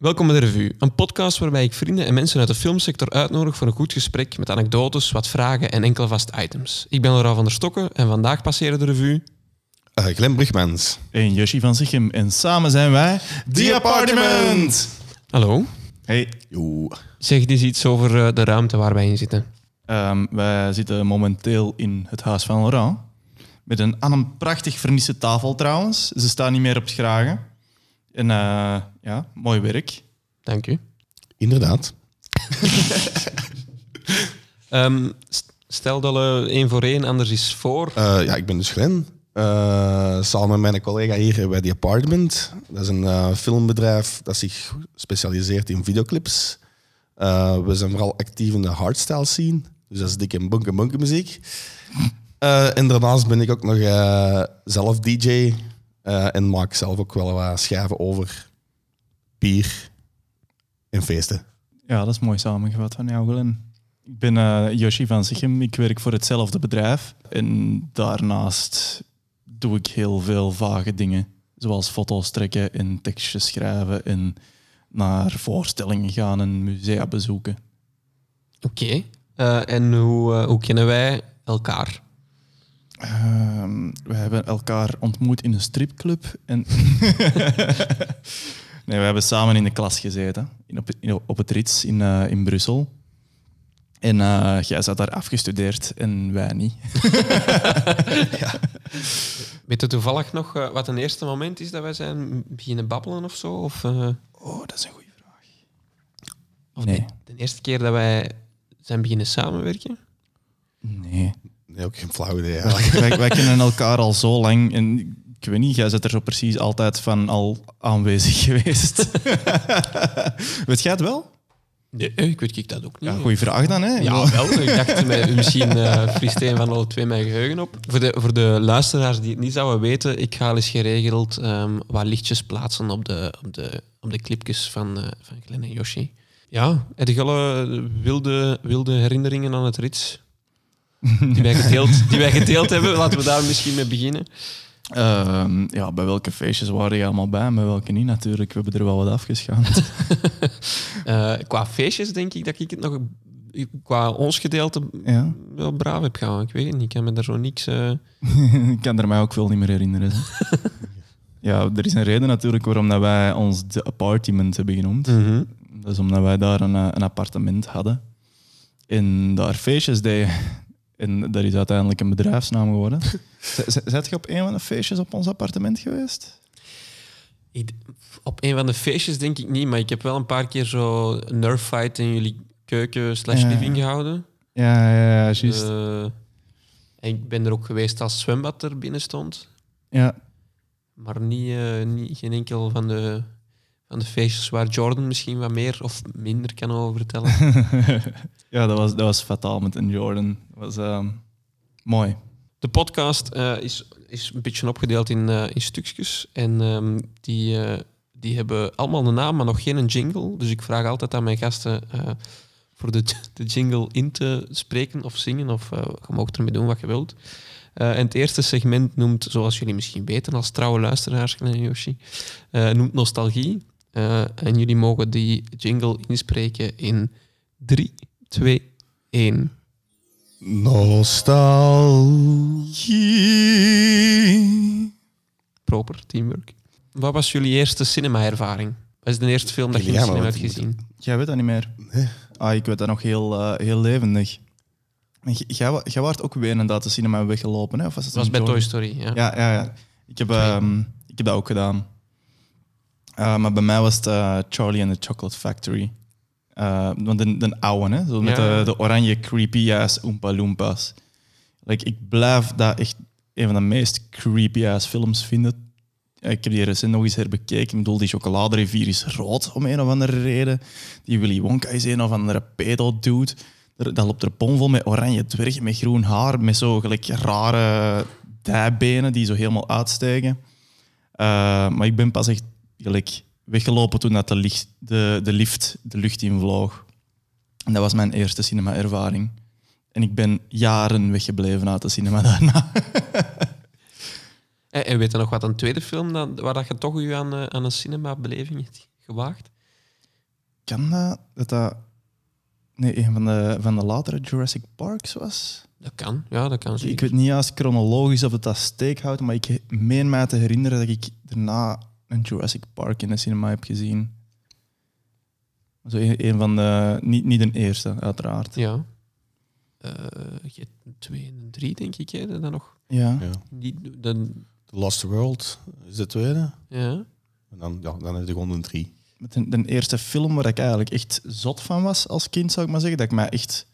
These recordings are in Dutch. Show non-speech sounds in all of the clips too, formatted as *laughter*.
Welkom bij de Revue, een podcast waarbij ik vrienden en mensen uit de filmsector uitnodig voor een goed gesprek met anekdotes, wat vragen en enkele vaste items. Ik ben Laura van der Stokken en vandaag passeren de revue. Uh, Glenn Brugmans. En Yoshi van Zichem. En samen zijn wij... The Apartment! Hallo. Hey. Yo. Zeg eens iets over uh, de ruimte waar wij in zitten. Um, wij zitten momenteel in het huis van Laurent. Met een, aan een prachtig vernisse tafel trouwens. Ze staan niet meer op het gragen. En uh, ja, mooi werk. Dank u. Inderdaad. *laughs* um, stel dat we één voor één, anders is voor. Uh, ja, ik ben dus Glenn. Uh, samen met mijn collega hier bij The Apartment. Dat is een uh, filmbedrijf dat zich specialiseert in videoclips. Uh, we zijn vooral actief in de hardstyle scene. Dus dat is dikke bunke bunke muziek. en daarnaast ben ik ook nog zelf DJ. En maak zelf ook wel wat schrijven over bier en feesten. Ja, dat is mooi samengevat van jou, Glenn. Ik ben uh, Yoshi van Zichem. Ik werk voor hetzelfde bedrijf. En daarnaast doe ik heel veel vage dingen. Zoals foto's trekken en tekstjes schrijven en naar voorstellingen gaan en musea bezoeken. Oké. Okay. Uh, en hoe, uh, hoe kennen wij elkaar? Uh, we hebben elkaar ontmoet in een stripclub. En *laughs* nee, we hebben samen in de klas gezeten, in op, in, op het Rits in, uh, in Brussel. En uh, jij zat daar afgestudeerd en wij niet. *laughs* *laughs* ja. Weet je toevallig nog uh, wat een eerste moment is dat wij zijn beginnen babbelen of zo? Of. Oh, dat is een goede vraag. Of nee. de, de, eerste keer dat wij zijn beginnen samenwerken? Nee. Nee, ook geen flauw idee. wij, wij, kennen elkaar al zo lang. En ik weet niet, jij zit er zo precies altijd van al aanwezig *laughs* geweest. weet jij het wel? Nee, ik weet ik dat ook niet. Ja, goeie vraag dan, hè? Ja, wel. Ik dacht, *laughs* mij, misschien uh, vriest een van alle twee mijn geheugen op. Voor de, voor de luisteraars die het niet zouden weten, ik ga eens geregeld um, wat lichtjes plaatsen op de, op de, op de clipjes van, uh, van Glenn en Yoshi. Ja, heb je alle wilde, wilde herinneringen aan het rits die wij, gedeeld, die wij gedeeld *laughs* hebben? Laten we daar misschien mee beginnen. Uh, ja, bij welke feestjes waren je allemaal bij, bij welke niet natuurlijk. We hebben er wel wat afgeschaamd. uh, *laughs* qua feestjes denk ik dat ik het nog qua ons gedeelte ja. wel braaf heb gehouden. Ik weet het niet, ik kan me daar zo niks... Uh... *laughs* ik kan er mij ook veel niet meer herinneren. ja, er is een reden natuurlijk waarom dat wij ons de appartement hebben genoemd. Mm -hmm. Dat is omdat wij daar een, een appartement hadden. En daar feestjes deden. En dat is uiteindelijk een bedrijfsnaam geworden. *laughs* Zet je op een van de feestjes op ons appartement geweest? Ik, op een van de feestjes denk ik niet, maar ik heb wel een paar keer zo een nerf fight in jullie keuken slash living ja. gehouden. Ja, ja, ja juist. Uh, en ik ben er ook geweest als zwembad er binnen stond. Ja. Maar niet, uh, niet, geen enkel van de, van de feestjes waar Jordan misschien wat meer of minder kan over vertellen. *laughs* ja, dat was, dat was fataal met een Jordan. Dat was uh, mooi. De podcast uh, is, is een beetje opgedeeld in, uh, in stukjes. En um, die, uh, die hebben allemaal een naam, maar nog geen jingle. Dus ik vraag altijd aan mijn gasten voor de, *laughs* de jingle in te spreken of zingen. Of je mag ermee doen wat je wilt. en het eerste segment noemt, zoals jullie misschien weten als trouwe luisteraars, Yoshi, noemt nostalgie. En jullie mogen die jingle inspreken in 3, 2, 1. Nostalgie. Proper, teamwork. Wat was jullie eerste cinema-ervaring? Wat is de eerste film dat je in de cinema hebt gezien? Jij weet dat niet meer. Nee. Ah, ik weet dat nog heel, uh, heel levendig. Jij, jij waart ook weer inderdaad de cinema weggelopen, hè? Of was het dat was bij Toy Story, ja. Ja, ja, ja. Ik, heb, um, ik heb dat ook gedaan. Uh, maar bij mij was het uh, Charlie and the Chocolate Factory. Uh, de, de oude, hè? Zo met ja. de, de, oranje creepy-ass Oompa Loompas. Like, ik blijf dat echt een van de meest creepy-ass films vinden. Ik heb die recent nog eens herbekeken. Ik bedoel, die chocoladerivier is rood om een of andere reden. Die Willy Wonka is een of andere pedo-dude. Dat loopt er pomvol met oranje dwergen, met groen haar, met zo gelijk rare dijbenen die zo helemaal uitstijgen. Uh, maar ik ben pas echt gelijk weggelopen toen dat de, licht, de, de lift de lucht invloog. En dat was mijn eerste cinema-ervaring. En ik ben jaren weggebleven uit de cinema *laughs* daarna. en, en weet je nog wat een tweede film dat, waar dat je toch je aan, aan een cinema-beleving hebt gewaagd? kan dat, dat dat nee, een van de, van de latere Jurassic Parks was. Dat kan, ja, dat kan Ik zeker. weet niet juist chronologisch of het dat steek houdt, maar ik meen mij te herinneren dat ik daarna een Jurassic Park in de cinema heb gezien. Zo een, een van de... Niet, niet de eerste, uiteraard. Ja. Eh, je hebt een twee en een drie, denk ik, hè, dat dan nog Ja. Ja. niet... Dan, The Lost World is de tweede. ja. En dan, ja, dan is er gewoon een drie. Met de, de eerste film waar ik eigenlijk echt zot van was als kind, zou ik maar zeggen. Dat ik mij echt...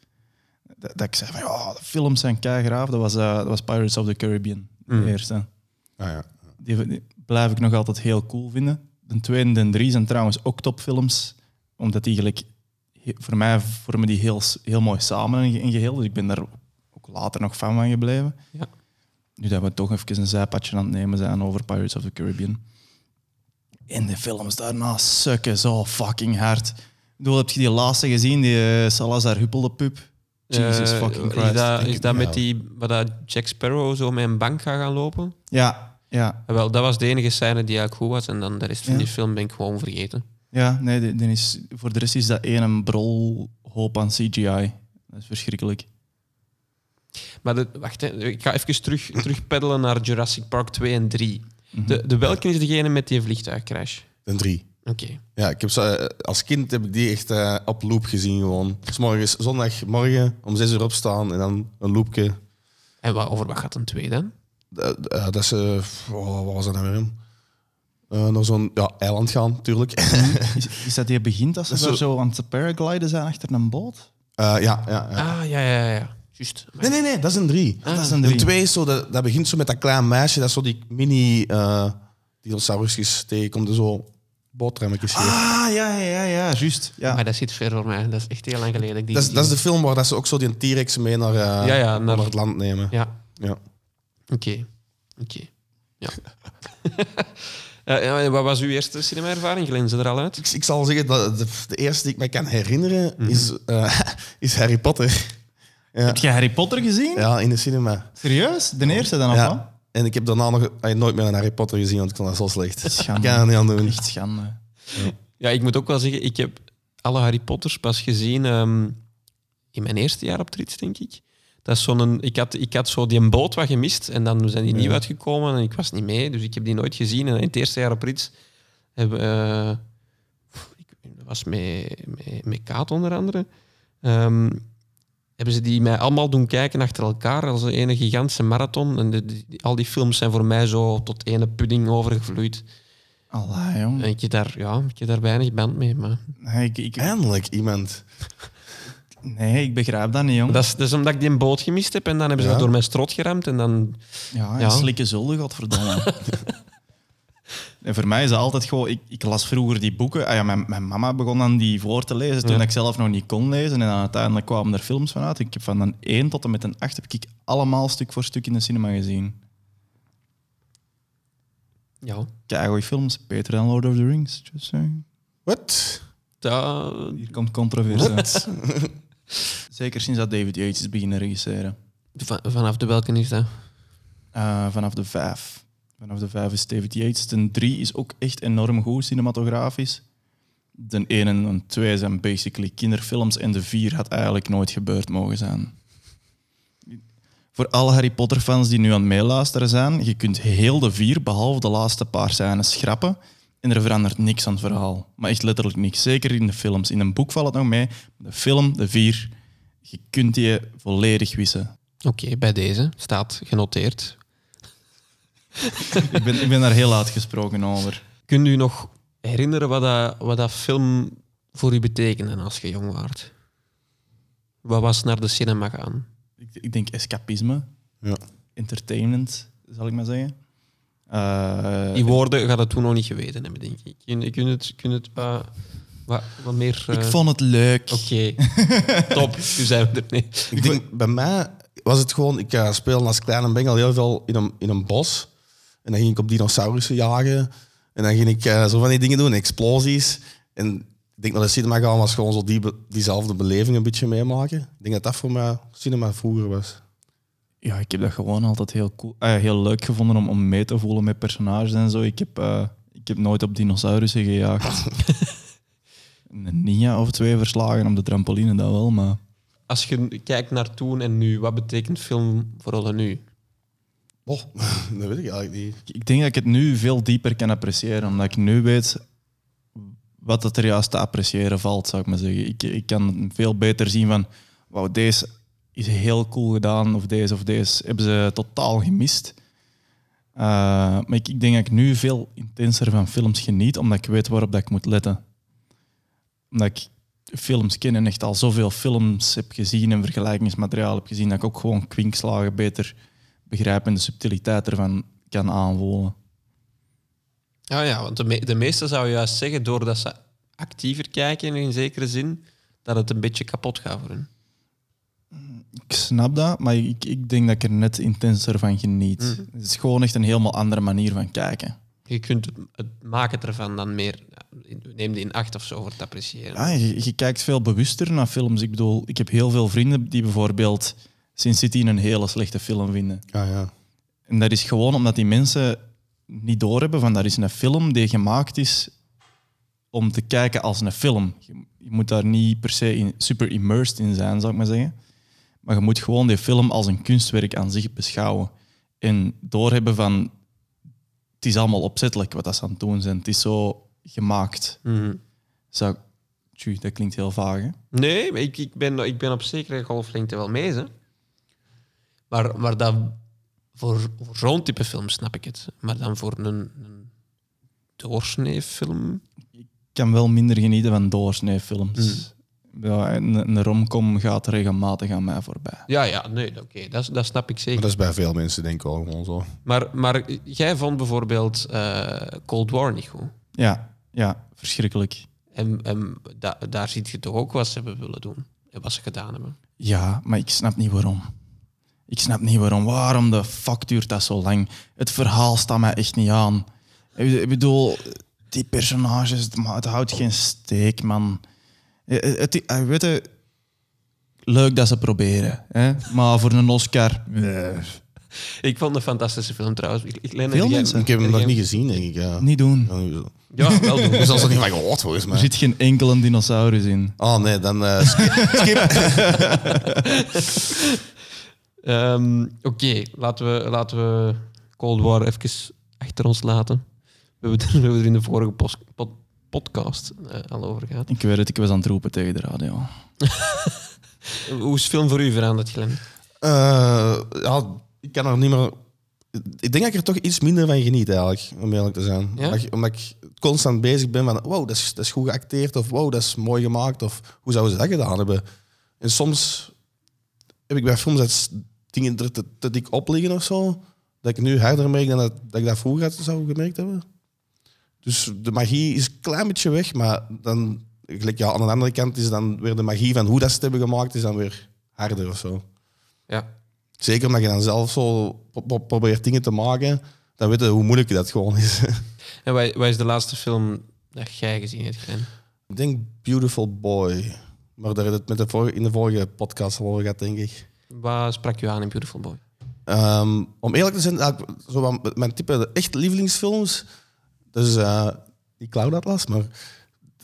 Dat, dat ik zei van, ja, de films zijn keigraaf. Dat was, eh, dat was Pirates of the Caribbean, de Mm. eerste. Ah, ja. Die, die blijf ik nog altijd heel cool vinden. De tweede en de drie zijn trouwens ook topfilms. Omdat die gelijk... he- Voor mij vormen die heel, heel mooi samen in, geheel. Dus ik ben daar ook later nog fan van gebleven. Ja. Nu dat we toch even een zijpadje aan het nemen zijn over Pirates of the Caribbean. En de films daarna sukken zo fucking hard. Ik bedoel, heb je die laatste gezien? Die eh, Salazar Huppelde pup? Jesus Eh, fucking Is Christ. dat, is dat met die... Waar dat Jack Sparrow zo met een bank gaat gaan lopen? Ja, ja. Wel, dat was de enige scène die eigenlijk goed was. En dan de rest van Ja. die film ben ik gewoon vergeten. Ja, nee, die is, voor de rest is dat één een brol hoop aan CGI. Dat is verschrikkelijk. Maar de, wacht, hè, ik ga even terug, *clears throat* terug peddelen naar Jurassic Park 2 en 3. Mhm. De, de welke is degene met die vliegtuigcrash? Een drie. Oké. Ja, ik heb ze, eh, als kind heb ik die echt eh, op loop gezien gewoon. 's morgens, zondagmorgen om zes uur opstaan en dan een loopje. En wat, over wat gaat een 2 dan? Eh, eh, dat ze, oh, wat was dat nou weer? in? Eh, naar zo'n ja, eiland gaan, natuurlijk. *laughs* Is, is dat die begint als ze zo- zo aan het paragliden zijn achter een boot? Eh, ja, ja, ja. Ah, ja, ja, ja. Juist. Nee, nee, nee, dat is een drie. dat is een De drie. twee is zo, dat, dat begint zo met dat klein meisje, dat zo die mini eh dinosaurusjes tegenkomt, en zo bootrammetjes geeft. Ah, ja, ja, ja, ja, juist. Ja. Maar dat zit ver voor mij. Dat is echt heel lang geleden. die Dat is, dat is de film waar dat ze ook zo die T-Rex mee naar, eh, Ja, ja, naar- naar het land nemen. Ja, Ja. Oké. Oké. Ja. *laughs* Eh, ja, wat was uw eerste cinema-ervaring? Glen ze er al uit? Ik, ik zal zeggen, dat de, de eerste die ik me kan herinneren Mhm. is, eh, *laughs* is Harry Potter. Ja, Heb je Harry Potter gezien? ja, in de cinema. Serieus? De eerste dan of wat? Ja. En ik heb daarna nog eh, nooit meer een Harry Potter gezien, want ik vond dat zo slecht. Ik Schande. kan er niet aan doen. Echt schande. Ja, ik moet ook wel zeggen, ik heb alle Harry Potters pas gezien ehm, in mijn eerste jaar op Trits, denk ik. Dat is zo'n, ik, had, ik had zo die een boot wat gemist en dan zijn die nieuw uitgekomen en ik was niet mee, dus ik heb die nooit gezien. En in het eerste jaar op Rits hebben, eh, ik, dat was met, met, met Kaat onder andere, ehm, hebben ze die mij allemaal doen kijken achter elkaar als een ene gigantische marathon. En de, die- al die films zijn voor mij zo tot ene pudding overgevloeid. Allah, jong. En ik heb daar, ja, ik heb daar weinig band mee, maar... Nee, ik, ik, Eindelijk iemand. Nee, ik begrijp dat niet, jong. Dat is, dat is omdat ik die een boot gemist heb en dan hebben ze Ja. dat door mijn strot geramd en dan... Ja, en Ja. slikken zullen, godverdomme. *laughs* en voor mij is dat altijd gewoon... Ik, ik las vroeger die boeken. Ah ja, mijn, mijn mama begon dan die voor te lezen toen Ja. ik zelf nog niet kon lezen. En dan uiteindelijk kwamen er films vanuit. Ik heb van een 1 tot en met een 8 heb ik allemaal stuk voor stuk in de cinema gezien. Ja, Keigoeie films. Beter dan Lord of the Rings. Just saying. Wat? dat, Hier komt controverse. *laughs* Zeker sinds dat David Yates is beginnen regisseren. van- vanaf de welke is dat? Eh, vanaf de vijf. Vanaf de vijf is David Yates. De drie is ook echt enorm goed cinematografisch. De één en de twee zijn basically kinderfilms. En de vier had eigenlijk nooit gebeurd mogen zijn. Voor alle Harry Potter fans die nu aan het meeluisteren zijn, je kunt heel de vier, behalve de laatste paar scènes, schrappen. En er verandert niks aan het verhaal. Maar echt letterlijk niks. Zeker in de films. In een boek valt het nog mee. De film, de vier, je kunt die volledig wissen. Oké, bij deze staat genoteerd. ik, ben, ik ben daar heel uitgesproken over. Kunt u nog herinneren wat dat, wat dat film voor u betekende als je jong waart? Wat was naar de cinema gaan? Ik, ik denk escapisme, Ja. entertainment, zal ik maar zeggen. Eh, Die woorden gaat het toen nog niet geweten hebben, denk ik. Kun, kun het, kun het wat, wat, wat meer... ik eh, vond het leuk. Oké, *laughs* top. Nu zijn we er nee. Ik denk, bij mij was het gewoon, ik uh, speelde als kleine bengel heel veel in een, in een bos. En dan ging ik op dinosaurussen jagen. En dan ging ik eh, zo van die dingen doen, explosies. En ik denk dat de cinema gaan was gewoon zo die, diezelfde beleving een beetje meemaken. Ik denk dat dat voor mij cinema vroeger was. Ja, ik heb dat gewoon altijd heel, cool, eh, heel leuk gevonden om, om mee te voelen met personages en zo. Ik heb, eh, ik heb nooit op dinosaurussen gejaagd. *laughs* een ninja of twee verslagen op de trampoline, dat wel. Maar Als je kijkt naar toen en nu, wat betekent film vooral nu? Oh, *laughs* dat weet ik eigenlijk niet. ik denk dat ik het nu veel dieper kan appreciëren, omdat ik nu weet wat het er juist te appreciëren valt, zou ik maar zeggen. Ik, ik kan veel beter zien van, wauw, deze is heel cool gedaan, of deze of deze hebben ze totaal gemist. Uh, maar ik, ik denk dat ik nu veel intenser van films geniet, omdat ik weet waarop dat ik moet letten. Omdat ik films ken en echt al zoveel films heb gezien en vergelijkingsmateriaal heb gezien, dat ik ook gewoon kwinkslagen beter begrijp en de subtiliteit ervan kan aanvoelen. Ja, ja want de, me de meesten zou juist zeggen, doordat ze actiever kijken in zekere zin, dat het een beetje kapot gaat voor hen. Ik snap dat, maar ik, ik denk dat ik er net intenser van geniet. Mhm. Het is gewoon echt een helemaal andere manier van kijken. Je kunt het, het maken ervan dan meer, neem die in acht of zo voor te appreciëren. Ja, je, je kijkt veel bewuster naar films. Ik bedoel, ik heb heel veel vrienden die bijvoorbeeld Sin City een hele slechte film vinden. Ja, ja. En dat is gewoon omdat die mensen niet doorhebben van dat is een film die gemaakt is om te kijken als een film. Je, je moet daar niet per se in, super immersed in zijn, zou ik maar zeggen. Maar je moet gewoon die film als een kunstwerk aan zich beschouwen. En doorhebben van... Het is allemaal opzettelijk wat dat ze aan het doen zijn. Het is zo gemaakt. Mhm. Zou, dat klinkt heel vaag, hè? Nee, ik, ik, ben, ik ben op zekere golflengte wel mee. Hè. Maar, maar dat, voor, voor zo'n type film snap ik het. Maar dan voor een, een doorsnee film... Ik kan wel minder genieten van doorsneefilms. Ja, een, een romcom gaat regelmatig aan mij voorbij. Ja, ja, nee, oké, dat, dat snap ik Maar zeker. dat is bij veel mensen denk ik ook gewoon zo. Maar, maar jij vond bijvoorbeeld eh, Cold War niet goed. Ja, ja verschrikkelijk. En, en da- daar ziet je toch ook wat ze hebben willen doen. En wat ze gedaan hebben. Ja, maar ik snap niet waarom. Ik snap niet waarom. Waarom de fuck duurt dat zo lang? Het verhaal staat mij echt niet aan. Ik ik bedoel, die personages, maar het houdt geen steek, man. Eh, Het, het, weet je, leuk dat ze proberen, hè? maar voor een Oscar... nee. Ik vond het een fantastische film trouwens. Ik, ik, Lennart, Veel jij- mensen. Ik heb hem nog jij- niet gezien, denk ik. Ja. Niet doen. Ja, wel doen. Er zal er niet van gehoord volgens Er mij. zit geen enkele dinosaurus in. Oh nee, dan eh, skip. *laughs* *laughs* Ehm, Oké, laten, we, laten we Cold War even achter ons laten. We hebben, het- we hebben er in de vorige pos- pod- podcast eh, al over gehad. Ik weet het, ik was aan het roepen tegen de radio. *laughs* Hoe is film voor u veranderd, Glenn? Eh, ja, ik kan er niet meer... Ik denk dat ik er toch iets minder van geniet, eigenlijk, om eerlijk te zijn. Ja? Omdat, ik, omdat ik constant bezig ben van, wow, dat is, dat is goed geacteerd, of wow, dat is mooi gemaakt, of hoe zouden ze dat gedaan hebben? En soms heb ik bij films dat dingen er te, te dik op liggen of zo, dat ik nu harder merk dan dat, dat ik dat vroeger had zou gemerkt hebben. Dus de magie is een klein beetje weg, maar dan, gelijk, ja, aan de andere kant is dan weer de magie van hoe dat ze het hebben gemaakt, is dan weer harder of zo. Ja. Zeker omdat je dan zelf zo pro- pro- probeert dingen te maken, dan weet je hoe moeilijk dat gewoon is. *laughs* En wat, wat is de laatste film dat jij gezien hebt, Glenn? ik denk Beautiful Boy. Maar daar heb je het met de vorige, in de vorige podcast al over gehad, denk ik. Wat sprak je aan in Beautiful Boy? Ehm, om eerlijk te zijn, zo mijn type echt lievelingsfilms, dus eh niet Cloud Atlas, maar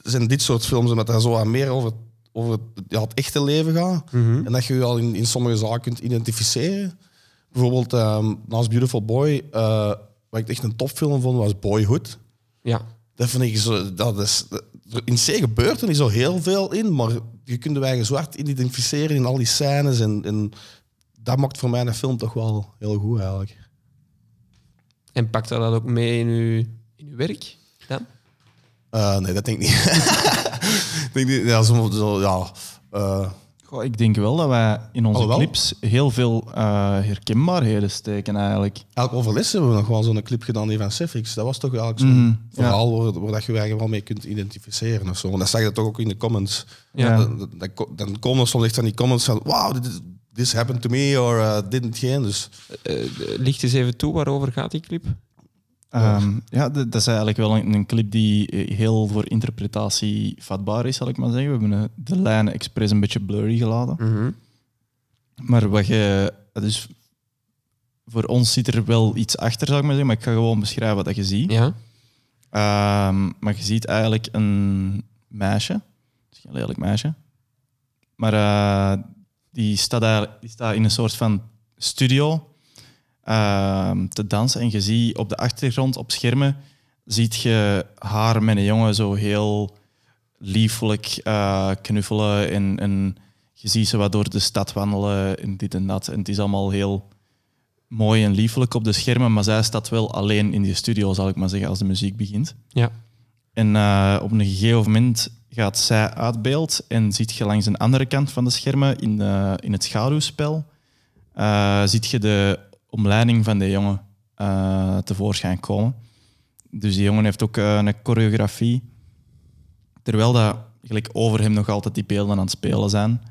zijn dit soort films omdat dat zo aan meer over, over het, ja, het echte leven gaat. En dat je je al in, in sommige zaken kunt identificeren. Bijvoorbeeld ehm, naast Beautiful Boy, eh, wat ik echt een topfilm vond, was Boyhood. Ja. Dat vind ik zo. Dat is, in C gebeurt er niet zo heel veel in, maar je kunt je eigen zwart identificeren in al die scènes. En, en dat maakt voor mij een film toch wel heel goed eigenlijk. En pakt dat ook mee in uw, in uw werk? Dan? Eh, nee, dat denk ik niet. *laughs* ik denk niet ja, zo, zo, ja, eh, Goh, ik denk wel dat wij in onze Alhoewel. clips heel veel eh, herkenbaarheden steken eigenlijk. Eigenlijk over les hebben we nog wel zo'n clip gedaan die van Cefix. Dat was toch eigenlijk zo'n ja. verhaal waar, waar dat je je eigenlijk wel mee kunt identificeren of zo. Want dat zag je toch ook in de comments. Ja. Dan, dan, dan komen er soms echt van die comments van wow, this, this happened to me or uh, didn't geen. Dus licht eens even toe, waarover gaat die clip? Ehm, ja, dat is eigenlijk wel een, een clip die eh, heel voor interpretatie vatbaar is, zal ik maar zeggen. We hebben eh, de lijnen expres een beetje blurry gelaten. Mhm. Maar wat je... Dus voor ons zit er wel iets achter, zou ik maar zeggen. Maar ik ga gewoon beschrijven wat je ziet. Ja. Ehm, maar je ziet eigenlijk een meisje Het is geen lelijk meisje. Maar eh, die, staat eigenlijk, die staat in een soort van studio ehm, te dansen. En je ziet op de achtergrond, op schermen, ziet je haar met een jongen zo heel liefelijk eh, knuffelen. En, en je ziet ze wat door de stad wandelen en dit en dat. En het is allemaal heel mooi en liefelijk op de schermen, maar zij staat wel alleen in die studio, zal ik maar zeggen, als de muziek begint. Ja. En eh, op een gegeven moment gaat zij uit beeld en ziet je langs een andere kant van de schermen, in, de, in het schaduwspel, uh, ziet je de omleiding van de jongen uh, tevoorschijn komen. Dus die jongen heeft ook een choreografie. Terwijl dat gelijk over hem nog altijd die beelden aan het spelen zijn.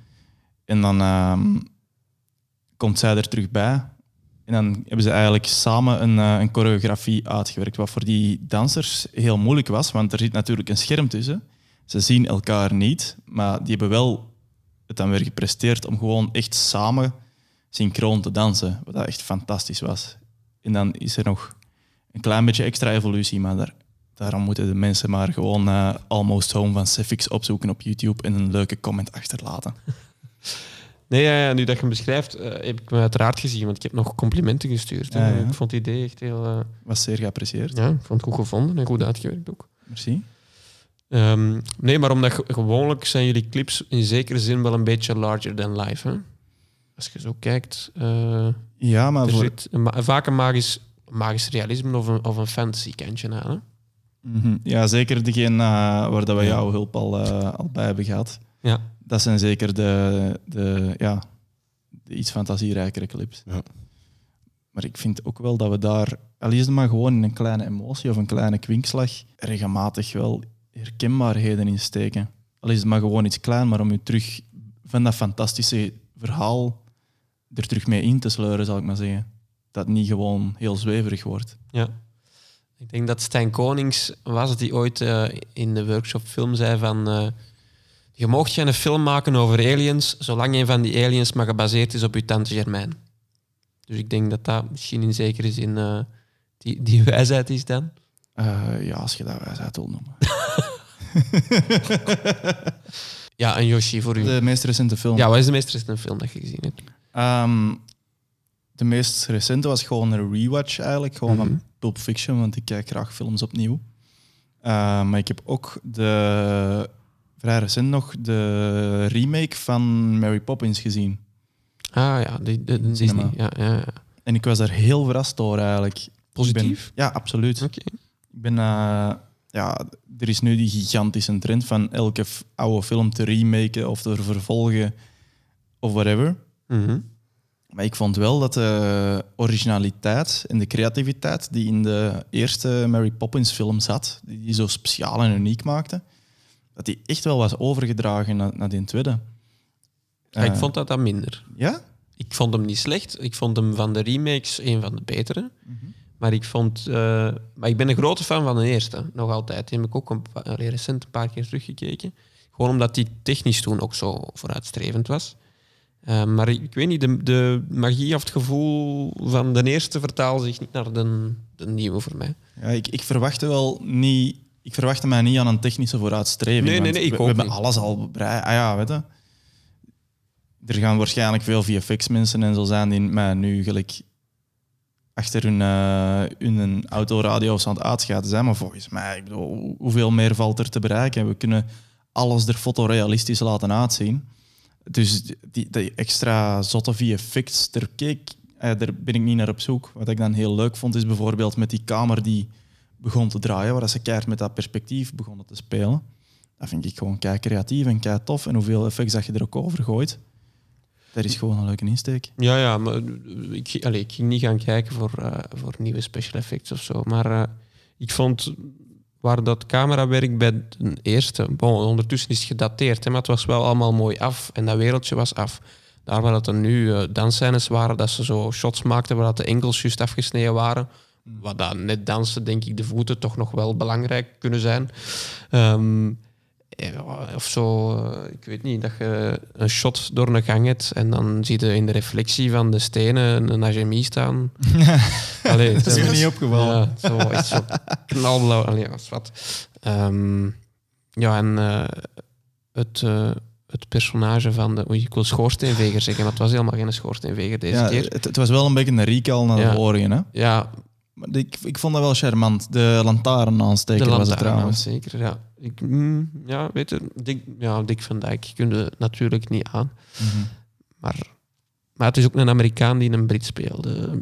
En dan ehm, komt zij er terug bij en dan hebben ze eigenlijk samen een, uh, een choreografie uitgewerkt, wat voor die dansers heel moeilijk was, want er zit natuurlijk een scherm tussen. Ze zien elkaar niet, maar die hebben wel het dan weer gepresteerd om gewoon echt samen synchroon te dansen, wat echt fantastisch was. En dan is er nog een klein beetje extra evolutie, maar daar, daarom moeten de mensen maar gewoon uh, Almost Home van Cefix opzoeken op YouTube en een leuke comment achterlaten. *laughs* Nee, ja, ja, nu dat je hem beschrijft, uh, heb ik me uiteraard gezien, want ik heb nog complimenten gestuurd. Ja, ja. Ik vond het idee echt heel... Uh, Was zeer geapprecieerd. Ja, ik vond het goed gevonden en goed uitgewerkt ook. Merci. Um, nee, maar omdat ge gewoonlijk zijn jullie clips in zekere zin wel een beetje larger than life. Hè? Als je zo kijkt... Uh, ja, maar er voor... zit een, vaak een magisch, magisch realisme of een, of een fantasy kantje aan. Hè? Mm -hmm. Ja, zeker degene waar dat we jouw hulp al, al bij hebben gehad. Ja dat zijn zeker de, de, ja, de iets fantasierijkere clips. Ja. Maar ik vind ook wel dat we daar, al is het maar gewoon in een kleine emotie of een kleine kwinkslag, regelmatig wel herkenbaarheden in steken. Al is het maar gewoon iets klein, maar om je terug van dat fantastische verhaal er terug mee in te sleuren, zal ik maar zeggen. Dat het niet gewoon heel zweverig wordt. Ja. Ik denk dat Stijn Konings was het die ooit uh, in de workshop film zei van... Uh, je mocht geen film maken over aliens, zolang een van die aliens maar gebaseerd is op je tante Germain. Dus ik denk dat dat misschien in zekere zin uh, die, die *laughs* wijsheid is dan. Ja, als je dat wijsheid wil noemen. *laughs* ja, en Yoshi, voor u. De meest recente film. Ja, wat is de meest recente film dat je gezien hebt? Um, de meest recente was gewoon een rewatch eigenlijk. Gewoon mm -hmm. van Pulp Fiction, want ik kijk graag films opnieuw. Uh, maar ik heb ook de vrij recent nog de remake van Mary Poppins gezien. Ah ja, die, die, Disney. Ja, ja, ja. En ik was daar heel verrast door eigenlijk. Positief? Ben, ja, absoluut. Okay. Ik ben, uh, ja, er is nu die gigantische trend van elke oude film te remaken of te vervolgen of whatever. Mm -hmm. Maar ik vond wel dat de originaliteit en de creativiteit die in de eerste Mary Poppins film zat, die, die zo speciaal en uniek maakte, dat die echt wel was overgedragen naar, naar die tweede. Ja, ik vond dat dan minder. Ja? Ik vond hem niet slecht. Ik vond hem van de remakes een van de betere. Mm -hmm. Maar ik vond... Uh, maar ik ben een grote fan van de eerste. Nog altijd. Die heb ik ook een paar, recent een paar keer teruggekeken. Gewoon omdat die technisch toen ook zo vooruitstrevend was. Uh, maar ik, weet niet, de, de, magie of het gevoel van de eerste vertaalt zich niet naar de, de nieuwe voor mij. Ja, ik, ik verwachtte wel niet ik verwachtte mij niet aan een technische vooruitstreving. Nee, nee, nee, ik we, ook we hebben alles al bereid. Ah ja, weet je. Er gaan waarschijnlijk veel VFX-mensen en zo zijn die mij nu gelijk achter hun, uh, hun autoradio aan het uitschaten zijn. Maar volgens mij, ik bedoel, hoeveel meer valt er te bereiken? We kunnen alles er fotorealistisch laten uitzien. Dus die, die extra zotte VFX, daar, keek, uh, daar ben ik niet naar op zoek. Wat ik dan heel leuk vond, is bijvoorbeeld met die kamer die begon te draaien, waar ze keihard met dat perspectief begonnen te spelen. Dat vind ik gewoon kei creatief en kei tof. En hoeveel effects dat je er ook over gooit, dat is gewoon een leuke insteek. Ja, ja, maar ik, allez, ik ging niet gaan kijken voor, uh, voor nieuwe special effects of zo. Maar uh, ik vond waar dat camerawerk bij de eerste... Ondertussen is het gedateerd, hè, maar het was wel allemaal mooi af. En dat wereldje was af. Daar waar dat er nu uh, dansscènes waren, dat ze zo shots maakten waar dat de enkels juist afgesneden waren wat dan net dansen, denk ik, de voeten toch nog wel belangrijk kunnen zijn. Um, of zo, ik weet niet, dat je een shot door een gang hebt en dan zie je in de reflectie van de stenen een Ajemi staan. *laughs* Allee, dat is me niet opgevallen. Ja, zo, echt zo knalblauw. Allee, was wat. Um, ja, en uh, het, eh, het personage van de... Oei, ik wil schoorsteenveger zeggen, maar het was helemaal geen schoorsteenveger deze Ja, keer. het, het was wel een beetje een recall naar Ja. de vorige. Hè? Ja, ik, ik vond dat wel charmant. De lantaarn aansteken was het trouwens. zeker. Ja, ik, mm, ja weet je, Dick, ja, Dick van Dijk kun je natuurlijk niet aan. Mhm. Maar, maar het is ook een Amerikaan die een Brit speelde.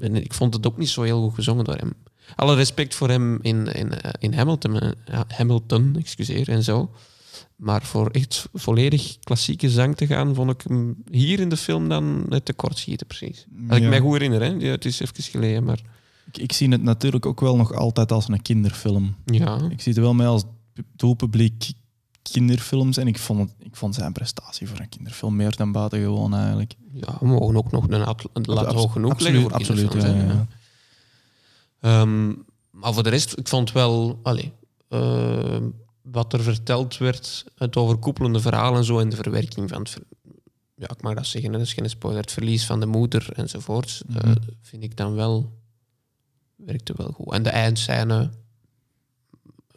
En ik vond het ook niet zo heel goed gezongen door hem. Alle respect voor hem in, in, eh, in Hamilton, eh, ja, Hamilton excuseer, en zo. Maar voor echt volledig klassieke zang te gaan, vond ik hem hier in de film dan net te kort schieten, precies. Als ik mij goed herinner, hè. Ja, het is even geleden, maar Ik, ik zie het natuurlijk ook wel nog altijd als een kinderfilm. ja. Ik zie het wel mee als doelpubliek kinderfilms. En ik vond, het, ik vond zijn prestatie voor een kinderfilm meer dan buitengewoon eigenlijk. Ja, we mogen ook nog een Abs- hoog genoeg absoluut, voor absoluut, ja. Ehm, maar voor de rest, ik vond wel... Allee, eh, wat er verteld werd, het overkoepelende verhaal en zo, en de verwerking van het... ver- ja, ik mag dat zeggen, dat is geen spoiler. Het verlies van de moeder enzovoort, eh, Mhm. vind ik dan wel... Werkte wel goed. En de eindscène...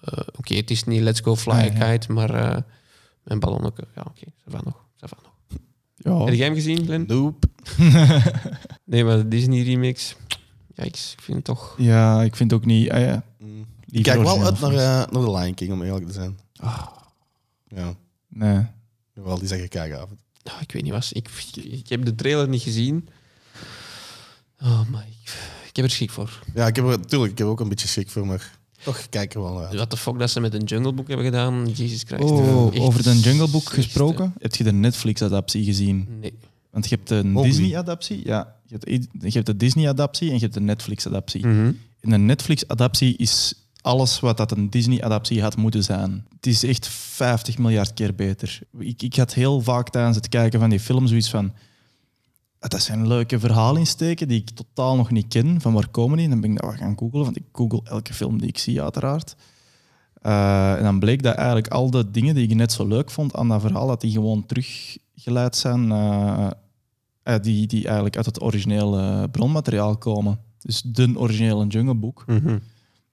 eh, oké, het is niet Let's Go Fly ja. Kite, maar... eh mijn ballonnetje, ja, oké, va nog. nog. Ja. Heb jij hem gezien, Glenn? Nope. *laughs* Nee, maar de Disney remix... Ja, ik vind het toch... ja, ik vind ook niet... ah ja, Mm. Ik kijk wel uit naar, eh, naar The Lion King, om eerlijk te zijn. Ah, Ja, nee. wel die zeggen kijkavond. Nou, ik weet niet, was, ik, ik heb de trailer niet gezien. Oh, maar ik, heb er schrik voor. Ja, ik heb er, tuurlijk, ik heb ook een beetje schrik voor, maar toch kijk er wel naar uit. Wat de fuck dat ze met een Jungle Book hebben gedaan, Jesus Christ. Oh, Echt over de Jungle Book gesproken. Heb je de Netflix-adaptie gezien? Nee. Want je hebt de Oh? Disney-adaptie. Ja, je hebt, je hebt de Disney-adaptie en je hebt de Netflix-adaptie. Mhm. In een Netflix-adaptie is alles wat dat een Disney-adaptie had moeten zijn. Het is echt 50 miljard keer beter. Ik, ik had heel vaak tijdens het kijken van die film zoiets van... "Ah, Dat zijn leuke verhaalinsteken die ik totaal nog niet ken. Van waar komen die? Dan ben ik dat wat gaan googlen, want ik google elke film die ik zie uiteraard. Eh, en dan bleek dat eigenlijk al de dingen die ik net zo leuk vond aan dat verhaal, dat die gewoon teruggeleid zijn, eh, eh, die, die eigenlijk uit het originele bronmateriaal komen. Dus de originele Jungle Book. Mhm.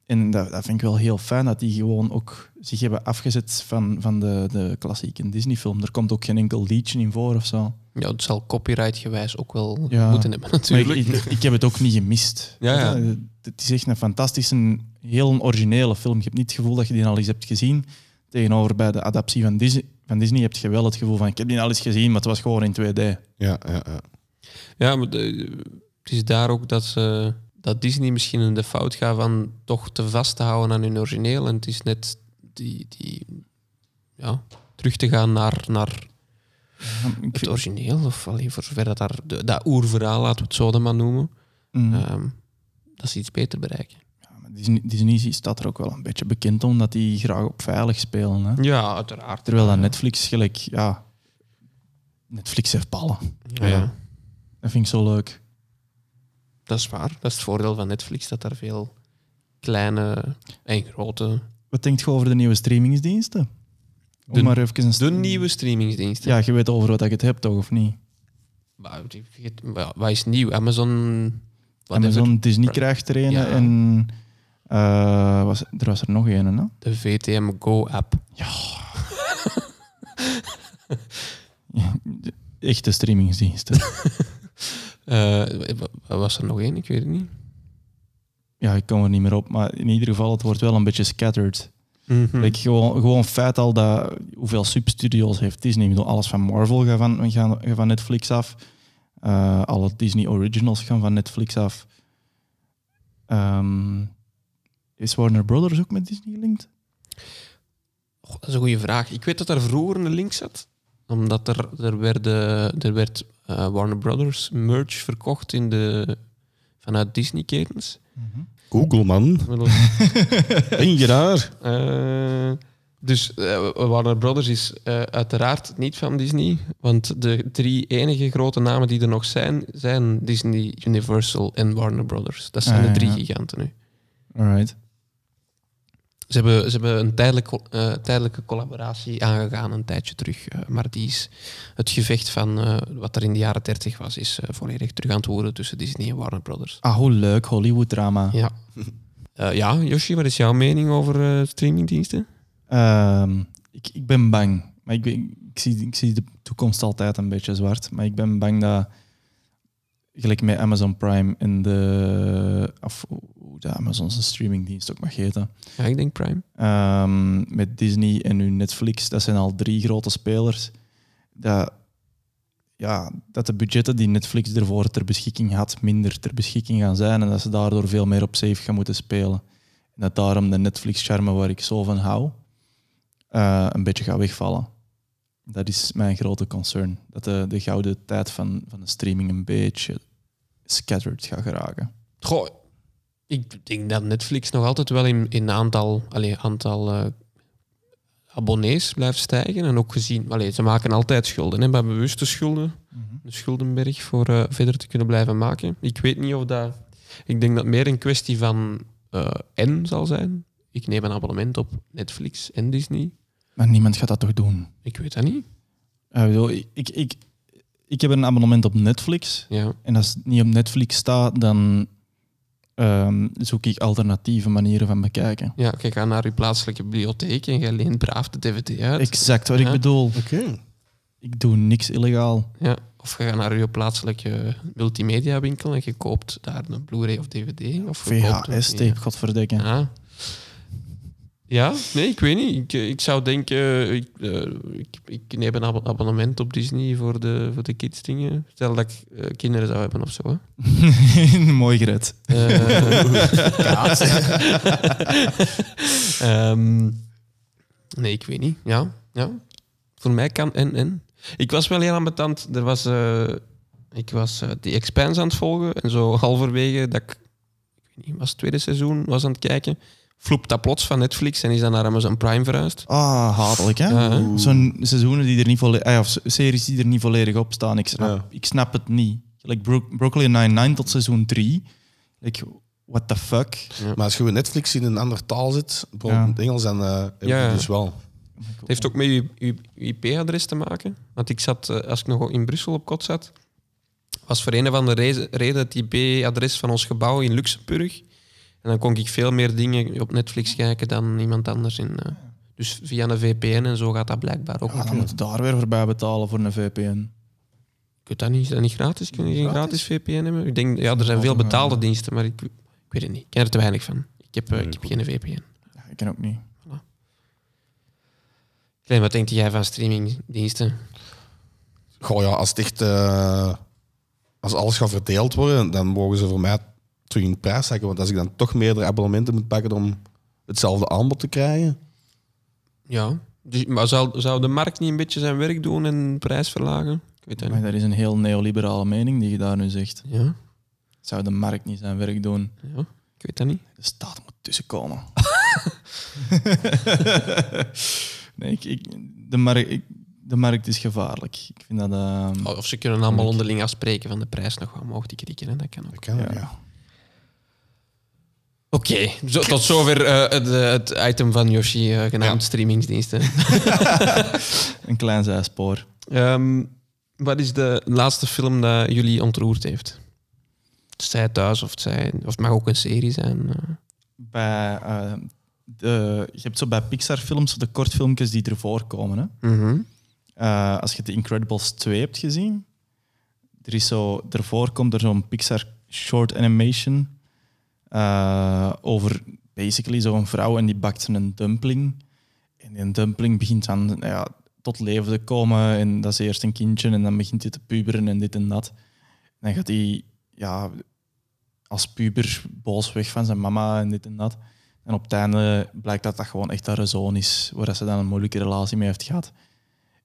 En dat, dat vind ik wel heel fijn, dat die gewoon ook zich hebben afgezet van, van de, de klassieke Disney-film. Er komt ook geen enkel liedje in voor of zo. Ja, het zal copyright-gewijs ook wel Ja. moeten hebben, Maar natuurlijk. ik, ik, ik heb het ook niet gemist. Ja, ja. Het, het is echt een fantastische, heel een originele film. Je hebt niet het gevoel dat je die al eens hebt gezien. Tegenover bij de adaptie van Disney, van Disney heb je wel het gevoel van ik heb die al eens gezien, maar het was gewoon in 2D. Ja, ja, ja. Ja, maar de- het is daar ook dat, ze, dat Disney misschien in de fout gaat van toch te vast te houden aan hun origineel. En het is net die, die ja, terug te gaan naar, naar het origineel. Of alleen voor zover dat daar, de, dat oerverhaal, laten we het zo dan maar noemen. Mm. Ehm, dat ze iets beter bereiken. Ja, maar Disney, Disney staat er ook wel een beetje bekend om dat die graag op veilig spelen. Hè? Ja, uiteraard. Terwijl dat. Netflix gelijk, ja, Netflix heeft ballen. Ja, ja, Dat vind ik zo leuk. Dat is waar. Dat is het voordeel van Netflix, dat daar veel kleine en grote... Wat denkt je over de nieuwe streamingsdiensten? Om De- maar even een st- De nieuwe streamingsdiensten. Ja, je weet over wat ik het heb, toch, of niet? Maar, wat is nieuw? Amazon... whatever. Amazon Disney krijgt er een Ja. en eh, was, er was er nog een, hè? De VTM Go-app. *laughs* Echte streamingsdiensten. *laughs* Wat was er nog één? Ik weet het niet. ja, ik kom er niet meer op, maar in ieder geval, het wordt wel een beetje scattered. Hm. Like, gewoon, gewoon feit al dat hoeveel substudio's heeft Disney. Ik bedoel, alles van Marvel gaat van, gaan, van Netflix af. Eh, alle Disney Originals gaan van Netflix af. Ehm, is Warner Brothers ook met Disney gelinkt? Dat is een goede vraag. Ik weet dat er vroeger een link zat. Omdat er, er, werden, er werd eh, Warner Brothers merch verkocht in de, vanuit Disney-ketens. Google, man. Ben *laughs* je daar? eh, dus eh, Warner Brothers is eh, uiteraard niet van Disney. Want de drie enige grote namen die er nog zijn, zijn Disney, Universal en Warner Brothers. Dat zijn Ah, de drie ja. giganten nu. Alright. Ze hebben, ze hebben een tijdelijk, eh, tijdelijke collaboratie aangegaan een tijdje terug. eh, maar die is het gevecht van eh, wat er in de jaren 30 was, is volledig terug aan het worden tussen Disney en Warner Brothers. Ah, hoe leuk, Hollywood-drama. Ja. *laughs* Eh, ja, Yoshi, wat is jouw mening over streamingdiensten? Ehm, ik, ik ben bang. Maar ik, ik, ik zie, ik zie de toekomst altijd een beetje zwart. Maar ik ben bang dat, gelijk met Amazon Prime en de, of hoe de Amazonse streamingdienst ook mag heten, Ja, ik denk Prime. Ehm, met Disney en nu Netflix, dat zijn al drie grote spelers. Dat, ja, dat de budgetten die Netflix ervoor ter beschikking had, minder ter beschikking gaan zijn. En dat ze daardoor veel meer op safe gaan moeten spelen. En dat daarom de Netflix-charme waar ik zo van hou, eh, een beetje gaat wegvallen. Dat is mijn grote concern. Dat de, de gouden tijd van, van de streaming een beetje scattered gaat geraken. Goh, ik denk dat Netflix nog altijd wel in, in aantal, allee, aantal eh, abonnees blijft stijgen. En ook gezien, allee, ze maken altijd schulden, hè, maar bewuste schulden. Een schuldenberg voor eh, verder te kunnen blijven maken. Ik weet niet of dat. Ik denk dat het meer een kwestie van eh en zal zijn. Ik neem een abonnement op Netflix en Disney. Maar niemand gaat dat toch doen? Ik weet dat niet. Eh, ik bedoel, ik, ik, ik, ik heb een abonnement op Netflix. Ja. En als het niet op Netflix staat, dan ehm, zoek ik alternatieve manieren van bekijken. ja, je gaat naar je plaatselijke bibliotheek en je leent braaf de DVD uit. Exact wat Ja. ik bedoel. Oké. Ik doe niks illegaal. Ja. Of je gaat naar je plaatselijke multimedia winkel en je koopt daar een Blu-ray of DVD. Of VHS-tape, godverdikke. Ja. Ja, nee, ik weet niet. Ik, eh, ik zou denken, ik, eh, ik, ik neem een abo- abonnement op Disney voor de, voor de kids dingen. Stel dat ik eh, kinderen zou hebben of zo. Hè. *laughs* Mooi gered. Eh, *laughs* Ehm, nee, ik weet niet. Ja, ja. Voor mij kan en en. Ik was wel heel ambetant. Er was, eh, ik was eh, die Expanse aan het volgen en zo halverwege dat ik, ik weet niet, was het tweede seizoen was aan het kijken. Vloept dat plots van Netflix en is dan naar Amazon Prime verhuisd. Ah, hatelijk, hè? Ja, hè? Zo'n seizoenen die er niet volledig... Ah, of series die er niet volledig op staan. Ik snap, Ja. ik snap het niet. Like Bro Brooklyn Nine-Nine tot seizoen 3. Like, what the fuck? Maar als je bij Netflix in een andere taal zit, bijvoorbeeld Ja. in het Engels, dan eh heb je dus wel. Het heeft ook met je, je, je IP-adres te maken. Want ik zat, eh, als ik nog in Brussel op kot zat, was voor een of andere reze- reden het IP-adres van ons gebouw in Luxemburg. En dan kon ik veel meer dingen op Netflix kijken dan iemand anders. In, eh, dus via een VPN en zo gaat dat blijkbaar ook. Ja, dan moet je daar weer voorbij betalen voor een VPN. Ik weet dat niet. Is dat niet gratis? Kun je geen gratis Gratis? VPN hebben? Ik denk, ja, er zijn veel betaalde diensten, maar ik, ik weet het niet. Ik ken er te weinig van. Ik heb, eh, ik heb geen VPN. Ja, ik ken ook niet. Klein, wat denk jij van streamingdiensten? Goh ja, als het echt... eh, als alles gaat verdeeld worden, dan mogen ze voor mij terug in prijs zakken. Want als ik dan toch meerdere abonnementen moet pakken om hetzelfde aanbod te krijgen... Ja. Dus, maar zou, zou de markt niet een beetje zijn werk doen en prijs verlagen? Ik weet dat Maar niet. dat is een heel neoliberale mening die je daar nu zegt. Ja, Zou de markt niet zijn werk doen? ja, ik weet dat niet. De staat moet tussenkomen. *laughs* nee, ik, ik, de, markt, ik, de markt is gevaarlijk. Ik vind dat... ehm, Of ze kunnen allemaal onderling afspreken van de prijs nog wat omhoog te krikken. hè, Dat kan ook. Dat kan, ja. ja. Oké, zo, tot zover eh, het, eh, het item van Yoshi, eh, genaamd Ja. streamingsdiensten. *laughs* Een klein zijspoor. Ehm, wat is de laatste film dat jullie ontroerd heeft? Zij thuis of het, zij, of het mag ook een serie zijn. Bij, de, je hebt zo bij Pixar-films de kortfilmpjes die ervoor komen. Hè? Mhm. Als je The Incredibles 2 hebt gezien, er is zo, ervoor komt er zo'n Pixar short animation eh, over basically zo'n vrouw en die bakt een dumpling. En die dumpling begint dan nou ja, tot leven te komen en dat is eerst een kindje en dan begint hij te puberen en dit en dat. En dan gaat hij ja, als puber boos weg van zijn mama en dit en dat. En op het einde blijkt dat dat gewoon echt haar zoon is, waar ze dan een moeilijke relatie mee heeft gehad.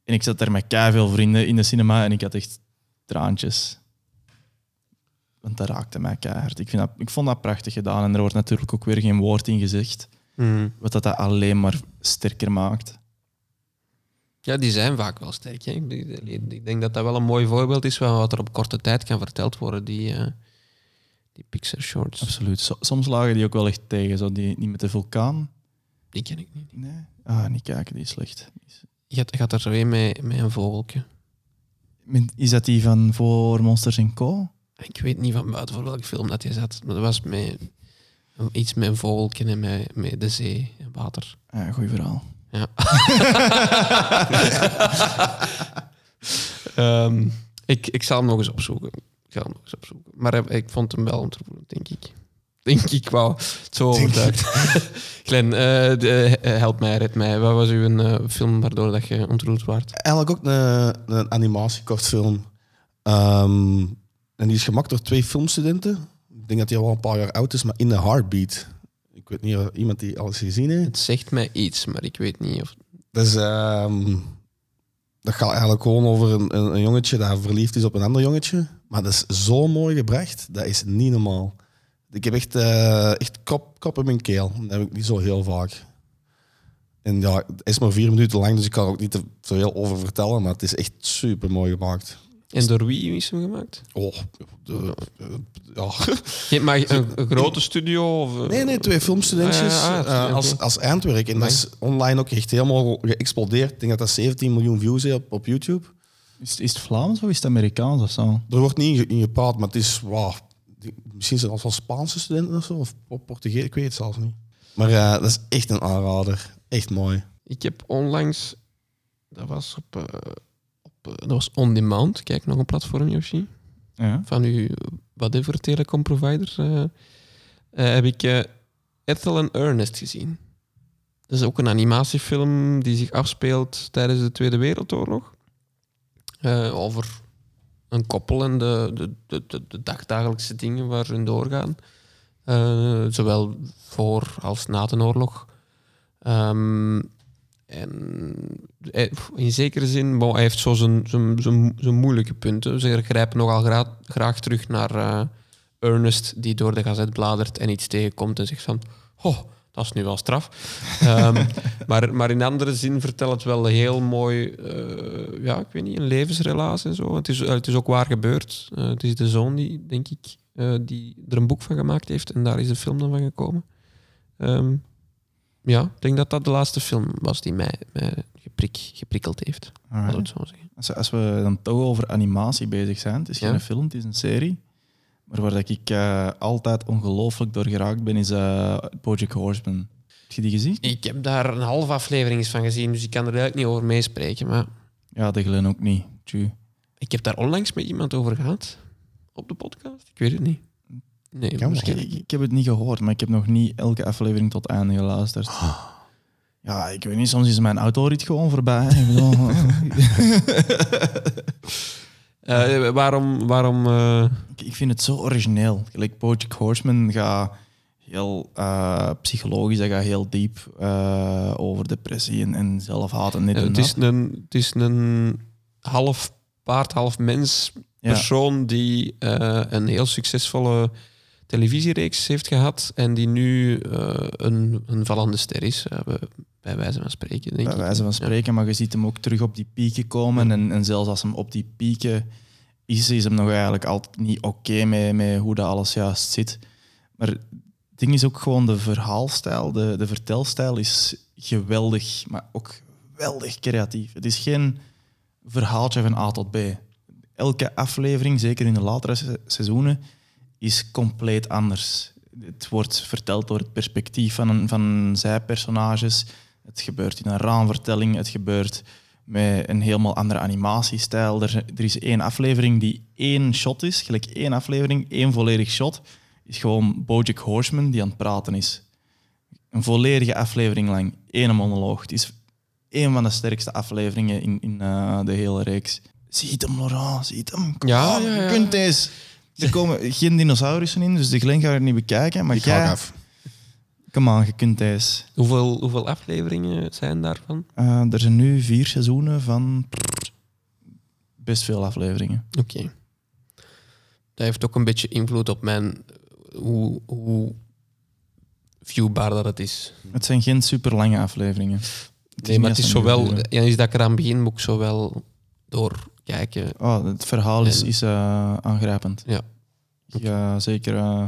En ik zat daar met veel vrienden in de cinema en ik had echt traantjes. Want dat raakte mij keihard. Ik, vind dat, ik vond dat prachtig gedaan. En er wordt natuurlijk ook weer geen woord in gezegd. Mhm. Wat dat, dat alleen maar sterker maakt. Ja, die zijn vaak wel sterk. Hè? Ik, ik- ik denk dat dat wel een mooi voorbeeld is van wat er op korte tijd kan verteld worden, die, eh, die Pixar shorts. Absoluut. So- soms lagen die ook wel echt tegen. Zo die, die met de vulkaan. Die ken ik niet. Nee. Ah, niet kijken, die is slecht. Je gaat, gaat er zo een met, een vogeltje. Is dat die van voor Monsters Co? Ik weet niet van buiten voor welke film dat je zat. Maar dat was met, iets met een vogeltje en met, met de zee en water. Ja, goeie verhaal. Ja. *laughs* Ehm, ik, ik zal hem nog eens opzoeken. Ik zal hem nog eens opzoeken. Maar ik vond hem wel ontroerend, denk ik. Denk ik wel. Het zo overtuigd. *laughs* Glenn, eh, de- eh, help mij, red mij. Wat was uw eh, film waardoor dat je ontroerd werd? Eigenlijk ook een, een animatiekortfilm. Ehm, en die is gemaakt door twee filmstudenten. Ik denk dat hij al een paar jaar oud is, maar in de Heartbeat. Ik weet niet of iemand die alles gezien heeft. Het zegt mij iets, maar ik weet niet of... Dus, ehm, dat gaat eigenlijk gewoon over een, een, een jongetje dat verliefd is op een ander jongetje. Maar dat is zo mooi gebracht, dat is niet normaal. Ik heb echt, eh, echt kop, kop in mijn keel. Dat heb ik niet zo heel vaak. En ja, het is maar vier minuten lang, dus ik kan er ook niet te veel over vertellen. Maar het is echt super mooi gemaakt. En door wie is hem gemaakt? Oh, de- de- ja. Je- Maar een, *laughs* een grote studio? Of, eh, Nee, nee, twee filmstudentjes Ah, ja, ah, eh, als, als eindwerk. En dat is online ook echt helemaal geëxplodeerd. Ik denk dat dat 17 miljoen views heeft op, op YouTube. Is, is het Vlaams of is het Amerikaans of zo? Er wordt niet in, ge- in gepraat, maar het is... Wow, misschien zijn het wel Spaanse studenten of zo, of Por- Portugees, ik weet het zelfs niet. Maar eh, dat is echt een aanrader. Echt mooi. Ik heb onlangs... Dat was op... eh, op eh, dat was On Demand. Kijk, nog een platform, Yoshi. Ja. Van uw whatever telecom provider. eh, eh, heb ik eh, Ethel en Ernest gezien. Dat is ook een animatiefilm die zich afspeelt tijdens de Tweede Wereldoorlog. Eh, over een koppel en de, de, de, dagdagelijkse dingen waar hun doorgaan. Eh, zowel voor als na de oorlog. Ehm, en eh, in zekere zin, bon, hij heeft zo zijn, zijn, zijn, zijn moeilijke punten. Ze grijpen nogal gra- graag terug naar eh, Ernest, die door de gazet bladert en iets tegenkomt en zegt van... Oh, dat is nu wel straf. *laughs* Ehm, maar, maar in andere zin vertelt het wel heel mooi, eh, ja, ik weet niet, een levensrelaas en zo. Het is, het is ook waar gebeurd. Het is de zoon die, denk ik, die er een boek van gemaakt heeft en daar is een film dan van gekomen. Ehm, ja, ik denk dat dat de laatste film was die mij, mij geprik, geprikkeld heeft. Het zo zeggen. Als, we- als we dan toch over animatie bezig zijn, het is Ja. geen film, het is een serie. Maar waar dat ik eh, altijd ongelooflijk door geraakt ben, is Bojack Horseman. Heb je die gezien? Ik heb daar een halve aflevering van gezien, dus ik kan er eigenlijk niet over meespreken. Maar Ja, de Glen ook niet. Tju. ik heb daar onlangs met iemand over gehad. Op de podcast? Ik weet het niet. Nee, Kan Ik, ik, heb het niet gehoord, maar ik heb nog niet elke aflevering tot einde geluisterd. Ja, ik weet niet, soms is mijn autorit gewoon voorbij. Ik bedoel, *laughs* Eh, waarom... waarom eh, ik, ik vind het zo origineel. Gelijk Bojack Horseman gaat heel eh, psychologisch, dat gaat heel diep eh, over depressie en, en zelfhaat en dit en het, dat. is een, het is een half paard, half mens Ja. persoon die eh, een heel succesvolle televisiereeks heeft gehad en die nu eh, een, een vallende ster is, eh, bij- wijze van spreken. Denk bij wijze van Ja. spreken, maar je ziet hem ook terug op die pieken komen. En, en zelfs als hem op die pieken is, is hem nog eigenlijk altijd niet oké mee met hoe dat alles juist zit. Maar het ding is ook gewoon de verhaalstijl, de, de vertelstijl is geweldig, maar ook geweldig creatief. Het is geen verhaaltje van A tot B. Elke aflevering, zeker in de latere se- seizoenen, is compleet anders. Het wordt verteld door het perspectief van, een, van zijpersonages. Het gebeurt in een raamvertelling. Het gebeurt met een helemaal andere animatiestijl. Er, er is één aflevering die één shot is. Gelijk één aflevering, één volledig shot. Is gewoon Bojack Horseman die aan het praten is. Een volledige aflevering lang. één monoloog. Het is een van de sterkste afleveringen in, in eh, de hele reeks. Ziet hem, Laurent. Ziet hem. Kom Ja, ja, Je kunt deze... Er komen geen dinosaurussen in, dus de Glen gaat het niet bekijken. Maar Ik ga jij... af. Kom aan, je kunt deze. Hoeveel, hoeveel afleveringen zijn daarvan? Eh, er zijn nu vier seizoenen van best veel afleveringen. Oké. Dat heeft ook een beetje invloed op mijn hoe, hoe viewbaar dat het is. Het zijn geen super lange afleveringen. Nee, maar het is zowel, ja, is dat ik eraan begin, moet ik zowel doorkijken. Oh, het verhaal is, En- is eh, aangrijpend. Ja. Ik ga zeker eh,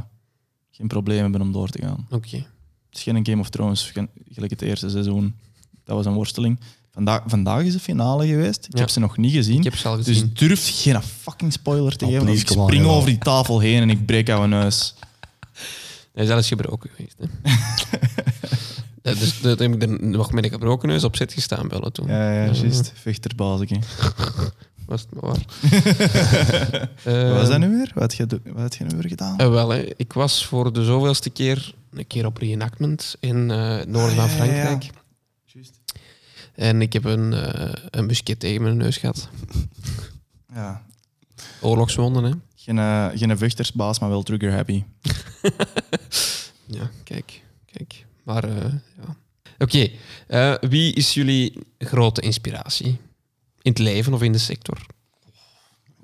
geen probleem hebben om door te gaan. Oké. Het is geen Game of Thrones, gelijk het eerste seizoen. Dat was een worsteling. Vandaag, vandaag is de finale geweest. Ik Ja. heb ze nog niet gezien. Ik heb ze al gezien. Dus durf geen fucking spoiler te Oh, geven. please, Ik on, spring over die tafel heen en ik breek jouw neus. Hij is alles gebroken geweest. Hè? *laughs* Dat, dus, dat heb ik er nog met een gebroken neus op zet gestaan bellen toen. Ja, ja, juist. Vechterbazeke. *laughs* Was het maar *laughs* waar. Wat was dat Eh, nu weer? Wat had je, wat had je nu weer gedaan? eh, wel, hè. ik was voor de zoveelste keer een keer op reenactment in eh, het noorden Ah, van ja, ja, ja. Frankrijk. Juist. En ik heb een, eh een musket tegen mijn neus gehad. Ja. Oorlogswonden, hè. Geen, eh, geen vechtersbaas, maar wel trigger happy. *laughs* Ja, kijk, kijk. Maar eh, ja. Oké, eh, wie is jullie grote inspiratie? In het leven of in de sector?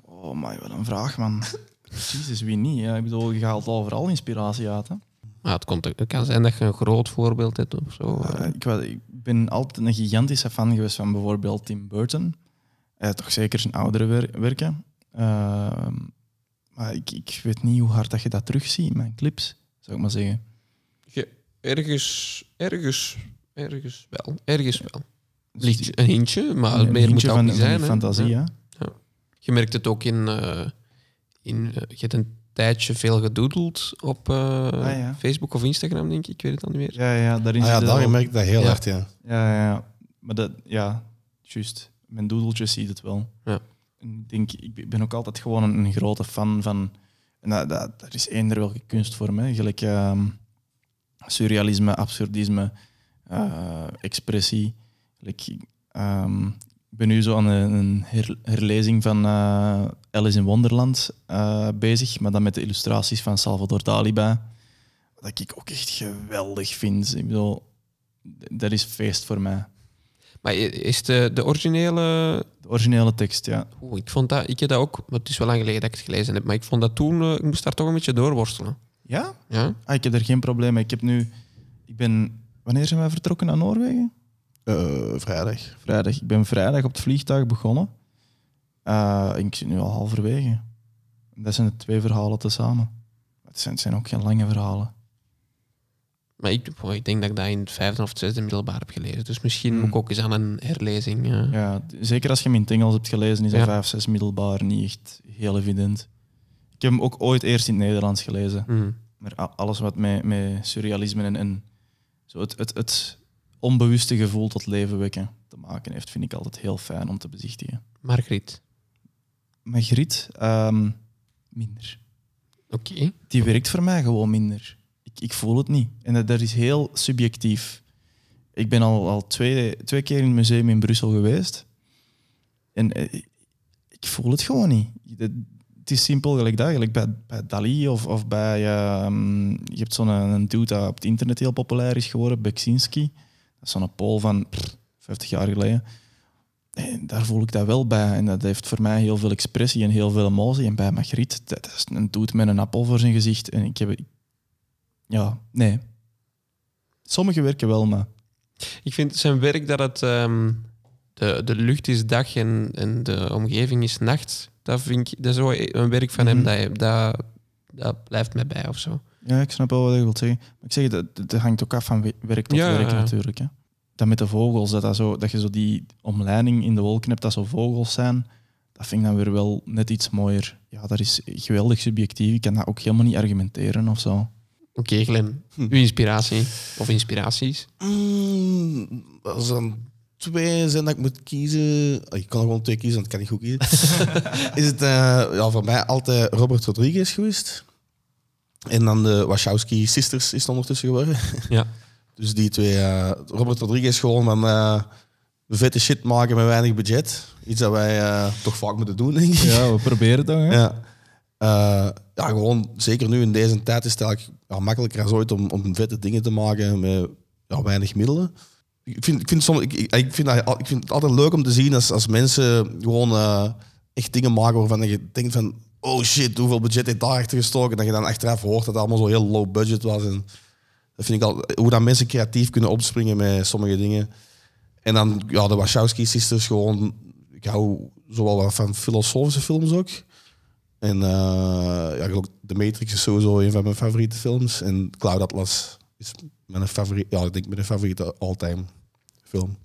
Oh, maar wat een vraag, man. *laughs* Jezus, wie niet? Ja, ik bedoel, je haalt overal inspiratie uit. Hè? Het, komt, het kan zijn dat je een groot voorbeeld hebt of zo. ik, ik ben altijd een gigantische fan geweest van bijvoorbeeld Tim Burton. Eh, toch zeker zijn oudere wer- werken. Ehm, maar ik, ik weet niet hoe hard dat je dat terugziet in mijn clips, zou ik maar zeggen. Je- ergens, ergens, ergens wel. Ergens wel. Dus Ligt een hintje, maar een meer moet hintje dat van, niet zijn. hè. fantasie, Ja. hè? Je merkt het ook in... eh, in eh, je hebt een tijdje veel gedoodeld op eh, ja. Facebook of Instagram, denk ik. Ik weet het al niet meer. Ja, ja, daarin Ah, ja, daar wel- merk ik dat heel Ja. hard, ja. Ja, ja, ja. Maar dat, ja, juist. Mijn doedeltjes ziet het wel. Ja. En ik denk, ik ben ook altijd gewoon een, een grote fan van. En dat, dat, dat is eender welke kunstvorm, hè. Gelijk ehm, surrealisme, absurdisme, eh, expressie. Ehm, ik ben nu zo aan een, een her- herlezing van eh, Alice in Wonderland eh, bezig, maar dan met de illustraties van Salvador Dali bij. Wat ik ook echt geweldig vind. Ik bedoel, dat is feest voor mij. Maar is de, de originele... De originele tekst, ja. Oeh, ik vond dat... Ik heb dat ook... maar Het is wel lang geleden dat ik het gelezen heb, maar ik vond dat toen... eh, ik moest daar toch een beetje doorworstelen. Ja? Ja? Ah, ik heb er geen probleem mee. Ik heb nu... Ik ben... Wanneer zijn wij vertrokken naar Noorwegen? Eh, vrijdag. Vrijdag. Ik ben vrijdag op het vliegtuig begonnen. Eh, en ik zit nu al halverwege. Dat zijn de twee verhalen tezamen. Het zijn, het zijn ook geen lange verhalen. Maar ik, boah, ik denk dat ik dat in het vijfde of het zesde middelbaar heb gelezen. Dus misschien Hmm. moet ik ook eens aan een herlezing... eh. Ja, zeker als je hem in het Engels hebt gelezen, is een Ja. 5, 6 middelbaar niet echt heel evident. Ik heb hem ook ooit eerst in het Nederlands gelezen. Hmm. Maar alles wat met, met surrealisme en, en zo het, het, het onbewuste gevoel tot leven wekken te maken heeft, vind ik altijd heel fijn om te bezichtigen. Margriet. Maar Griet, ehm, minder. Oké. Die werkt voor mij gewoon minder. Ik, ik voel het niet. En dat, dat is heel subjectief. Ik ben al, al twee, twee keer in het museum in Brussel geweest. En eh, ik voel het gewoon niet. Dat- het is simpel gelijk dat. Gelijk bij, bij Dali of, of bij... ehm, je hebt zo'n een dude dat op het internet heel populair is geworden, Beksinski. Dat is zo'n Pool van pff, 50 jaar geleden. En daar voel ik dat wel bij. En dat heeft voor mij heel veel expressie en heel veel emotie. En bij Magritte, dat is een dude met een appel voor zijn gezicht. En ik heb... Ja, nee. Sommige werken wel, maar... Ik vind zijn werk dat het... ehm, de, de lucht is dag en, en de omgeving is nacht. Dat vind ik... Dat is zo een werk van Mhm. hem dat, je- dat, dat blijft mij bij of zo. Ja, ik snap wel wat je wilt zeggen. Maar ik zeg, dat, dat hangt ook af van we- werk tot Ja, werk ja. natuurlijk. Hè. Dat met de vogels, dat, dat, zo, dat je zo die omleiding in de wolken hebt, dat zo vogels zijn, dat vind ik dan weer wel net iets mooier. Ja, dat is geweldig subjectief. Ik kan dat ook helemaal niet argumenteren of zo. Oké, Glenn. Uw inspiratie. Of inspiraties. Mm, als er dan twee zijn dat ik moet kiezen... Oh, ik kan er gewoon twee kiezen, want ik kan niet goed kiezen. *laughs* is het eh, ja, voor mij altijd Robert Rodriguez geweest. En dan de Wachowski Sisters is het ondertussen geworden. Ja. *laughs* Dus die twee... eh, Robert Rodriguez gewoon van eh, vette shit maken met weinig budget. Iets dat wij eh, toch vaak moeten doen, denk ik. Ja, we proberen toch. Hè? Ja. Eh, ja, gewoon zeker nu in deze tijd is het eigenlijk ja, makkelijker als ooit om, om vette dingen te maken met ja, weinig middelen. Ik vind, ik, vind soms, ik, ik, vind dat, ik vind het altijd leuk om te zien als, als mensen gewoon eh, echt dingen maken waarvan je denkt van oh shit, hoeveel budget heeft daar achter gestoken? Dat je dan achteraf hoort dat het allemaal zo heel low budget was. En dat vind ik al, hoe dat mensen creatief kunnen opspringen met sommige dingen. En dan ja, de Wachowski sisters gewoon, ik hou zowel wel van filosofische films ook. En eh, ja, ook The Matrix is sowieso een van mijn favoriete films. En Cloud Atlas is mijn favoriet, ja, ik denk mijn favoriete all-time film.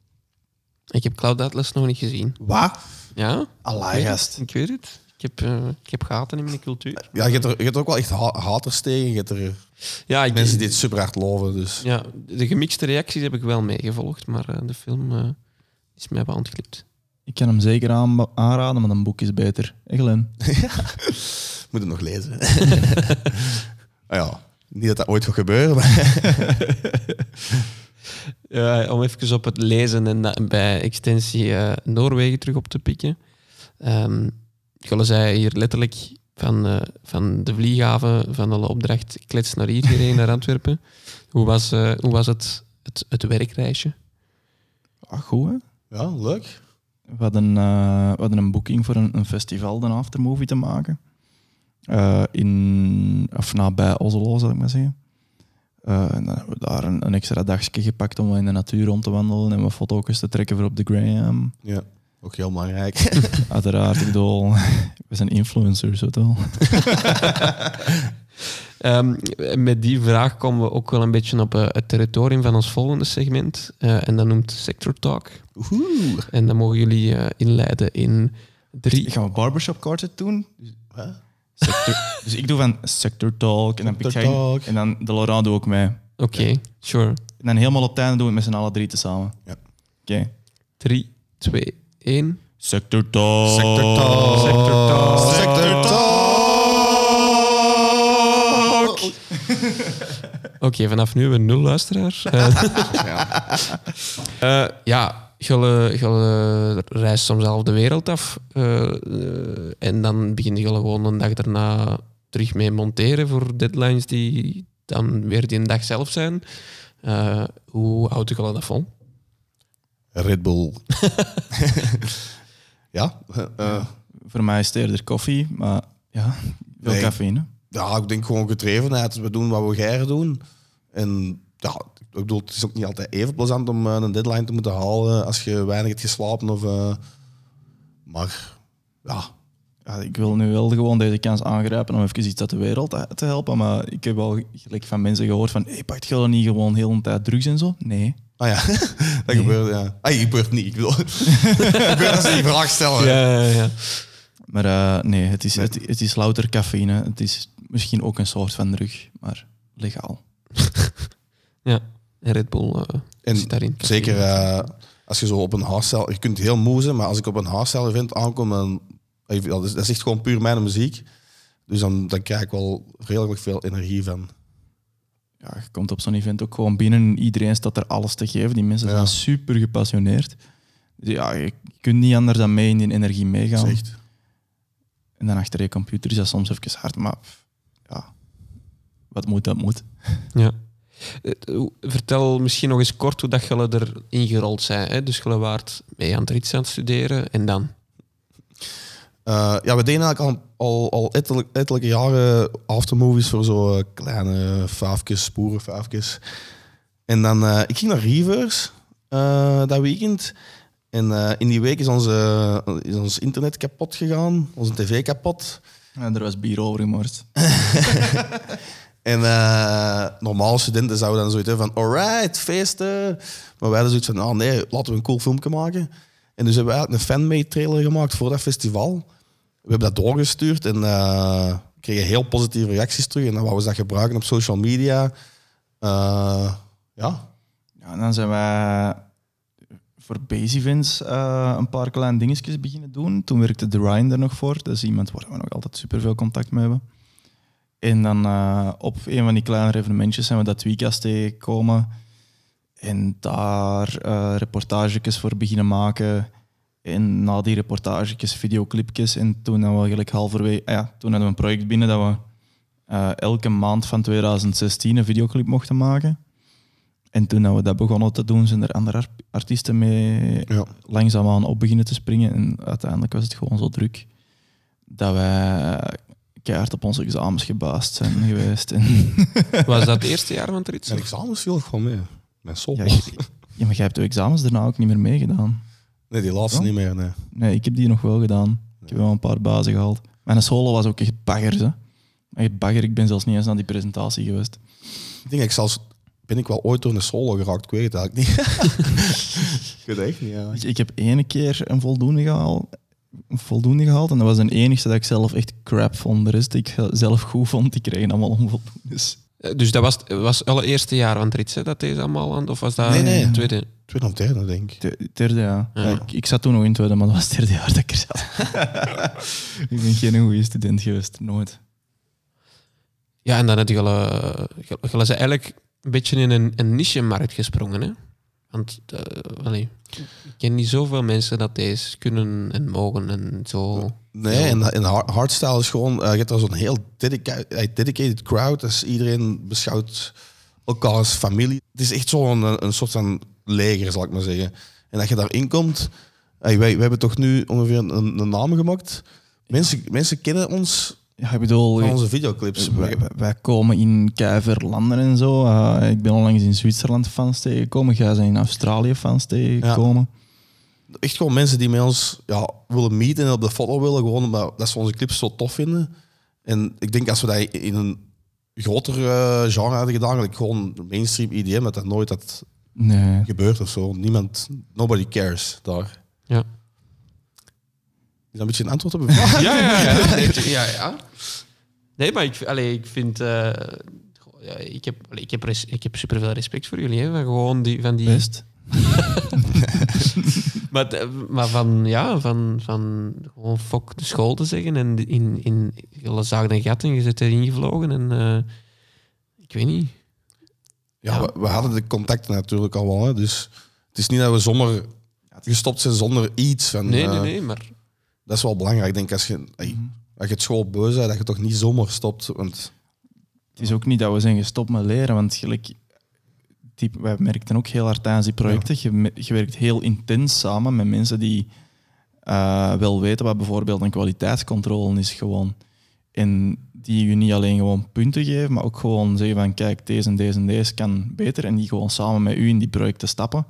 Ik heb Cloud Atlas nog niet gezien. Wat? Ja? Allee, gast. Ik weet het. Ik heb, eh, ik heb gaten in mijn cultuur. Ja, je hebt er, je hebt er ook wel echt ha- haters tegen. Je hebt er Ja, ik, mensen die het super hard loven. Dus. ja, de gemixte reacties heb ik wel meegevolgd, maar eh, de film eh, is mij wel ontglipt. Ik kan hem zeker aan, aanraden, maar een boek is beter. Echt, Glenn? *laughs* Moet het nog lezen. *laughs* ah ja, niet dat dat ooit gaat gebeuren, maar *laughs* Ja, om even op het lezen en bij extensie eh, Noorwegen terug op te pikken. Ehm Golle zei hier letterlijk van, eh, van de vlieghaven van alle opdracht klets naar hier gereden, naar Antwerpen. *laughs* Hoe was, eh, hoe was het, het, het werkreisje? Ah, goed, hè? ja, leuk. We hadden, eh, we hadden een boeking voor een, een festival, een aftermovie te maken. Eh, in, of nabij Oslo, zal ik maar zeggen. Eh, en dan hebben we daar een, een extra dagje gepakt om in de natuur rond te wandelen en wat foto's te trekken voor op de Graham. Ja, ook heel belangrijk. *laughs* Uiteraard, ik bedoel, we zijn influencers, weet wel. *laughs* Ehm, met die vraag komen we ook wel een beetje op eh, het territorium van ons volgende segment. Eh, en dat noemt Sector Talk. Oeh. En dan mogen jullie eh, inleiden in drie. Gaan we barbershop quartet doen? Huh? Sector- *laughs* dus ik doe van sector talk en dan Sector talk. en dan de Laurent doe ook mee. Oké, sure. En dan helemaal op het einde doen we het met z'n allen drie tezamen. Ja. Oké. Drie, twee, één. Sector talk. Sector talk. Sector talk. Sector talk. Oké, vanaf nu hebben we nul luisteraars. Eh, *laughs* eh, ja, *laughs* Gulle, Gulle reist soms half de wereld af. Eh, en dan begint Gulle gewoon een dag daarna terug mee monteren voor deadlines die dan weer die dag zelf zijn. Eh, hoe houdt Gulle dat vol? Red Bull. *laughs* ja, eh, Voor mij is het eerder koffie, maar ja, veel Nee. cafeïne. ja, ik denk gewoon gedrevenheid. We doen wat we graag doen. En ja, ik bedoel, het is ook niet altijd even plezant om eh, een deadline te moeten halen als je weinig hebt geslapen. Of, eh, maar ja, Ja, ik wil nu wel gewoon deze kans aangrijpen om even iets uit de wereld te, te helpen. Maar ik heb wel gelijk van mensen gehoord van, hey, pakt je dan niet gewoon heel de tijd drugs en zo? Nee. Ah ja, *laughs* dat gebeurt. Ja. Ah, gebeurt niet. Ik bedoel, het gebeurt als ze die vraag stellen. Ja, ja, ja. Maar eh, nee, het is, het, het is louter cafeïne. Het is misschien ook een soort van drug, maar legaal. *laughs* ja. En Red Bull eh, En zit daarin. Zeker eh, als je zo op een hardstyle... Je kunt heel moe zijn, maar als ik op een hardstyle event aankom, dan... ja, Dat is, dat is echt gewoon puur mijn muziek. Dus dan, dan krijg ik wel redelijk veel energie van. Ja, je komt op zo'n event ook gewoon binnen en iedereen staat er alles te geven. Die mensen Ja. zijn super gepassioneerd. Dus ja, je kunt niet anders dan mee in die energie meegaan. echt... En dan achter je computer is dat soms even hard, maar ja, wat moet, dat moet. Ja. Vertel misschien nog eens kort hoe dat jullie erin gerold zijn. Hè? Dus jullie waart mee aan het rits aan het studeren en dan? Eh, ja, we deden eigenlijk al, al, al ettelijk- ettelijke jaren aftermovies voor zo eh, kleine vijfjes, sporen vijfjes. En dan, eh, ik ging naar Rivers dat weekend. En in die week is, onze, is ons internet kapot gegaan, onze tv kapot. En er was bier over gemorst. *laughs* En normale studenten zouden dan zoiets hebben van, alright, feesten. Maar wij hadden zoiets van, oh nee, laten we een cool filmpje maken. En dus hebben we eigenlijk een fanmade trailer gemaakt voor dat festival. We hebben dat doorgestuurd en eh, kregen heel positieve reacties terug. En dan wouden we dat gebruiken op social media. Eh, ja, en dan zijn wij voor base events eh, een paar kleine dingetjes beginnen doen. Toen werkte The Ryan er nog voor. Dat is iemand waar we nog altijd superveel contact mee hebben. En dan op een van die kleinere evenementjes zijn we dat Tweecast tegengekomen. En daar reportagetjes voor beginnen maken. En na die reportagetjes, videoclipjes. En toen hadden we eigenlijk halverwege... ah ja, toen hadden we een project binnen dat we eh, elke maand van 2016 een videoclip mochten maken. En toen dat we dat begonnen te doen, zijn er andere ar- artiesten mee ja. langzaamaan op beginnen te springen. En uiteindelijk was het gewoon zo druk dat wij keihard op onze examens gebaasd zijn *laughs* geweest. En, *laughs* Was dat het eerste jaar van het rits? Mijn examens viel gewoon mee. Mijn sol. ja, ja, maar jij hebt de examens daarna ook niet meer meegedaan. Nee, die laatste Ja? niet meer. Nee. Nee, ik heb die nog wel gedaan. Ik heb wel een paar bazen gehaald. Mijn solo was ook echt bagger, hè. Echt bagger. Ik ben zelfs niet eens naar die presentatie geweest. Ik denk, ik zelfs, ben ik wel ooit door een solo geraakt? Ik weet het eigenlijk niet. *laughs* ik weet het echt niet, ja. Ik, ik heb ene keer een voldoende gehaald. voldoende gehaald. En dat was de enige dat ik zelf echt crap vond. De rest die ik zelf goed vond, die kregen allemaal onvoldoendes. Eh, Dus dat was, was alle eerste jaar van het dat deze allemaal aan, of was dat Nee, nee. het tweede? Tweede of derde, denk ik. De- Derde, ja. Ik, ik zat toen nog in het tweede, maar dat was het derde jaar dat ik er zat. *laughs* ik ben geen goede student geweest, nooit. Ja, en dan had je al, eh, je- je was eigenlijk een beetje in een, een niche-markt gesprongen, hè? Want eh, allee, ik ken niet zoveel mensen dat deze kunnen en mogen en zo. Nee, en, en hard- hardstyle is gewoon... eh, je hebt daar zo'n heel dedica- dedicated crowd. Dus iedereen beschouwt elkaar als familie. Het is echt zo'n een, een soort van leger, zal ik maar zeggen. En dat je daarin komt... eh, wij, wij hebben toch nu ongeveer een, een naam gemaakt. Mensen, mensen kennen ons Ja, ik bedoel, van onze videoclips. wij, komen in keiveel landen en zo. Eh, ik ben onlangs in Zwitserland fans tegengekomen. Jij zijn in Australië fans tegengekomen. echt gewoon mensen die met ons ja, willen meeten en op de foto willen, gewoon omdat dat ze onze clips zo tof vinden. En ik denk als we dat in een groter eh, genre hadden gedaan, like gewoon mainstream EDM, dat dat nooit had Nee. gebeurd of zo. Niemand, nobody cares daar. Ja. Is dat een beetje een antwoord op uw vraag? *laughs* Ja, ja, ja. *laughs* Nee, ja, ja. Nee, maar ik, allee, ik vind... eh, goh, ja, ik, heb, allee, ik, heb res- ik heb superveel respect voor jullie. Hè, van gewoon die, van die, Best. *laughs* maar, d- maar van, ja, van, van gewoon fok de school te zeggen en in, in je zagen een gat en je zit erin gevlogen en eh, ik weet niet. Ja, Ja. We, we hadden de contacten natuurlijk al wel. Hè, dus het is niet dat we zomaar gestopt zijn zonder iets. Van, Nee, nee, eh, nee, maar Dat is wel belangrijk. Ik denk als je, ey, als je het school beu bent, dat je toch niet zomaar stopt. Want Het is ook niet dat we zijn gestopt met leren, want gelijk, die, wij merkten ook heel hard tijdens die projecten. Je, werkt heel intens samen met mensen die eh, wel weten wat bijvoorbeeld een kwaliteitscontrole is gewoon. En die je niet alleen gewoon punten geven, maar ook gewoon zeggen van kijk, deze en deze en deze kan beter. En die gewoon samen met u in die projecten stappen.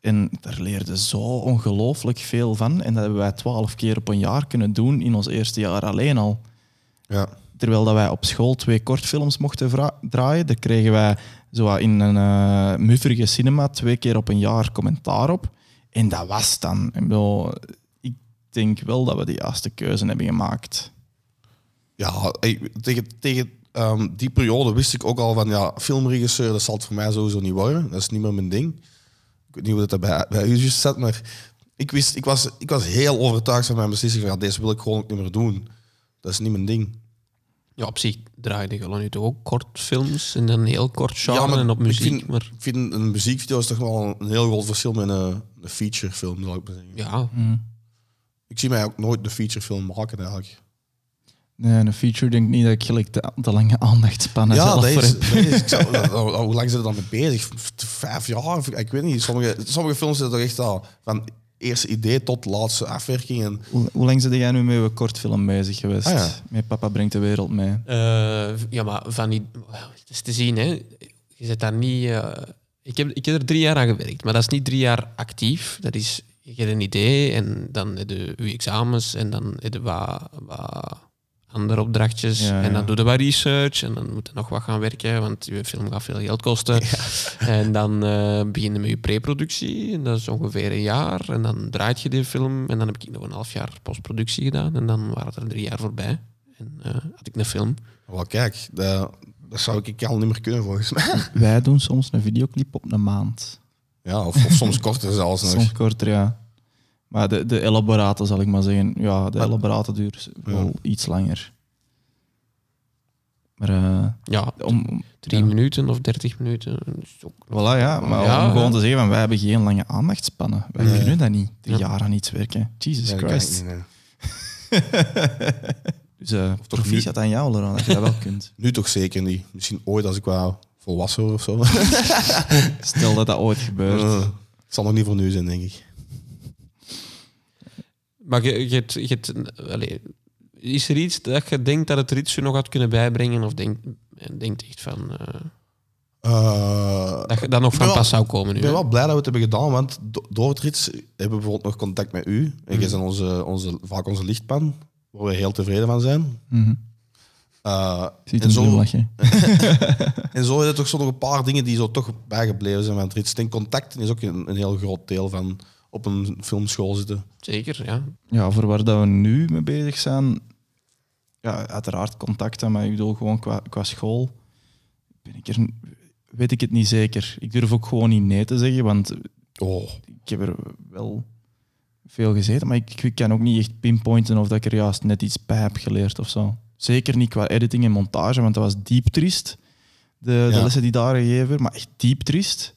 En daar leerde zo ongelooflijk veel van. En dat hebben wij twaalf keer op een jaar kunnen doen in ons eerste jaar alleen al. ja, Terwijl dat wij op school twee kortfilms mochten draaien, daar kregen wij zo in een eh mufferige cinema twee keer op een jaar commentaar op. En dat was dan. Ik, bedoel, ik denk wel dat we de juiste keuze hebben gemaakt. Ja tegen, tegen ehm, die periode wist ik ook al van ja, filmregisseur, dat zal het voor mij sowieso niet worden. Dat is niet meer mijn ding. Ik weet niet hoe dat bij, bij u juist zat, maar ik, wist, ik, was, ik was heel overtuigd van mijn beslissing van ja, deze wil ik gewoon ook niet meer doen. Dat is niet mijn ding. ja, op zich draaide je nu toch ook kortfilms en dan heel kort genre Ja, maar en op ik muziek. vind- maar Ik vind een muziekvideo is toch wel een heel groot verschil met een, een featurefilm, zou ik maar zeggen. ja, Ik zie mij ook nooit een featurefilm maken eigenlijk. Nee, een feature denk ik niet dat ik gelijk de, de lange aandachtspannen Ja, zelf dat voor is, heb. dat is- ik zou- *laughs* dat- dat- hoe lang zijn er dan mee bezig? Vijf jaar? Ik weet niet. Sommige, sommige films zitten toch echt al van eerste idee tot laatste afwerking. En, Hoe, hoe lang zit jij nu met een kortfilm bezig geweest? Ah, ja. Met Papa brengt de wereld mee. Eh, ja, maar van die, het is te zien, hè. Je zit daar niet. eh, ik, heb, ik heb er drie jaar aan gewerkt, maar dat is niet drie jaar actief. Dat is, je hebt een idee en dan heb je je examens en dan heb je wat, wat andere opdrachtjes. Ja, en dan ja. doe je wat research en dan moet je nog wat gaan werken, want je film gaat veel geld kosten. *laughs* En dan eh begin je met je preproductie, en dat is ongeveer een jaar. En dan draait je die film en dan heb ik nog een half jaar postproductie gedaan. En dan waren er drie jaar voorbij. En eh, had ik een film. wel, kijk, dat, dat zou ik al niet meer kunnen volgens mij. *laughs* Wij doen soms een videoclip op een maand. Ja, of, of soms korter zelfs nog. Soms korter, ja. Maar de, de elaborate, zal ik maar zeggen. Ja, de elaborate duurt wel iets langer. Maar eh, Ja, om, om- drie ja. minuten of dertig minuten. is ook- Voilà, ja. Maar Ja, om gewoon te zeggen, van, wij hebben geen lange aandachtspannen. Wij Nee. kunnen dat niet. Drie Ja. jaar aan iets werken. Jesus dat Christ. niet, *laughs* nee. Dus uh, toch proficiat aan jou, Laurent, dat je dat wel kunt. *laughs* Nu toch zeker niet. Misschien ooit als ik wel volwassen word of zo. *laughs* Stel dat dat ooit gebeurt. Eh, Het zal nog niet voor nu zijn, denk ik. Maar je, je, hebt- je, is er iets dat je denkt dat het ritje nog had kunnen bijbrengen? Of denk, en denkt echt van... eh, Eh, dat je dat nog van pas wel- zou komen nu? Ik ben hè? wel blij dat we het hebben gedaan, want do- door het rits hebben we bijvoorbeeld nog contact met u. En jij bent onze, onze, vaak onze lichtpan, waar we heel tevreden van zijn. Mhm. Eh, Ziet en, een zo, glimlachje. *laughs* en zo zijn er toch zo nog een paar dingen die zo toch bijgebleven zijn van het rits. En contacten is ook een, een heel groot deel van op een filmschool zitten. Zeker, ja. Ja, voor waar dat we nu mee bezig zijn, ja, uiteraard contacten, maar ik bedoel gewoon qua, qua school, ben ik er, weet ik het niet zeker. Ik durf ook gewoon niet nee te zeggen, want Oh, ik heb er wel veel gezeten, maar ik, ik kan ook niet echt pinpointen of dat ik er juist net iets bij heb geleerd of zo. Zeker niet qua editing en montage, want dat was diep triest. De, lessen die daar gegeven werden, maar echt diep triest.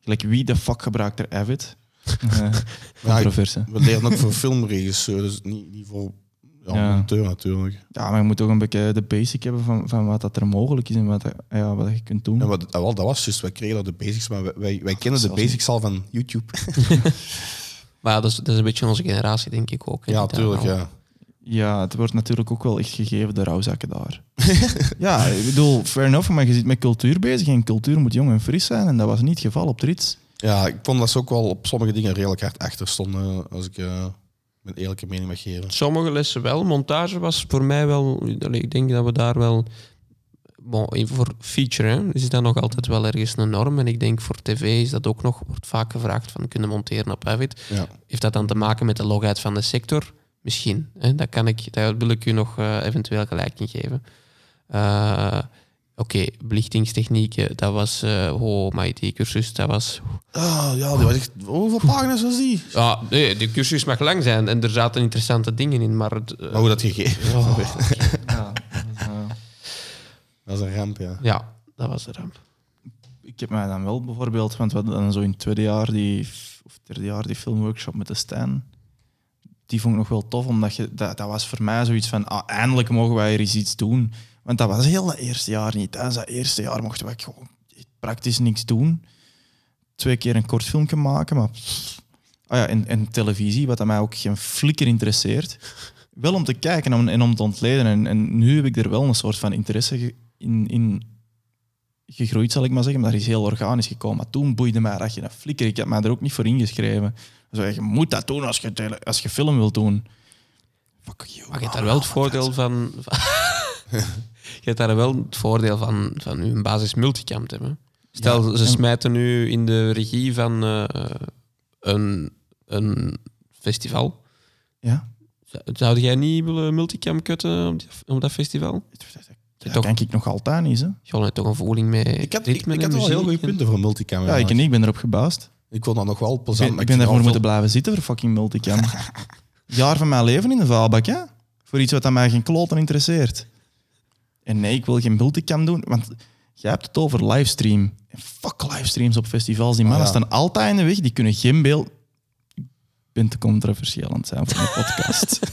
Gelijk, wie de fuck gebruikt er Avid? Ja, ik- we leren ook voor filmregisseur, dus niet, niet voor ja, Ja. monteur natuurlijk. Ja, maar je moet toch een beetje de basic hebben van, van wat dat er mogelijk is en wat, dat- ja, wat je kunt doen. En wat, ah, wel, dat was juist, wij kregen de basics, maar wij, wij, wij kennen de basics al van YouTube. *laughs* Maar ja, dat, is, dat is een beetje onze generatie, denk ik ook. Ja, natuurlijk, ja. Ja, het wordt natuurlijk ook wel echt gegeven, de rouwzakken daar. *laughs* ja, ik bedoel, fair enough, maar je zit met cultuur bezig en cultuur moet jong en fris zijn en dat was niet het geval op Trits. Ja, ik vond dat ze ook wel op sommige dingen redelijk hard achter stonden, als ik eh mijn eerlijke mening mag geven. Sommige lessen wel. Montage was voor mij wel... Ik denk dat we daar wel... Bon, voor feature hè, is dat nog altijd wel ergens een norm. En ik denk voor tv is dat ook nog... Wordt vaak gevraagd van kunnen monteren op Avid. Ja. Heeft dat dan te maken met de logheid van de sector? Misschien. Hè? Dat kan ik, daar wil ik u nog eh, eventueel gelijk in geven. Eh, Oké, belichtingstechnieken, dat was... eh oh, maar die cursus, dat was... Ah, ja, die was echt, hoeveel pagina's was die? Ja, nee, die cursus mag lang zijn en er zaten interessante dingen in, maar... Het, eh, Maar hoe dat gegeven? oh, Ja, Dat is een ramp, ja. ja, dat was de ramp. ik heb mij dan wel bijvoorbeeld, want we hadden dan zo in het tweede jaar die, of derde jaar die filmworkshop met de Stijn. Die vond ik nog wel tof, omdat je, dat, dat was voor mij zoiets van, ah, eindelijk mogen wij er eens iets doen. Want dat was heel dat eerste jaar niet. Tijdens dat eerste jaar mochten wij gewoon praktisch niks doen. Twee keer een kort filmpje maken, maar... Ah ja, en, en televisie, wat aan mij ook geen flikker interesseert. Wel om te kijken en om, en om te ontleden. En, en nu heb ik er wel een soort van interesse in, in gegroeid, zal ik maar zeggen. Maar dat is heel organisch gekomen. Maar toen boeide mij dat je een flikker. Ik heb mij er ook niet voor ingeschreven. Zo, je moet dat doen als je, tele- als je film wilt doen. Fuck you. Maar je hebt daar wel het voordeel van... van- *laughs* je hebt daar wel het voordeel van, van uw basis multicam te hebben. Stel, Ja, ze en- smijten nu in de regie van eh, een, een festival. Ja? Zou- jij niet willen multicam cutten op, die- op dat festival? Dat toch- kan ik nog altijd niet. Hè? Je had toch een voeling met Ik had, ik, ritme ik en had wel heel goede en- punten voor multicam. Ja, ik en ik ben erop gebaasd. Ik vond dat nog wel Ik plezant. ben, ik daarvoor moeten blijven zitten voor fucking multicam. *laughs* Jaar van mijn leven in de vuilbak, hè? Voor iets wat aan mij geen kloten interesseert. En nee, ik wil geen multicam doen, want jij hebt het over livestream. Fuck livestreams op festivals. Die Ah, mannen ja. staan altijd in de weg, die kunnen geen beeld... Te controversieel aan het zijn voor mijn podcast. *laughs*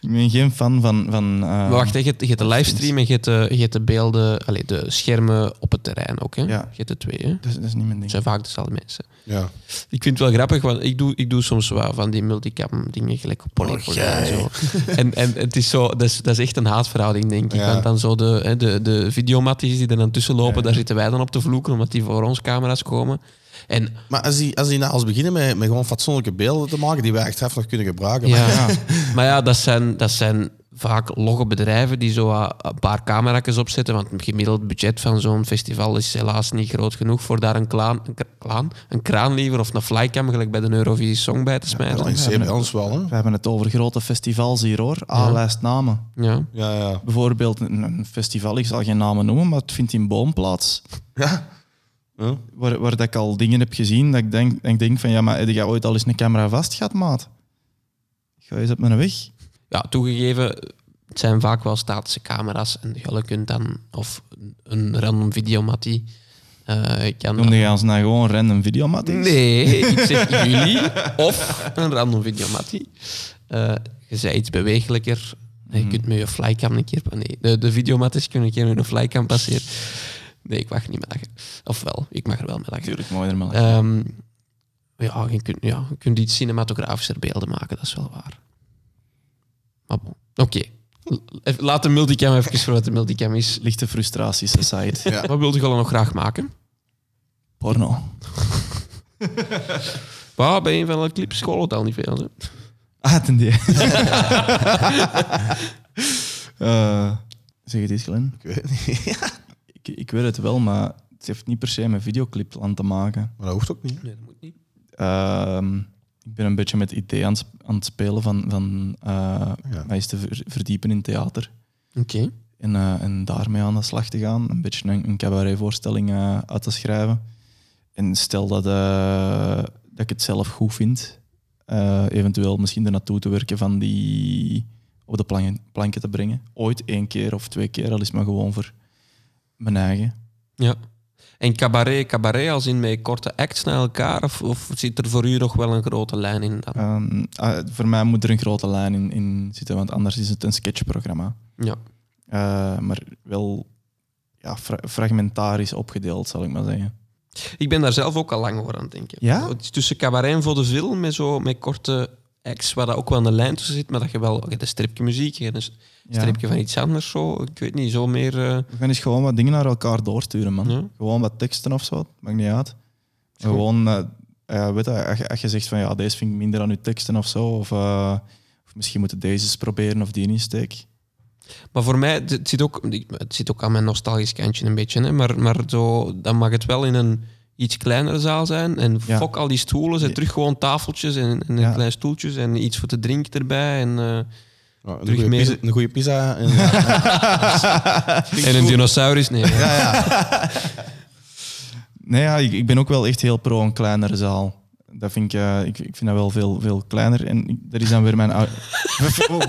ik ben geen fan van... van eh, wacht, hè, je, hebt- je hebt de livestream en je hebt de, je hebt de beelden, allez, de schermen op het terrein ook. Hè? Ja. Je hebt de twee. Hè? Dat, is, dat is niet mijn Dat ding. zijn vaak dezelfde mensen. Ja. Ik vind het wel grappig, want ik doe, ik doe soms wel van die multicam dingen gelijk op Polygon en zo. *laughs* En, en het is zo, dat is, dat is echt een haatverhouding, denk ik. Ja. Want dan zo de, hè, de, de videomatties die er dan tussen lopen, Ja. daar zitten wij dan op te vloeken, omdat die voor ons camera's komen. En Maar als die, als die nou als beginnen met, met gewoon fatsoenlijke beelden te maken, die wij achteraf nog kunnen gebruiken. ja, maar- *laughs* maar ja, dat zijn, dat zijn vaak logge bedrijven die zo een paar camera's opzetten, want het gemiddeld budget van zo'n festival is helaas niet groot genoeg voor daar een, klaan, een, klaan, een kraan liever of een flycam gelijk bij de Eurovisie Song bij te smijten. in C bij ons wel, hè? We hebben het over grote festivals hier, hoor. A-lijst namen. Ja. Ja, ja. Bijvoorbeeld een, een festival, ik zal geen namen noemen, maar het vindt in Boom plaats. Ja. Ja. Waar, waar dat ik al dingen heb gezien, dat ik denk, dat ik denk van, ja, maar heb jij ooit al eens een camera vast gehad, maat? Ga eens op mijn weg. ja, toegegeven, het zijn vaak wel statische camera's en je kunt dan, of een random videomattie, eh ik kan Noemde je ons nou gewoon random videomat? Nee, *laughs* ik zeg jullie of een random videomattie. Eh je zei iets bewegelijker. Je kunt met je flycam een keer... Nee, de, de videomatties kunnen een keer met een flycam passeren. Nee, ik mag niet meer lachen. Of wel, ik mag er wel mee lachen. Natuurlijk, mooi ermee. Ehm, ja, je kunt, ja, je kunt iets cinematografischer beelden maken, dat is wel waar. Maar bon, oké. Laat de multicam even voor wat de multicam is. Lichte frustraties aside. *laughs* Ja. Wat wilde je allemaal nog graag maken? Porno. *laughs* Waar bij een van de clips school het al niet veel. Hè? Ah, ten die. *laughs* Eh, zeg het eens, Glenn. Ik weet het niet. Ik, ik weet het wel, maar het heeft niet per se met videoclipland te maken. Maar dat hoeft ook niet. Nee, dat moet niet. Ehm, ik ben een beetje met het idee aan, aan het spelen van, van eh, Ja. mij eens te ver- verdiepen in theater. Oké. En, eh, en daarmee aan de slag te gaan. Een beetje een, een cabaretvoorstelling eh, uit te schrijven. En stel dat, eh, dat ik het zelf goed vind, eh, eventueel misschien er naartoe te werken van die op de planken, planken te brengen. Ooit één keer of twee keer, al is maar gewoon voor mijn eigen. Ja. En cabaret, cabaret als in met korte acts naar elkaar? Of, of zit er voor u nog wel een grote lijn in ah, voor mij moet er een grote lijn in, in zitten, want anders is het een sketchprogramma. Ja. Eh, maar wel ja, fra- fragmentarisch opgedeeld, zal ik maar zeggen. Ik ben daar zelf ook al lang over aan het denken. Ja? Tussen cabaret en vaudeville met, zo, met korte acts, waar dat ook wel een lijn tussen zit, maar dat je wel... Je hebt een stripje muziek, je hebt stripje van iets anders, zo. Ik weet niet, zo meer... eh, We gaan eens gewoon wat dingen naar elkaar doorsturen, man. Ja. Gewoon wat teksten of zo, maakt niet uit. Gewoon, eh, weet je, als je, als je zegt van ja, deze vind ik minder aan uw teksten of zo, of, of misschien moeten deze eens proberen of die insteek. Maar voor mij, het zit ook, het zit ook aan mijn nostalgisch kantje een beetje. Hè? Maar, maar zo, dan mag het wel in een iets kleinere zaal zijn. En Ja. fok al die stoelen. Ja. terug gewoon tafeltjes en, en Ja. kleine stoeltjes en iets voor te drinken erbij. En, *laughs* Ja, een, goede pizza, een goede pizza. En, ja, en een dinosaurus. Nee, ja, ja. *laughs* Nee, ja, ik, ik ben ook wel echt heel pro een kleinere zaal. Dat vind ik, eh, ik, ik vind dat wel veel, veel kleiner. En ik- dat is dan weer mijn... ou- *laughs* Oh,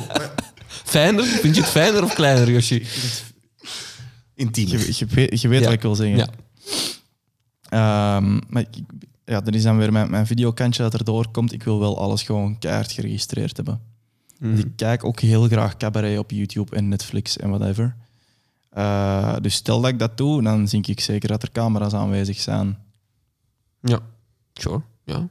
Fijner? Vind je het fijner of kleiner, Yoshi? Intiem. je, je weet, je weet Ja. wat ik wil zeggen. Ja. Ehm, maar ik, ja, dat is dan weer mijn, mijn videokantje dat erdoor komt. Ik wil wel alles gewoon keihard geregistreerd hebben. Mhm. Ik kijk ook heel graag cabaret op YouTube en Netflix en whatever. Eh, dus stel dat ik dat doe, dan denk ik zeker dat er camera's aanwezig zijn. Ja, sure. Ja.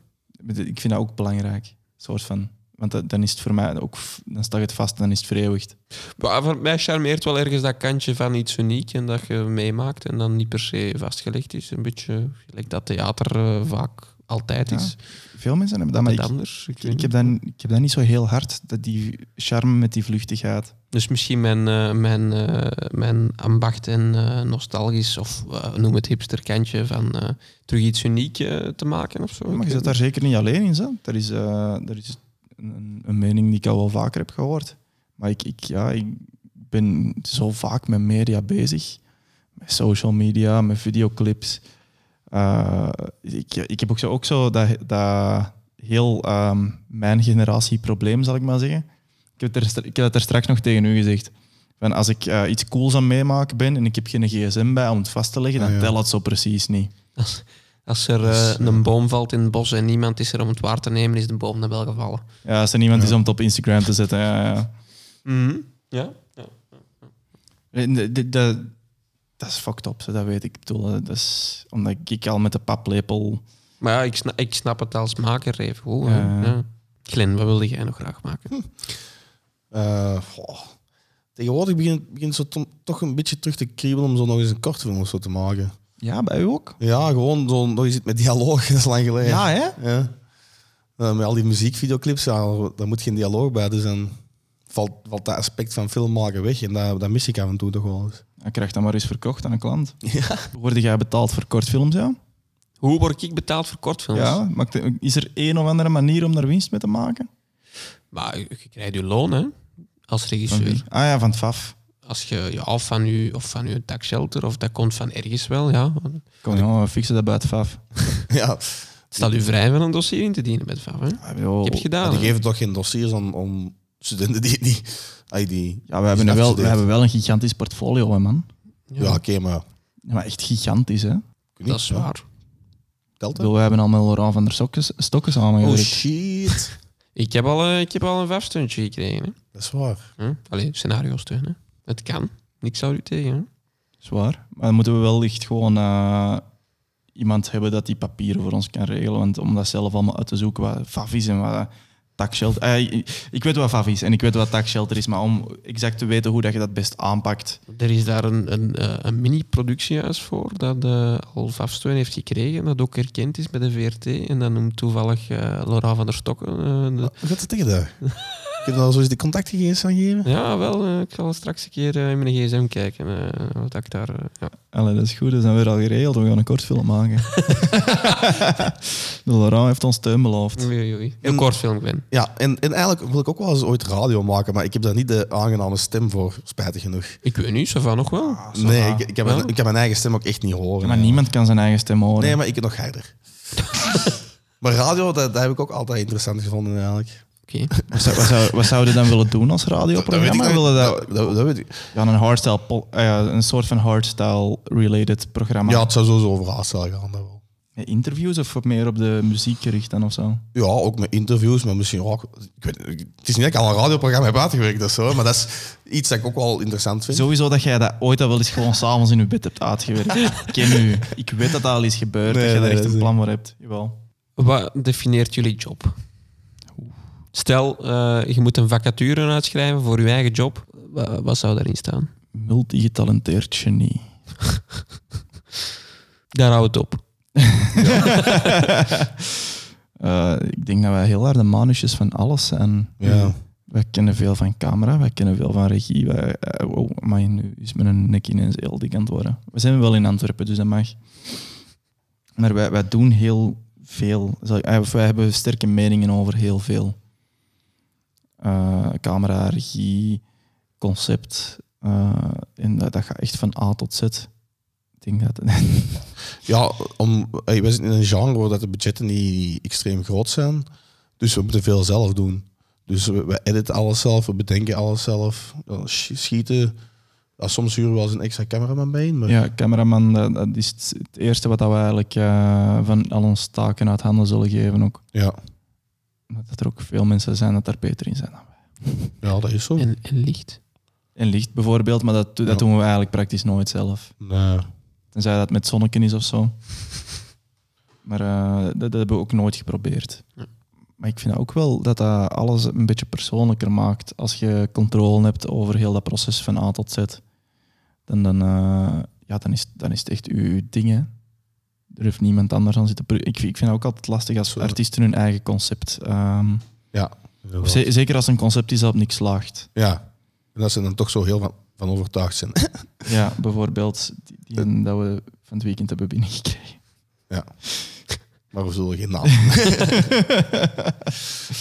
Ik vind dat ook belangrijk. Soort van. Want dat- dan is het voor mij ook, dan staat het vast en dan is het vereeuwigd. Maar voor mij charmeert wel ergens dat kantje van iets uniek en dat je meemaakt en dan niet per se vastgelegd is. Een beetje gelijk dat theater eh, vaak altijd Ja, is. Veel mensen hebben dat, maar ik, anders. Ik heb dat, ik heb dat niet zo heel hard, dat die charme met die vluchtigheid. Dus misschien mijn, eh, mijn, eh, mijn ambacht en eh, nostalgisch, of noem het hipsterkantje, van eh, terug iets uniek te maken of zo. Maar je zit daar zeker niet alleen in. Zo. Dat is, dat is een, een mening die ik al wel vaker heb gehoord. Maar ik, ik, ja, ik ben zo vaak met media bezig. Met social media, met videoclips. Eh, ik, ik heb ook zo, ook zo dat, dat heel ehm, mijn generatie probleem, zal ik maar zeggen. Ik heb, het er, ik heb het er straks nog tegen u gezegd. Van als ik eh, iets cools aan meemaken ben en ik heb geen gsm bij om het vast te leggen, dan Ah, ja. telt het zo precies niet. Als, als er eh, een boom valt in het bos en niemand is er om het waar te nemen, is de boom dan wel gevallen. Ja, als er niemand Ja. is om het op Instagram te zetten. Ja, ja. Ja? ja. De- de- de- dat is fucked up, dat weet ik. Ik bedoel, eh, dat is omdat ik al met de paplepel... Maar ja, ik snap, ik snap het als maker even goed. Ja. Glenn, wat wilde jij nog graag maken? *laughs* Eh. Tegenwoordig begint begint zo to- toch een beetje terug te kriebelen om zo nog eens een kortfilm of zo te maken. Ja, bij u ook? Ja, gewoon zo, nog eens iets met dialoog, *laughs* dat is lang geleden. Ja, hè? Ja. Eh, met al die muziekvideoclips, ja, daar moet geen dialoog bij. Dus dan valt, valt dat aspect van film maken weg. En dat, dat mis ik af en toe toch wel eens. Ik krijg dat maar eens verkocht aan een klant. *laughs* Ja. Word jij betaald voor kortfilms, ja? Hoe word ik betaald voor kortfilms? Ja, is er één of andere manier om daar winst mee te maken? Maar je krijgt je loon, hè? Als regisseur. Ah ja, van het FAF. Als je, ja, of van je, of van je taxshelter, of dat komt van ergens wel, ja. Kom, jongen, we fixen dat bij het FAF. *laughs* ja. Het staat u vrij van een dossier in te dienen bij het VAF, hè? Ah, joh. Ik heb het gedaan. Die geven toch geen dossiers aan, aan studenten die... die, ay, die Ja, we hebben, die nu wel, we hebben wel een gigantisch portfolio, hè, man. Ja, oké, maar... Ja, maar echt gigantisch, hè? Dat is ja. waar. Telt dat? bedoel, we hebben al met Laurent van der Stokken, Stokken Oh samengewerkt. shit. Ik heb al, ik heb al een vafstuntje gekregen. Hè? dat is waar. Hm? Allee, scenario steun. Hè? Het kan. Niks zou u tegen. Hè? Zwaar. Maar dan moeten we wel echt gewoon eh, iemand hebben dat die papieren voor ons kan regelen. Want om dat zelf allemaal uit te zoeken, wat FAF is en wat taxshelter... Eh, ik- ik weet wat FAF is en ik weet wat taxshelter is, maar om exact te weten hoe dat je dat best aanpakt... Er is daar een, een, eh, een mini-productiehuis voor dat eh, al vafsteun heeft gekregen. Dat ook erkend is bij de VRT. En dat noemt toevallig eh Laura van der Stokken. de- Wat gaat het tegen daar? *laughs* Kun je daar zo eens de contactgegevens aan geven? Ja, wel. eh, ik zal straks een keer eh, in mijn gsm kijken. eh, wat ik daar... ja. Allee, dat is goed, dat zijn weer al geregeld. We gaan een kortfilm maken. *laughs* de Laurent heeft ons steun beloofd. Oei, oei. En- Een kort film, Gwen. Ja, en, en eigenlijk wil ik ook wel eens ooit radio maken, maar ik heb daar niet de aangename stem voor, spijtig genoeg. Ik weet niet, Sava nog wel. Nee, ik, ik, heb Wel? mijn, ik heb mijn eigen stem ook echt niet horen. Maar niemand kan zijn eigen stem horen. Nee, maar ik heb nog harder. *laughs* maar radio, dat, dat heb ik ook altijd interessant gevonden eigenlijk. Oké. Wat, zou, wat, zou, wat zouden we dan willen doen als radioprogramma? dat, Willen dat, dat, dat, dat weet ik. ja, een hardstyle, ja, een soort van hardstyle-related programma. Ja, het zou sowieso over hardstyle gaan. Dat wel. Ja, Interviews of meer op de muziek gericht dan of zo? Ja, ook met interviews, maar misschien ook... Ik weet, het is niet dat ik al een radioprogramma heb uitgewerkt of zo, maar dat is iets dat ik ook wel interessant vind. Sowieso dat jij dat ooit al wel eens gewoon s'avonds in je bed hebt uitgewerkt. Ik *laughs* ken u. Ik weet dat dat al is gebeurd, Nee, dat je daar echt een plan voor hebt. Jawel. Wat defineert jullie job? Stel, eh, je moet een vacature uitschrijven voor je eigen job. Wa- wat zou daarin staan? Multigetalenteerd genie. *laughs* Daar houdt het op. *laughs* Eh, ik denk dat wij heel harde manusjes van alles zijn. Ja. Wij kennen veel van camera, wij kennen veel van regie. Wij, eh, oh, maar nu is mijn nek ineens heel dik aan het worden. We zijn wel in Antwerpen, dus dat mag. Maar wij, wij doen heel veel. Zal ik- of Wij hebben sterke meningen over heel veel. Eh, camera, regie, concept. eh, en dat, dat gaat echt van A tot Z. Ik denk dat... *laughs* Ja, om, hey, wij zitten in een genre waar dat de budgetten niet extreem groot zijn. Dus we moeten veel zelf doen. Dus we, we editen alles zelf, we bedenken alles zelf. Schieten. Ja, soms huren we wel eens een extra cameraman bij. Maar Ja, cameraman, dat, dat is het, eerste wat dat we eigenlijk eh, van al onze taken uit handen zullen geven ook. ja, Dat er ook veel mensen zijn dat daar beter in zijn dan wij. ja, dat is zo. En, en licht. En licht bijvoorbeeld, maar dat, dat Ja. doen we eigenlijk praktisch nooit zelf. Nee. Tenzij dat met zonneken is of zo. Maar eh, dat, dat hebben we ook nooit geprobeerd. Ja. Maar ik vind ook wel dat dat alles een beetje persoonlijker maakt als je controle hebt over heel dat proces van A tot Z. Dan, dan, eh, ja, dan, is, dan is het echt uw, uw Er heeft niemand anders aan zitten. Ik, vind- ik vind het ook altijd lastig als artiesten hun eigen concept. ehm, Ja. zeker als een concept is dat op niks slaagt. Ja. En dat ze dan toch zo heel van, van overtuigd zijn. *laughs* Ja, bijvoorbeeld die, die dat we van het weekend hebben binnengekregen. ja. Maar we zullen geen naam. *laughs*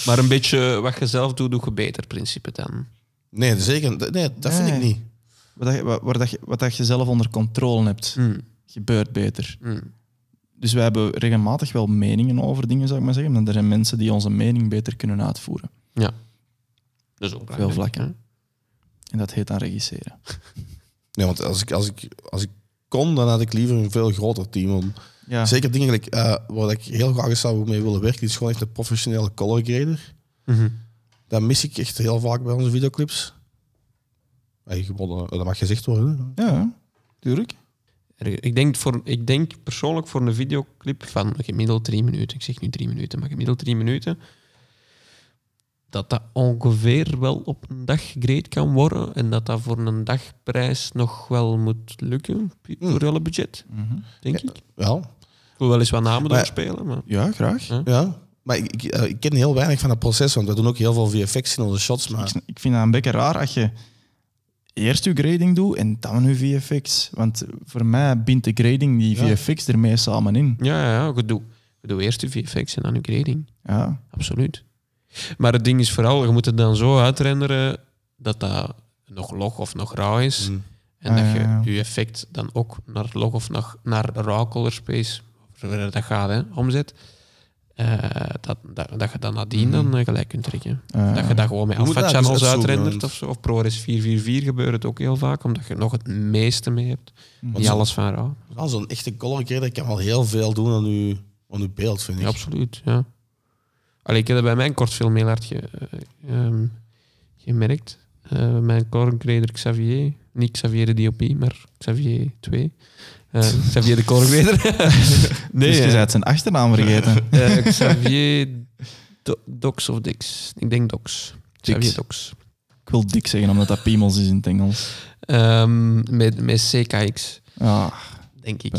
Maar een beetje wat je zelf doet, doe je beter, principe dan. Nee, zeker. Nee, dat vind ik niet. Wat, dat je, wat, waar dat je, wat dat je zelf onder controle hebt, Hmm. gebeurt beter. Hmm. Dus wij hebben regelmatig wel meningen over dingen, zou ik maar zeggen. Maar er zijn mensen die onze mening beter kunnen uitvoeren. Ja. Dat is ook belangrijk, vlakken. hè. En dat heet dan regisseren. *laughs* Nee, want als ik, als, ik, als ik kon, dan had ik liever een veel groter team. Om, Ja, Zeker dingen like, eh, waar ik heel graag zou mee willen werken, is gewoon echt een professionele color grader. Mhm. Dat mis ik echt heel vaak bij onze videoclips. Hey, gewoon, eh, dat mag gezegd worden. ja tuurlijk. Ik denk, voor, ik denk persoonlijk voor een videoclip van gemiddeld drie minuten, ik zeg nu drie minuten, maar gemiddeld drie minuten, dat dat ongeveer wel op een dag gegrade kan worden en dat dat voor een dagprijs nog wel moet lukken, voor alle budget, Mhm. denk ik. Ja, Ik wil wel eens wat namen Maar- doorspelen, maar... Ja, graag. ja. Maar ik, ik, eh, ik ken heel weinig van het proces, want we doen ook heel veel VFX in onze shots. Ik, Maar sn- ik vind dat een beetje raar als je eerst je grading doet en dan je VFX. Want voor mij bindt de grading die Ja. VFX ermee samen in. Ja, ja, doet, je doet eerst je VFX en dan je grading. Ja, Absoluut. Maar het ding is vooral, je moet het dan zo uitrenderen dat dat nog log of nog rauw is. Mm. En Ah, dat ja, je ja. je effect dan ook naar log of naar, naar raw color space, zover dat gaat, hè, omzet. Eh, dat, dat, dat je dan nadien dan eh, gelijk kunt trekken. eh, dat je dat gewoon met Je alpha dus channels uitrendert of zo. Of ProRes 444 gebeurt het ook heel vaak, omdat je nog het meeste mee hebt. Want Niet zo- alles van raw. Ja, Zo'n echte color grader kan wel heel veel doen aan uw, aan uw beeld, vind ik. Ja, absoluut, ja. Allee, ik heb dat bij mijn kortfilm heel hard ge- eh, ehm, gemerkt. Eh, mijn colorgrader Xavier, niet Xavier de DOP, maar Xavier 2. Eh, Xavier de colorgrader. *laughs* nee, dus je zijn achternaam vergeten. *laughs* eh, Xavier Do- Dox of Dix. Ik denk Dox. Xavier Dox. Ik wil dik zeggen, omdat dat piemels is in het Engels. Ehm, met, met CKX, Ah, denk ik.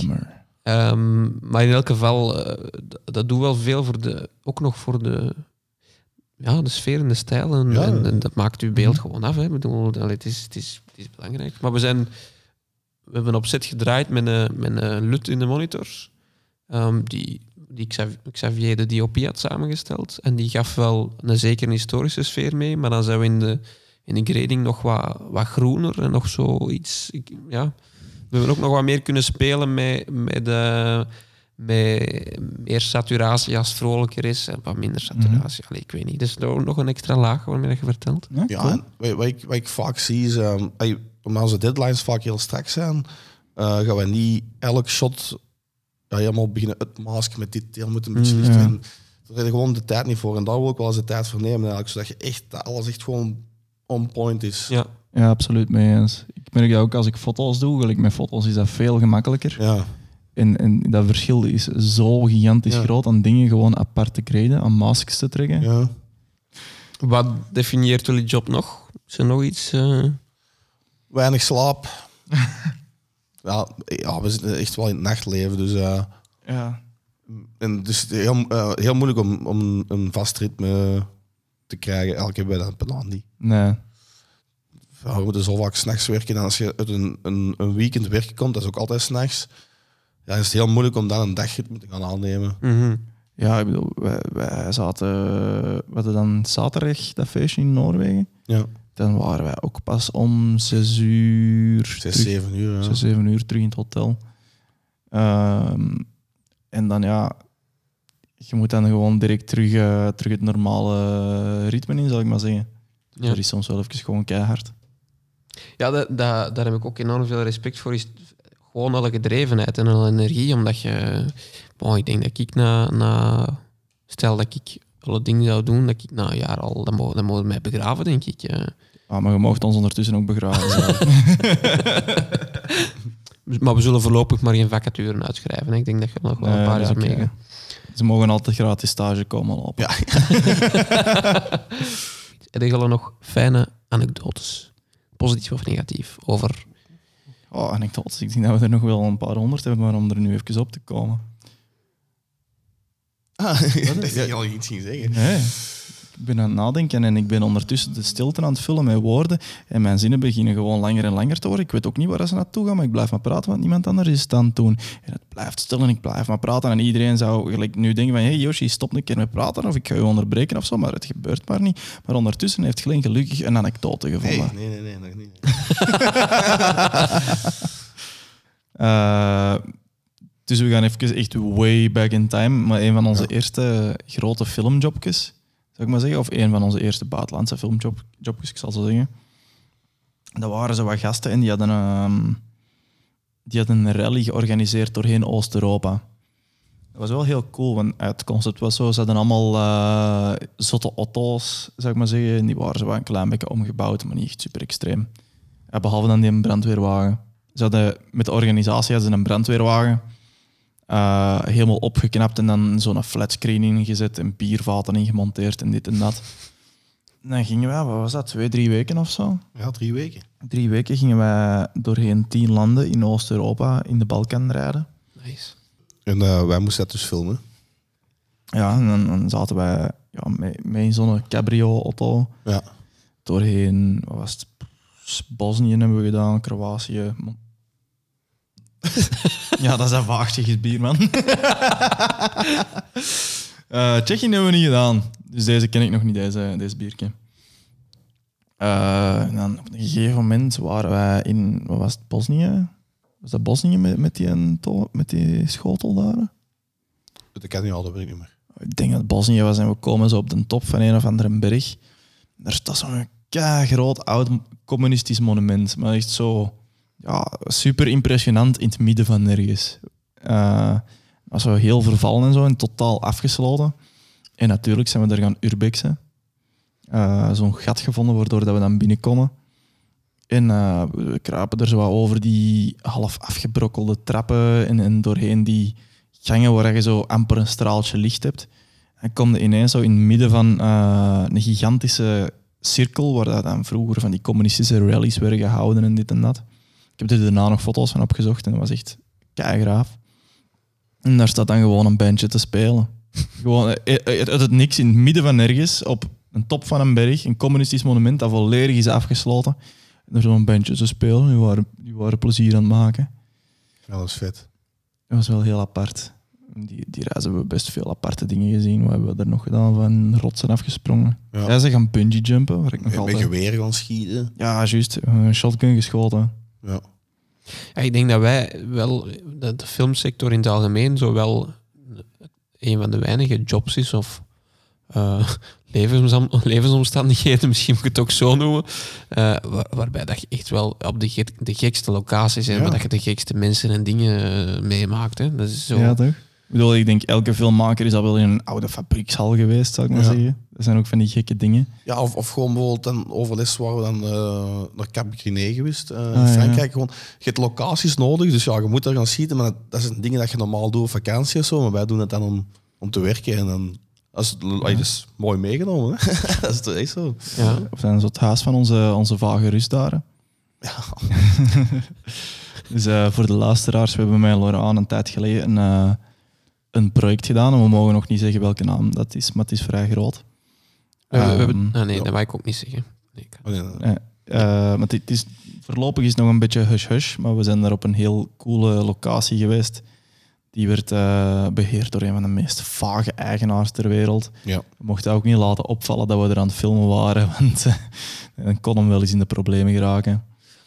Ehm, maar in elk geval, eh, dat doet wel veel voor de, ook nog voor de, ja, de sfeer en de stijl. En, Ja. en, en dat maakt uw beeld gewoon af. Hè. Ik bedoel, allee, het, is, het, is, het is belangrijk. Maar we zijn... We hebben op set gedraaid met een, met een LUT in de monitors. ehm, die, die Xav- Xavier de DOP had samengesteld. En die gaf wel een zeker historische sfeer mee. Maar dan zijn we in de, in de grading nog wat, wat groener en nog zoiets... Ik, ja. We hebben ook nog wat meer kunnen spelen met, met, de, met meer saturatie als het vrolijker is en wat minder saturatie. Allee, ik weet niet. Dus er is nog een extra laag waarmee je vertelt. Ja, Ja, cool. en wat, wat ik, wat ik vaak zie is, ehm, ey, omdat onze deadlines vaak heel strak zijn, eh, gaan we niet elk shot ja, helemaal beginnen uitmasken met dit deel moet een beetje Mm, licht ja. zijn. Daar heb je gewoon de tijd niet voor. En daar wil ik wel eens de tijd voor nemen, eigenlijk, zodat je echt, dat alles echt gewoon on point is. Ja. Ja, absoluut mee eens. Ik merk dat ook als ik foto's doe. Gelijk met foto's is dat veel gemakkelijker. Ja. En, en dat verschil is zo gigantisch Ja. groot aan dingen gewoon apart te graden, aan masks te trekken. ja. Wat definieert jullie job nog? Is er nog iets? eh, Weinig slaap. *laughs* ja, ja, we zitten echt wel in het nachtleven, dus... eh, Ja. En dus het is heel, eh, heel moeilijk om, om een vast ritme te krijgen. Elke keer bij dat banaan niet. Nee. We moeten zo vaak s'nachts werken. En als je uit een, een, een weekend werken komt, dat is ook altijd s'nachts. Ja, is het heel moeilijk om dan een dagritme te gaan aannemen. mhm. Ja, ik bedoel, wij, wij zaten... We hadden dan zaterdag dat feestje in Noorwegen. Ja, Dan waren wij ook pas om zes uur... zes, terug- zeven uur. Ja. zes, zeven uur terug in het hotel. Ehm, en dan ja, je moet dan gewoon direct terug, eh, terug het normale ritme in, zal ik maar zeggen. Dus Ja. dat is soms wel even gewoon keihard. Ja, dat, dat, daar heb ik ook enorm veel respect voor. Is gewoon alle gedrevenheid en alle energie. Omdat je... Bon, ik denk dat ik na, na... Stel dat ik alle dingen zou doen, dat ik na een jaar al... Dan mogen, dan mogen mij begraven, denk ik. eh. Ah, maar je mocht ons ondertussen ook begraven. *laughs* Maar we zullen voorlopig maar geen vacature uitschrijven. Ik denk dat je nog wel een paar is jaar meegaat. Ze mogen altijd gratis stage komen lopen. Ja. *laughs* Heb je al nog fijne anekdotes? Positief of negatief? Over... Oh, anekdotes. Ik denk dat we er nog wel een paar honderd hebben, maar om er nu even op te komen. Ah, dat is *laughs* heel iets ging zeggen. Nee. Ik ben aan het nadenken en ik ben ondertussen de stilte aan het vullen met woorden. En mijn zinnen beginnen gewoon langer en langer te worden. Ik weet ook niet waar ze naartoe gaan, maar ik blijf maar praten, want niemand anders is het aan het doen. En het blijft stil en ik blijf maar praten. En iedereen zou gelijk nu denken van, hey Yoshi, stop een keer met praten of ik ga je onderbreken of zo. Maar het gebeurt maar niet. Maar ondertussen heeft Glenn gelukkig een anekdote gevonden. Nee, nee, nee, nee, nog niet. *laughs* Eh, dus we gaan even echt way back in time. Maar een van onze eerste grote filmjobjes, zou ik maar zeggen. Of een van onze eerste buitenlandse filmjobjes, ik zal zo zeggen. Dat waren zo wat gasten en die hadden, ehm, die hadden een rally georganiseerd doorheen Oost-Europa. Dat was wel heel cool, want het concept was zo, ze hadden allemaal eh, zotte auto's, zou ik maar zeggen. En die waren zo wat een klein beetje omgebouwd, maar niet echt super extreem. Behalve dan die brandweerwagen. Ze hadden, met de organisatie hadden ze een brandweerwagen eh, helemaal opgeknapt en dan zo'n flatscreen ingezet en biervaten ingemonteerd en dit en dat. En dan gingen wij, wat was dat, twee, drie weken of zo? Ja, drie weken. Drie weken gingen wij doorheen tien landen in Oost-Europa in de Balkan rijden. Nice. En eh, wij moesten dat dus filmen. Ja, en dan, dan zaten wij ja, met, zo'n cabrio-auto Ja. doorheen, wat was het? Bosnië hebben we gedaan, Kroatië. *laughs* Ja, dat is dat vaagtjes bier, man. *laughs* Eh Tsjechië hebben we niet gedaan. Dus deze ken ik nog niet, deze, deze biertje. Eh, en dan op een gegeven moment waren wij in, wat was het, Bosnië? Was dat Bosnië met, met, die, een met die schotel daar? Dat kan niet al, dat weet ik niet meer. Ik denk dat het Bosnië was en we komen zo op de top van een of andere berg. Daar staat zo'n groot oud communistisch monument. Maar echt zo ja, super impressionant in het midden van nergens. Eh was heel vervallen en zo en totaal afgesloten. En natuurlijk zijn we daar gaan urbexen. Eh, zo'n gat gevonden waardoor dat we dan binnenkomen. En eh, we kruipen er zo over die half afgebrokkelde trappen en, en doorheen die gangen waar je zo amper een straaltje licht hebt. En kom je ineens zo in het midden van een gigantische cirkel waar dat dan vroeger van die communistische rallies werden gehouden en dit en dat. Ik heb er daarna nog foto's van opgezocht en dat was echt keigraaf. En daar staat dan gewoon een bandje te spelen. *laughs* gewoon eh, eh, uit het niks in het midden van nergens op een top van een berg, een communistisch monument dat volledig is afgesloten. En er zo'n bandje te spelen, die waren, die waren plezier aan het maken. Dat is vet. Dat was wel heel apart. Die, die reis hebben we best veel aparte dingen gezien. Wat hebben we er nog gedaan? Van rotsen afgesprongen. Ja. Ja. ze gaan bungee jumpen, waar ik nog Met altijd... geweer gaan schieten. Ja, juist. Een shotgun geschoten. Ja. Ja, ik denk dat wij wel, dat de filmsector in het algemeen, zowel een van de weinige jobs is of eh, *laughs* levensom- levensomstandigheden, *laughs* misschien moet ik het ook zo noemen, eh, waar- waarbij dat je echt wel op de, gek- de gekste locaties en Ja. waar dat je de gekste mensen en dingen eh, meemaakt. Hè. Dat is zo. Ja, toch? Ik bedoel, ik denk elke filmmaker is al wel in een oude fabriekshal geweest, zou ik maar Ja. zeggen. Dat zijn ook van die gekke dingen. Ja, of, of gewoon bijvoorbeeld dan overles waren we dan eh, naar Cap Griné geweest eh, in Ah, ja. Frankrijk. Gewoon, je hebt locaties nodig, dus ja, je moet daar gaan schieten. Maar dat, dat zijn dingen dat je normaal doet op vakantie of zo. Maar wij doen het dan om, om te werken. En dan, als dat is mooi meegenomen. Hè? *laughs* dat is toch echt zo. Ja. Of zijn zo het huis van onze, onze vage rustdaren. Ja. *laughs* Dus eh, voor de luisteraars, we hebben met Laurent een tijd geleden een, eh, een project gedaan. En we mogen nog niet zeggen welke naam dat is, maar het is vrij groot. We hebben, Ehm, ah, nee, ja. dat mag ik ook niet zeggen. Nee, Oh. Eh, eh, maar het is, voorlopig is het nog een beetje hush-hush, maar we zijn daar op een heel coole locatie geweest. Die werd eh, beheerd door een van de meest vage eigenaars ter wereld. Ja. We mochten ook niet laten opvallen dat we er aan het filmen waren, *laughs* want eh, dan kon hem wel eens in de problemen geraken.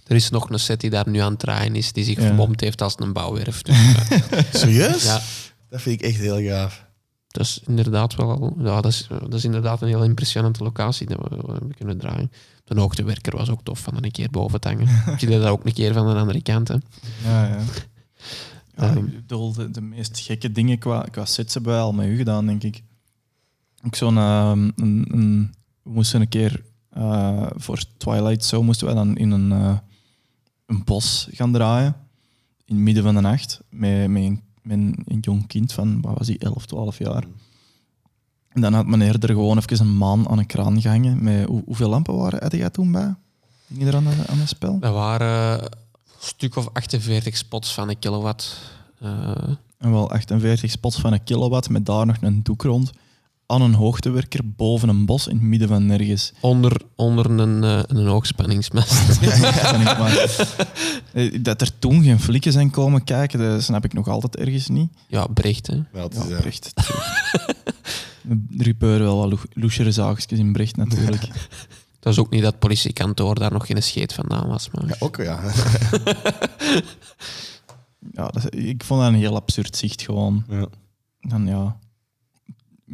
Er is nog een set die daar nu aan het draaien is, die zich Ja. verbomd heeft als een bouwwerf. Dus, eh, *laughs* Serieus? ja, Dat vind ik echt heel gaaf. Dat is inderdaad wel al, ja, dat is, dat is inderdaad een heel impressionante locatie dat we, we kunnen draaien. De hoogtewerker was ook tof van een keer boven te hangen. *laughs* Je deed dat ook een keer van de andere kant. Hè. Ja, ja. ja Ehm. ik bedoel, de, de meest gekke dingen qua, qua sets hebben wij al met u gedaan, denk ik. Ook zo'n... ehm, een, een, we moesten een keer eh, voor Twilight Show moesten wij dan in een, eh, een bos gaan draaien. In het midden van de nacht. Met, met, een, met een, een jong kind van, wat was hij, 11, 12 jaar. En dan had meneer er gewoon even een maan aan een kraan gehangen. Met, hoe, hoeveel lampen waren had jij toen bij? Ging je er aan, aan het spel? Dat waren een stuk of 48 spots van een kilowatt. Eh, En wel 48 spots van een kilowatt met daar nog een doek rond. Aan een hoogtewerker boven een bos in het midden van nergens. onder, onder een, eh, een hoogspanningsmast. Kan *laughs* ik maar- *laughs* Eh, Dat er toen geen flikken zijn komen kijken, dat snap ik nog altijd ergens niet. ja, Brecht. Hè. Ja, het Ja, is, eh, Brecht. Er gebeuren wel wat loe- loesere zaakjes in Brecht natuurlijk. *laughs* Dat is ook niet dat politiekantoor daar nog geen scheet vandaan was. Maar... ja, ook ja. Ja, dat, ik vond dat een heel absurd zicht gewoon. ja. Dan ja,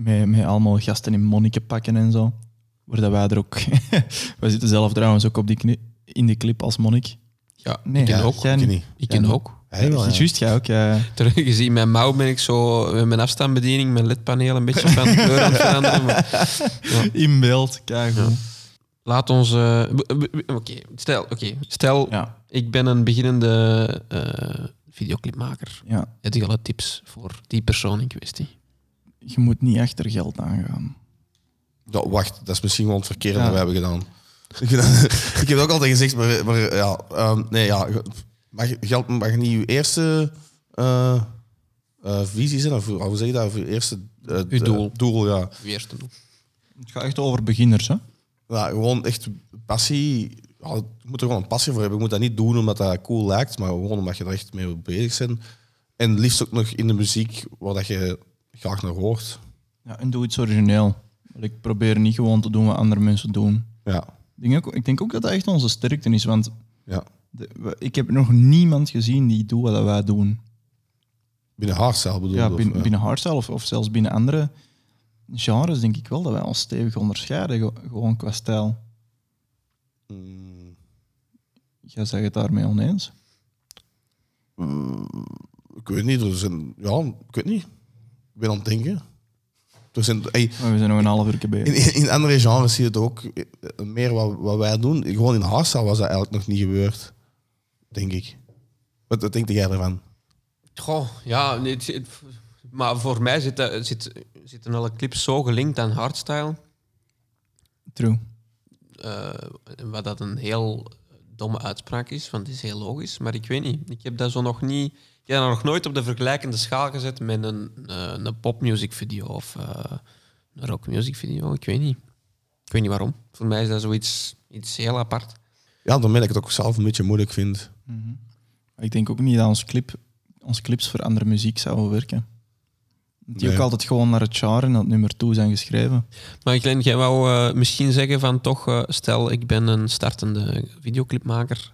met, met allemaal gasten in monnikenpakken en zo. Waar dat wij er ook... *laughs* wij zitten zelf trouwens ook op die kni- in die clip als monnik. Ja, Nee, ik ken ja, ook. jij Ik niet. niet. Ik ken Ja, ook. Wel, ja. Juist, jij ook. Ja. Terug gezien mijn mouw ben ik zo met mijn afstandsbediening, mijn ledpaneel een beetje van kleur aan het veranderen. maar In beeld, kijk Ja. Laat ons... eh, Oké, stel, oké, stel Ja, ik ben een beginnende eh, videoclipmaker. ja. Heb je alle tips voor die persoon in kwestie? Je moet niet achter geld aangaan. Ja, wacht, dat is misschien wel het verkeerde Ja. dat we hebben gedaan. Ik, *laughs* vind- ik heb het ook altijd gezegd, maar, maar ja, ehm, nee, ja, mag, geld mag niet je eerste eh, eh, visie zijn, of hoe zeg je dat? Of je eerste eh, Uw doel. doel ja. Wie eerst te doen. Het gaat echt over beginners, hè? ja. Gewoon echt passie. Ja, je moet er gewoon een passie voor hebben. Je moet dat niet doen omdat dat cool lijkt, maar gewoon omdat je er echt mee bezig bent. En liefst ook nog in de muziek waar dat je graag naar hoort. Ja, en doe iets origineel. Ik probeer niet gewoon te doen wat andere mensen doen. Ja, Ik denk ook, ik denk ook dat dat echt onze sterkte is, want ja. de- ik heb nog niemand gezien die doet wat wij doen. Binnen hardstyle bedoel Ja, je, of, binnen, binnen hardstyle of, of zelfs binnen andere genres denk ik wel dat wij ons stevig onderscheiden, ge- gewoon qua stijl. Mm, Jij zegt het daarmee oneens? Ik weet niet. Er zijn, ja, ik weet niet. Ik ben aan het denken. Er zijn, ey, Maar we zijn nog een half uur bezig. in, in, in andere genres zie je het ook eh, meer wat, wat wij doen. Gewoon in hardstyle was dat eigenlijk nog niet gebeurd. Denk ik. Wat, wat denk jij ervan? Goh, ja, nee, het- het- maar voor mij zit, dat- zit, zitten alle clips zo gelinkt aan hardstyle. True. eh, wat dat een heel domme uitspraak is, want het is heel logisch. Maar ik weet niet. Ik heb dat zo nog niet. Ik heb dat nog nooit op de vergelijkende schaal gezet met een, eh, een popmuziek video of eh, een rockmuziek video. Ik weet niet. Ik weet niet waarom. Voor mij is dat zoiets iets heel apart. Ja, dan ben ik het ook zelf een beetje moeilijk vind. Ik denk ook niet dat ons clip, onze clips voor andere muziek zouden werken. Die Nee. ook altijd gewoon naar het genre en het nummer toe zijn geschreven. Maar Glenn, jij wou eh, misschien zeggen van toch, eh, stel ik ben een startende videoclipmaker,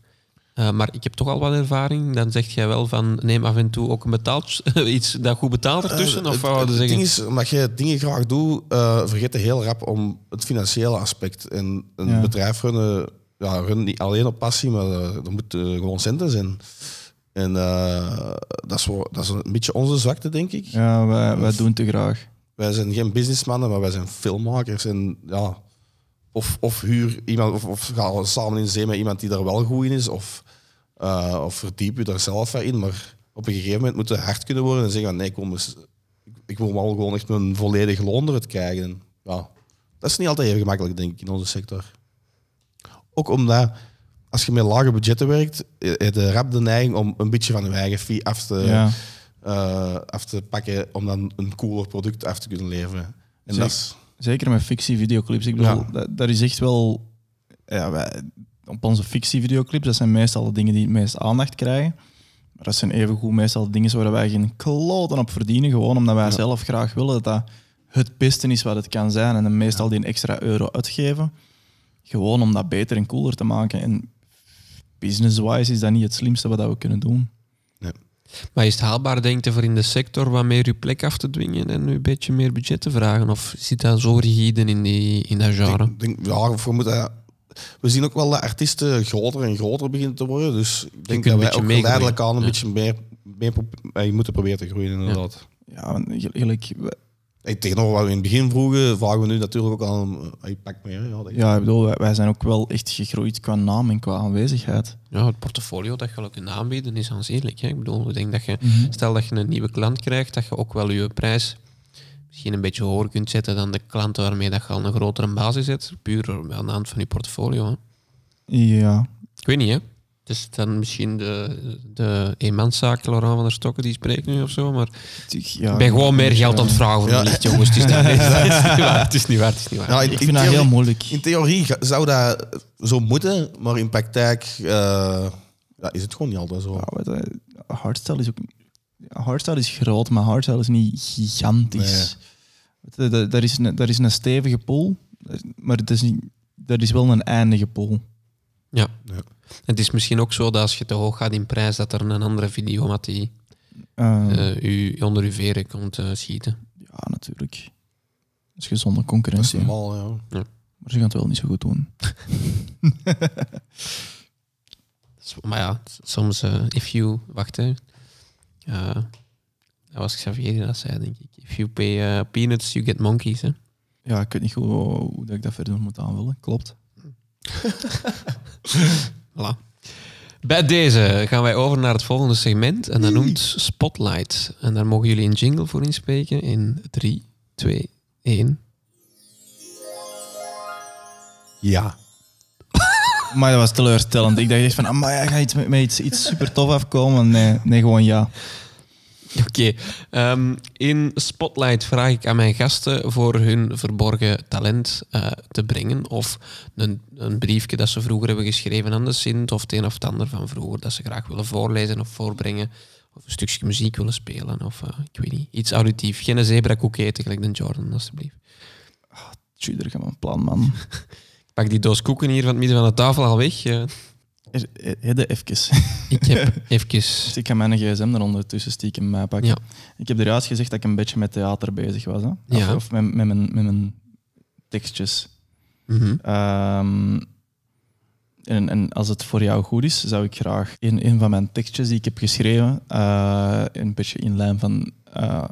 eh, maar ik heb toch al wat ervaring. Dan zeg jij wel van neem af en toe ook een betaald, *laughs* iets dat goed betaalt ertussen. Eh, of het, wat ding is, omdat je dingen graag doet, eh, vergeet je heel rap om het financiële aspect. En een Ja. bedrijf runnen, ja, runnen niet alleen op passie, maar er moeten gewoon centen zijn. En eh, dat, is wel, dat is een beetje onze zwakte, denk ik. Ja, wij, wij doen te graag. Wij zijn geen businessmannen, maar wij zijn filmmakers. En ja, of, of huur iemand, of, of ga samen in zee met iemand die daar wel goed in is, of, eh, of verdiep je daar zelf in. Maar op een gegeven moment moet je hard kunnen worden en zeggen: van, nee, kom eens, ik, ik wil wel gewoon echt mijn volledige loon eruit krijgen. En, ja, dat is niet altijd even gemakkelijk, denk ik, in onze sector. Ook omdat als je met lage budgetten werkt, eh, heb je rap de neiging om een beetje van je eigen fee af te, Ja. eh, af te pakken om dan een cooler product af te kunnen leveren. En Zeker. dat is, Zeker met fictie-videoclips. Ik bedoel, Ja. dat, dat is echt wel... Ja, wij, op onze fictie-videoclips, dat zijn meestal de dingen die het meest aandacht krijgen. Maar dat zijn evengoed meestal de dingen waar wij geen kloten op verdienen. Gewoon omdat wij Ja. zelf graag willen dat dat het beste is wat het kan zijn. En dan meestal die een extra euro uitgeven. Gewoon om dat beter en cooler te maken. En business-wise is dat niet het slimste wat we kunnen doen. Maar is het haalbaar, denk je, voor in de sector wat meer je plek af te dwingen en nu een beetje meer budget te vragen? Of zit dat zo rigide in, die, in dat genre? ik denk, ja, we, moeten, we zien ook wel dat artiesten groter en groter beginnen te worden. Dus ik denk dat wij ook geleidelijk aan een Ja. beetje meer, meer pro- eh, moeten proberen te groeien, inderdaad. Ja, gelijk, Hey, tegenover wat we in het begin vroegen, vragen we nu natuurlijk ook aan hey, pak meer. Ja, dat- ja, ik bedoel, wij, wij zijn ook wel echt gegroeid qua naam en qua aanwezigheid. Ja, het portfolio dat je wel kunt aanbieden is aanzienlijk. Hè? Ik bedoel, ik denk dat je, Mhm. stel dat je een nieuwe klant krijgt, dat je ook wel je prijs misschien een beetje hoger kunt zetten dan de klanten waarmee dat je al een grotere basis zet. Puur aan de hand van je portfolio. Hè? Ja, Ik weet niet, hè. Dus dan misschien de, de eenmanszaak Laurent van der Stokken die spreekt nu of zo, maar ja ik ben gewoon meer geld aan het vragen voor Ja. een licht, jongens. Het is, niet, *laughs* het is niet waar, het is niet waar. Het is niet waar. Ja, in, Ik in vind dat theorie- heel moeilijk. In theorie zou dat zo moeten, maar in praktijk eh, ja, is het gewoon niet altijd zo. Ja, weet je, hardstyle is ook... Hardstyle is groot, maar hardstyle is niet gigantisch. Dat- Dat is, een, dat is een stevige pool, maar het is niet, dat is wel een eindige pool. Ja. Ja. Het is misschien ook zo dat als je te hoog gaat in prijs, dat er een andere videomat die Eh, eh, u onder uw veren komt eh, schieten. ja, natuurlijk. Dat is gezonde Dat is concurrentie. hè. normaal, ja. Maar ze gaan het wel niet zo goed doen. *laughs* Maar ja, soms, eh, if you... Wacht, hè. Eh, dat was Xavier die dat zei, denk ik. If you pay peanuts, you get monkeys, hè. Ja, ik weet niet goed hoe, hoe dat ik dat verder moet aanvullen. Klopt. *laughs* Voilà. Bij deze gaan wij over naar het volgende segment. En dat noemt Spotlight. En daar mogen jullie een jingle voor inspreken. In 3, 2, 1. Ja. *laughs* Maar dat was teleurstellend. Ik dacht echt van, maar ja, ga iets met, met iets, iets super tof afkomen. Nee, nee, gewoon ja. *laughs* Oké. ehm, in Spotlight vraag ik aan mijn gasten voor hun verborgen talent eh, te brengen. Of een, een briefje dat ze vroeger hebben geschreven aan de Sint. Of het een of het ander van vroeger dat ze graag willen voorlezen of voorbrengen. Of een stukje muziek willen spelen. Of eh, ik weet niet, iets auditief. Geen zebra eten, gelijk de Jordan, alstublieft. Tjie, daar gaan we een plan, man. *laughs* Ik pak die doos koeken hier van het midden van de tafel al weg. Eh, Er- er- Hedde even. ik heb *laughs* even... Dus ik ga mijn gsm er ondertussen stiekem bij pakken. Ja. Ik heb eruit gezegd dat ik een beetje met theater bezig was. Hè? Of, Ja. of met, met, mijn, met mijn tekstjes. Mhm. Ehm, en, en als het voor jou goed is, zou ik graag in een van mijn tekstjes die ik heb geschreven, eh, een beetje in lijn van eh,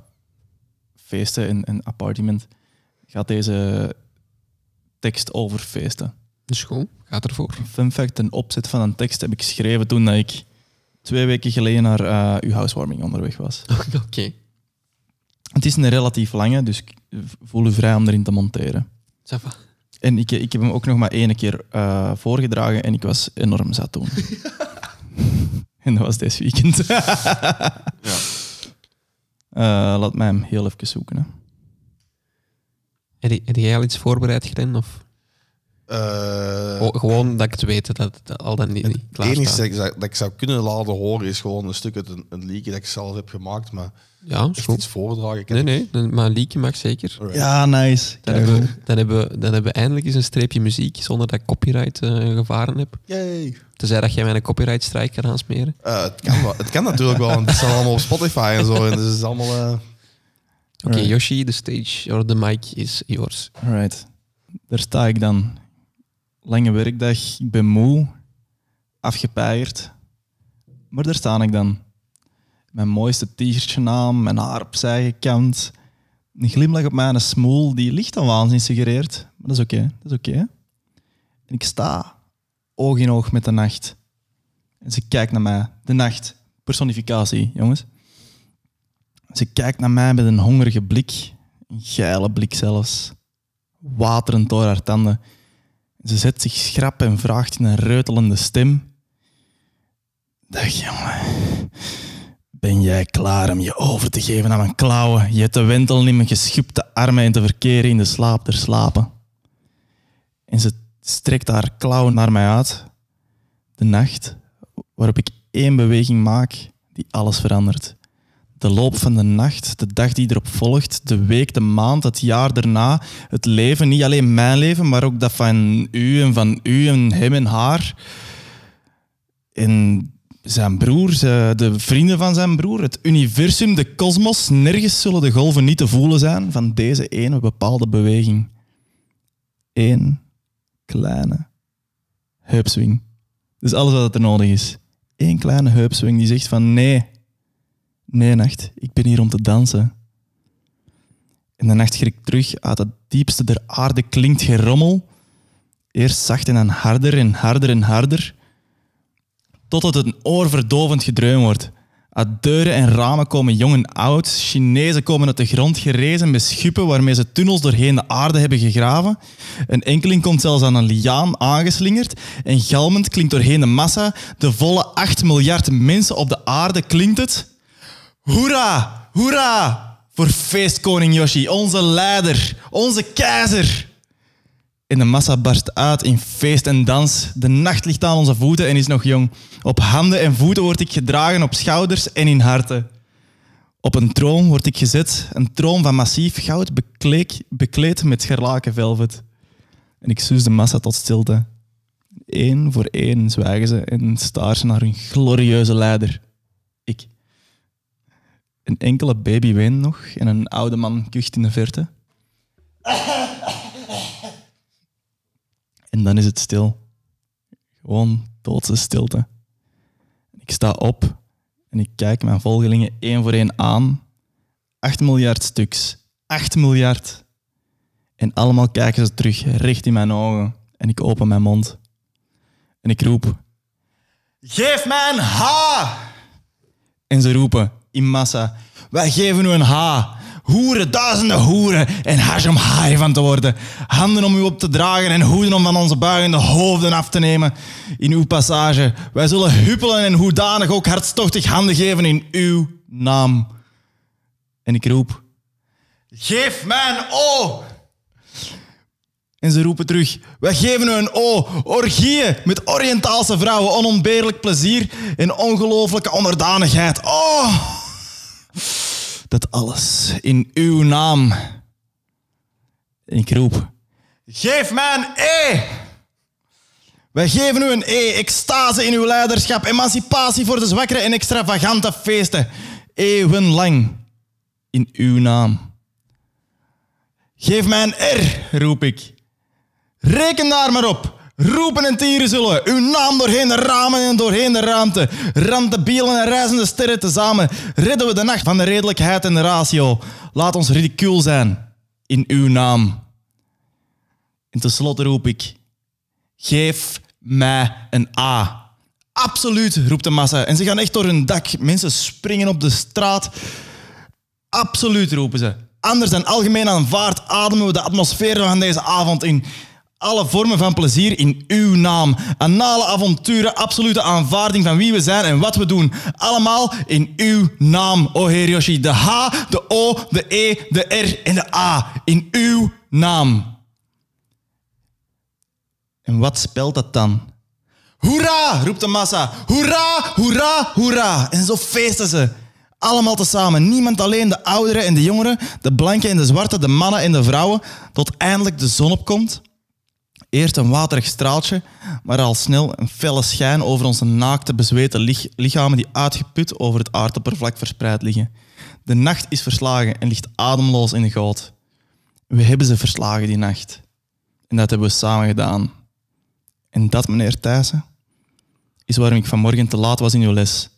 feesten en, en appartement, gaat deze tekst over feesten. Dus goed, gaat ervoor. Fun fact, een opzet van een tekst heb ik geschreven toen dat ik twee weken geleden naar eh, uw housewarming onderweg was. *laughs* Oké. Het is een relatief lange, dus ik voel u vrij om erin te monteren. Va. En ik, ik heb hem ook nog maar één keer eh, voorgedragen en ik was enorm zat toen. *laughs* en dat was deze weekend. *laughs* Eh, laat mij hem heel even zoeken. Hè. Heb je- heb jij al iets voorbereid, Glen? Of? Eh, Oh, gewoon dat ik het weet dat het al dan niet, niet het enige dat ik, zou- dat ik zou kunnen laten horen is gewoon een stuk uit een, een liedje dat ik zelf heb gemaakt, maar Ja, is echt goed. iets voordragen. Nee, nee, nee, maar een liedje mag zeker. Alright. Ja, nice. Dan hebben, we, dan, hebben, we- dan hebben we eindelijk eens een streepje muziek zonder dat ik copyright eh, gevaren heb. Yay. Tenzij dat jij mij een copyright strike kan aansmeren. Eh, het, kan wel, het kan natuurlijk wel, want het staat allemaal op Spotify en zo. En dus het is allemaal... eh, Oké. Yoshi, de stage or the mic is yours. Alright. Daar sta ik dan. Lange werkdag, ik ben moe, afgepeigerd. Maar daar sta ik dan. Mijn mooiste t-shirtje mijn haar opzij gekant. Een glimlach op mijn smoel die licht aan waanzin suggereert. Maar dat is oké, dat is oké. En ik sta oog in oog met de nacht. En ze kijkt naar mij. De nacht. Personificatie, jongens. Ze kijkt naar mij met een hongerige blik. Een geile blik zelfs. Waterend door haar tanden. Ze zet zich schrap en vraagt in een reutelende stem. Dag jongen. Ben jij klaar om je over te geven aan mijn klauwen? Je te wentelen in mijn geschupte armen en te verkeren in de slaap der slapen. En ze strekt haar klauwen naar mij uit. De nacht waarop ik één beweging maak die alles verandert. De loop van de nacht, de dag die erop volgt, de week, de maand, het jaar daarna, het leven, niet alleen mijn leven, maar ook dat van u en van u en hem en haar. En zijn broer, de vrienden van zijn broer, het universum, de kosmos, nergens zullen de golven niet te voelen zijn van deze ene bepaalde beweging. Eén kleine heupswing. Dat is alles wat er nodig is. Eén kleine heupswing die zegt van nee, Nee, nacht, ik ben hier om te dansen. En de nacht schrikt terug. Uit het diepste der aarde klinkt gerommel. Eerst zacht en dan harder en harder en harder. Tot het een oorverdovend gedreun wordt. Uit deuren en ramen komen jong en oud. Chinezen komen uit de grond gerezen met schuppen waarmee ze tunnels doorheen de aarde hebben gegraven. Een enkeling komt zelfs aan een liaan aangeslingerd. En galmend klinkt doorheen de massa, de volle 8 miljard mensen op de aarde, klinkt het... Hoera! Hoera! Voor feestkoning Yoshi, onze leider, onze keizer. En de massa barst uit in feest en dans. De nacht ligt aan onze voeten en is nog jong. Op handen en voeten word ik gedragen, op schouders en in harten. Op een troon word ik gezet, een troon van massief goud, bekleed, bekleed met scharlaken velvet. En ik suus de massa tot stilte. Eén voor één zwijgen ze en staren ze naar hun glorieuze leider. Een enkele baby weent nog en een oude man kucht in de verte. En dan is het stil. Gewoon doodse stilte. Ik sta op en ik kijk mijn volgelingen één voor één aan. Acht miljard stuks. Acht miljard. En allemaal kijken ze terug recht in mijn ogen. En ik open mijn mond. En ik roep... Geef mij een H! En ze roepen in massa: Wij geven u een H. Hoeren, duizenden hoeren. En hash om haai van te worden. Handen om u op te dragen en hoeden om van onze buigende hoofden af te nemen. In uw passage. Wij zullen huppelen en hoedanig ook hartstochtig handen geven in uw naam. En ik roep: Geef mij een O! En ze roepen terug: Wij geven u een O. Orgieën met Oriëntaalse vrouwen, onontbeerlijk plezier en ongelooflijke onderdanigheid. Oh! Dat alles in uw naam. En ik roep: Geef mij een E. Wij geven u een E, extase in uw leiderschap, emancipatie voor de zwakkeren en extravagante feesten. Eeuwenlang in uw naam. Geef mij een R, roep ik. Reken daar maar op. Roepen en tieren zullen. Uw naam doorheen de ramen en doorheen de ruimte. Rand bielen en reizende sterren tezamen. Redden we de nacht van de redelijkheid en de ratio. Laat ons ridicuul zijn. In uw naam. En tenslotte roep ik. Geef mij een A. Absoluut, roept de massa. En ze gaan echt door hun dak. Mensen springen op de straat. Absoluut, roepen ze. Anders dan algemeen aanvaard ademen we de atmosfeer van deze avond in. Alle vormen van plezier in uw naam. Anale avonturen, absolute aanvaarding van wie we zijn en wat we doen. Allemaal in uw naam, o Heer Yoshi. De H, de O, de E, de R en de A. In uw naam. En wat spelt dat dan? Hoera, roept de massa. Hoera, hoera, hoera. En zo feesten ze. Allemaal tezamen. Niemand alleen, de ouderen en de jongeren, de blanken en de zwarte, de mannen en de vrouwen, tot eindelijk de zon opkomt. Eerst een waterig straaltje, maar al snel een felle schijn over onze naakte, bezweten lich- lichamen die uitgeput over het aardoppervlak verspreid liggen. De nacht is verslagen en ligt ademloos in de goot. We hebben ze verslagen die nacht. En dat hebben we samen gedaan. En dat, meneer Thijssen, is waarom ik vanmorgen te laat was in uw les.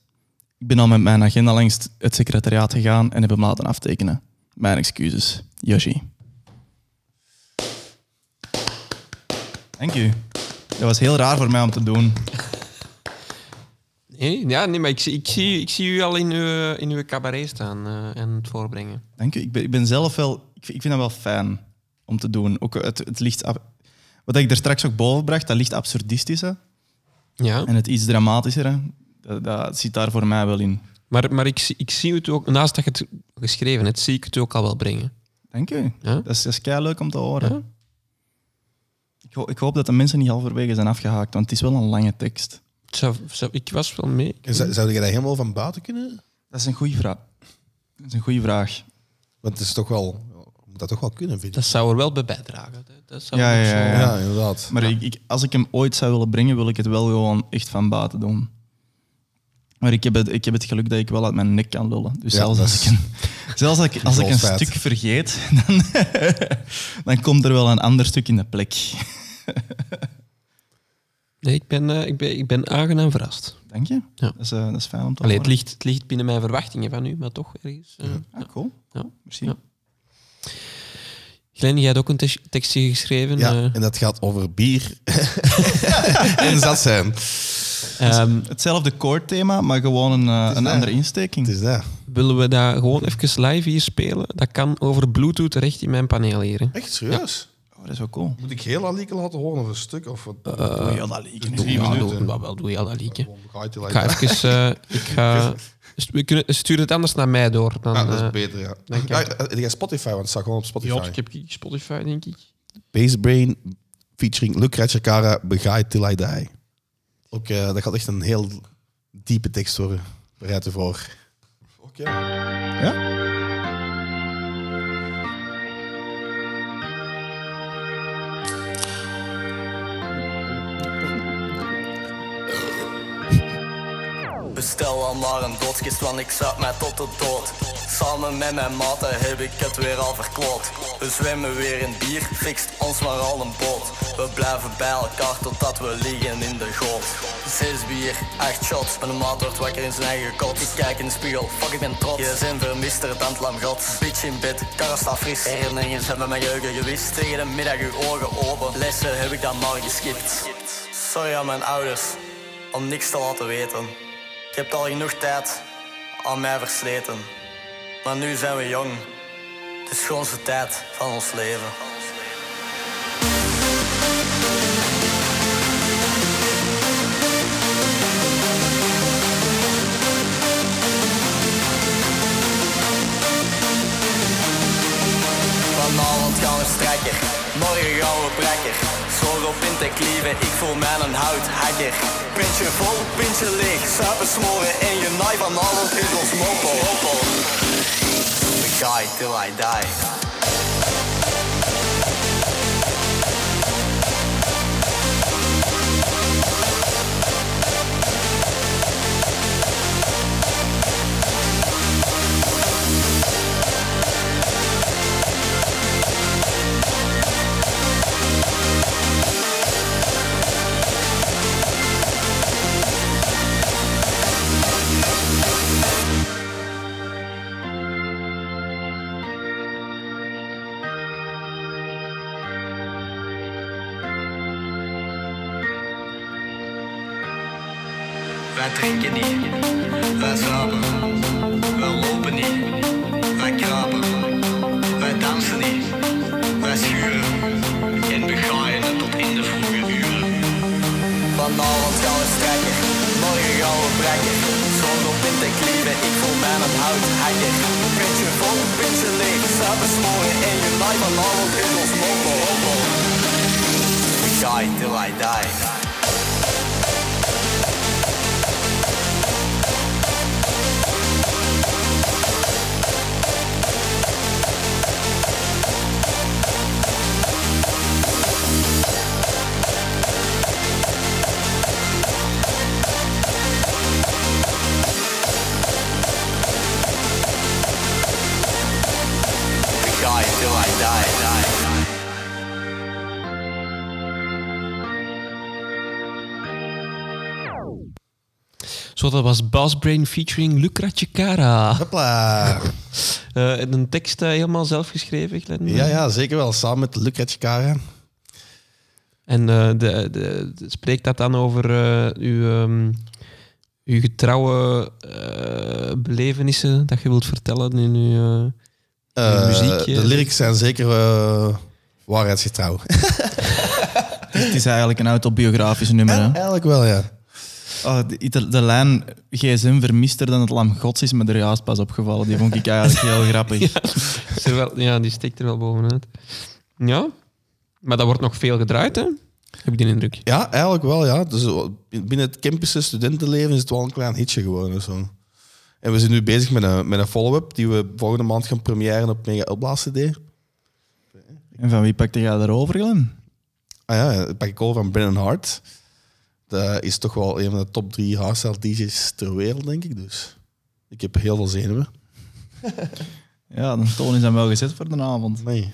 Ik ben al met mijn agenda langs het secretariaat gegaan en heb hem laten aftekenen. Mijn excuses. Yoshi. Dank u. Dat was heel raar voor mij om te doen. Nee, ja, nee maar ik, zie- ik, zie, ik zie u al in uw, in uw cabaret staan eh, en het voorbrengen. Dank u. Ik ben, ik ben zelf wel... Ik vind, ik vind dat wel fijn om te doen. Ook het, het licht... Wat ik er straks ook boven bracht, dat licht absurdistische Ja, en het iets dramatischere, dat, dat zit daar voor mij wel in. maar, maar ik, zie- ik zie het ook, naast dat je het geschreven hebt, zie ik het ook al wel brengen. Dank u. Ja? Dat is, dat is leuk om te horen. Ja? Ik, ho- ik hoop dat de mensen niet halverwege zijn afgehaakt, want het is wel een lange tekst. Zou, zou, ik was wel mee. Zou, zou je dat helemaal van buiten kunnen? Dat is een goede vraag. Dat is een goede vraag. Want het is toch wel... Je moet dat toch wel kunnen, vind ik. Dat zou er wel bij bijdragen. Dat- zou Ja, ja, zo- ja. Ja, inderdaad. Maar ik, ik- als ik hem ooit zou willen brengen, wil ik het wel gewoon echt van buiten doen. Maar ik heb het, ik heb het geluk dat ik wel uit mijn nek kan lullen. Dus Ja, zelfs dat als is- ik een, *laughs* zelfs als ik, als ik een stuk vergeet, *laughs* dan, dan komt er wel een ander stuk in de plek. *laughs* Nee, ik ben, eh, ik, ben, ik ben aangenaam verrast. Dank je. Ja. Dat, is, eh, dat is fijn om te Allee, het, horen. ligt, het ligt binnen mijn verwachtingen van u, maar toch ergens. eh, Ah, cool. ja. Merci. Ja. Glenn, jij hebt ook een tekstje geschreven. Ja, en dat gaat over bier *laughs* en zat zijn. ehm, Hetzelfde koorthema, maar gewoon een, een andere insteking. Het is dat. willen we dat gewoon even live hier spelen? Dat kan over Bluetooth recht in mijn paneel hier. Echt serieus? Oh, dat is wel cool. Moet ik heel Alieke laten horen of een stuk? Of wat? oh, ja, dat lieken. drie Ja, minuten. doe, wel, doe je al dat liedje. Gewoon gaat hij *laughs* Ik ga even... eh, ik ga, we kunnen, stuur het anders naar mij door. Dan, Ja, dat is eh, beter, ja. ik. Ja, heb jij Spotify? Want het staat gewoon op Spotify. ja, ik heb Spotify, denk ik. Basebrain featuring Luc Cara, Begaai Till I Die. Ook, eh, dat gaat echt een heel diepe tekst worden. Bereid ervoor. Oké. Ja? Bestel al maar een doodskist, want ik zat mij tot de dood. Samen met mijn maten heb ik het weer al verkloot. We zwemmen weer in bier, fixt ons maar al een boot. We blijven bij elkaar totdat we liggen in de goot. Zes bier, acht shots, mijn maat wordt wakker in zijn eigen kot. Ik kijk in de spiegel, fuck ik ben trots. Je zijn vermister, het lam. Bitch in bed, karre staat fris. Zijn met mijn geheugen gewist. Tegen de middag uw ogen open. Lessen heb ik dan maar geskipt. Sorry aan mijn ouders, om niks te laten weten. Ik heb al genoeg tijd aan mij versleten. Maar nu zijn we jong. Het is schoonste tijd van ons leven. Vanavond gaan we strekker, morgen gaan we brekker. Zorg op in te klieven, ik voel mij een houthakker. Pintje vol, pintje leeg, suipen smoren in je naai. Vanavond is ons mopo. We guy till I die. Mij een houthakker. Pintje vol, pintje leeg, zuipen smoren en je naai vanavond is ons mopo. We guy till I die. Dat was Brain featuring Lucra Chikara. Hopla. *laughs* Eh, een tekst eh, helemaal zelf geschreven, Glenn? Ja, ja, zeker wel. Samen met Lucretje Kara. En eh, de, de, de- spreekt dat dan over eh, uw, ehm, uw getrouwe eh, belevenissen dat je wilt vertellen in uw... eh, Eh, muziek, de lyrics zijn zeker waarheidsgetrouw. *laughs* Het is eigenlijk een autobiografisch nummer. Hè? Eigenlijk wel, ja. Oh, de, de, de lijn gsm vermister dan het lam gods is me er juist pas opgevallen. Die vond ik eigenlijk heel *laughs* grappig. is wel, ja, die steekt er wel bovenuit. Ja, maar dat wordt nog veel gedraaid, hè? Heb ik die indruk. Ja, eigenlijk wel, ja. Dus eh, binnen het campus studentenleven is het wel een klein hitje geworden. Zo. En we zijn nu bezig met een, met een follow-up die we volgende maand gaan premiëren op Mega Upblast CD. En van wie pakte jij daarover, Glenn? Ah ja, dat pak ik over van Brennan Hart. Dat is toch wel een van de top drie hardstyle DJ's ter wereld, denk ik. Dus ik heb heel veel zenuwen. *laughs* Ja, de toon is dan wel gezet voor de avond. Nee.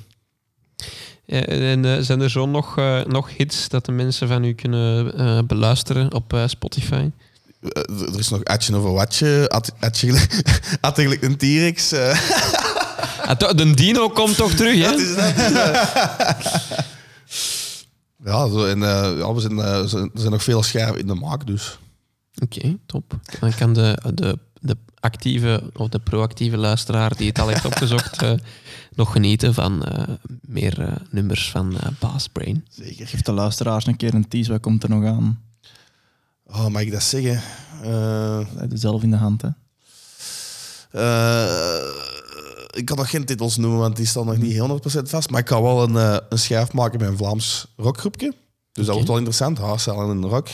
Ja, en eh, zijn er zo nog, eh, nog hits dat de mensen van u kunnen eh, beluisteren op eh, Spotify? Eh, Er is nog Atje over Watje. At- Atje *laughs* een T-Rex. eh. Ah, de Dino komt toch terug, *laughs* hè? Dat is dat. eh. Ja, zo, en eh, ja, we zijn, eh, er zijn- er zijn nog veel scherven in de maak, dus. Oké, top. Dan kan de, de, de actieve of de proactieve luisteraar die het al heeft opgezocht *laughs* eh, nog genieten van eh, meer eh, nummers van eh Bass Brain. Zeker. Geef de luisteraars een keer een tease, wat komt er nog aan? Oh, mag ik dat zeggen? Eh, Leid het zelf in de hand, hè. Ik kan nog geen titels noemen, want die staan nog niet 100% vast. Maar ik ga wel een, eh, een schijf maken met een Vlaams rockgroepje. Dus dat wordt wel interessant. Hardstyle en rock.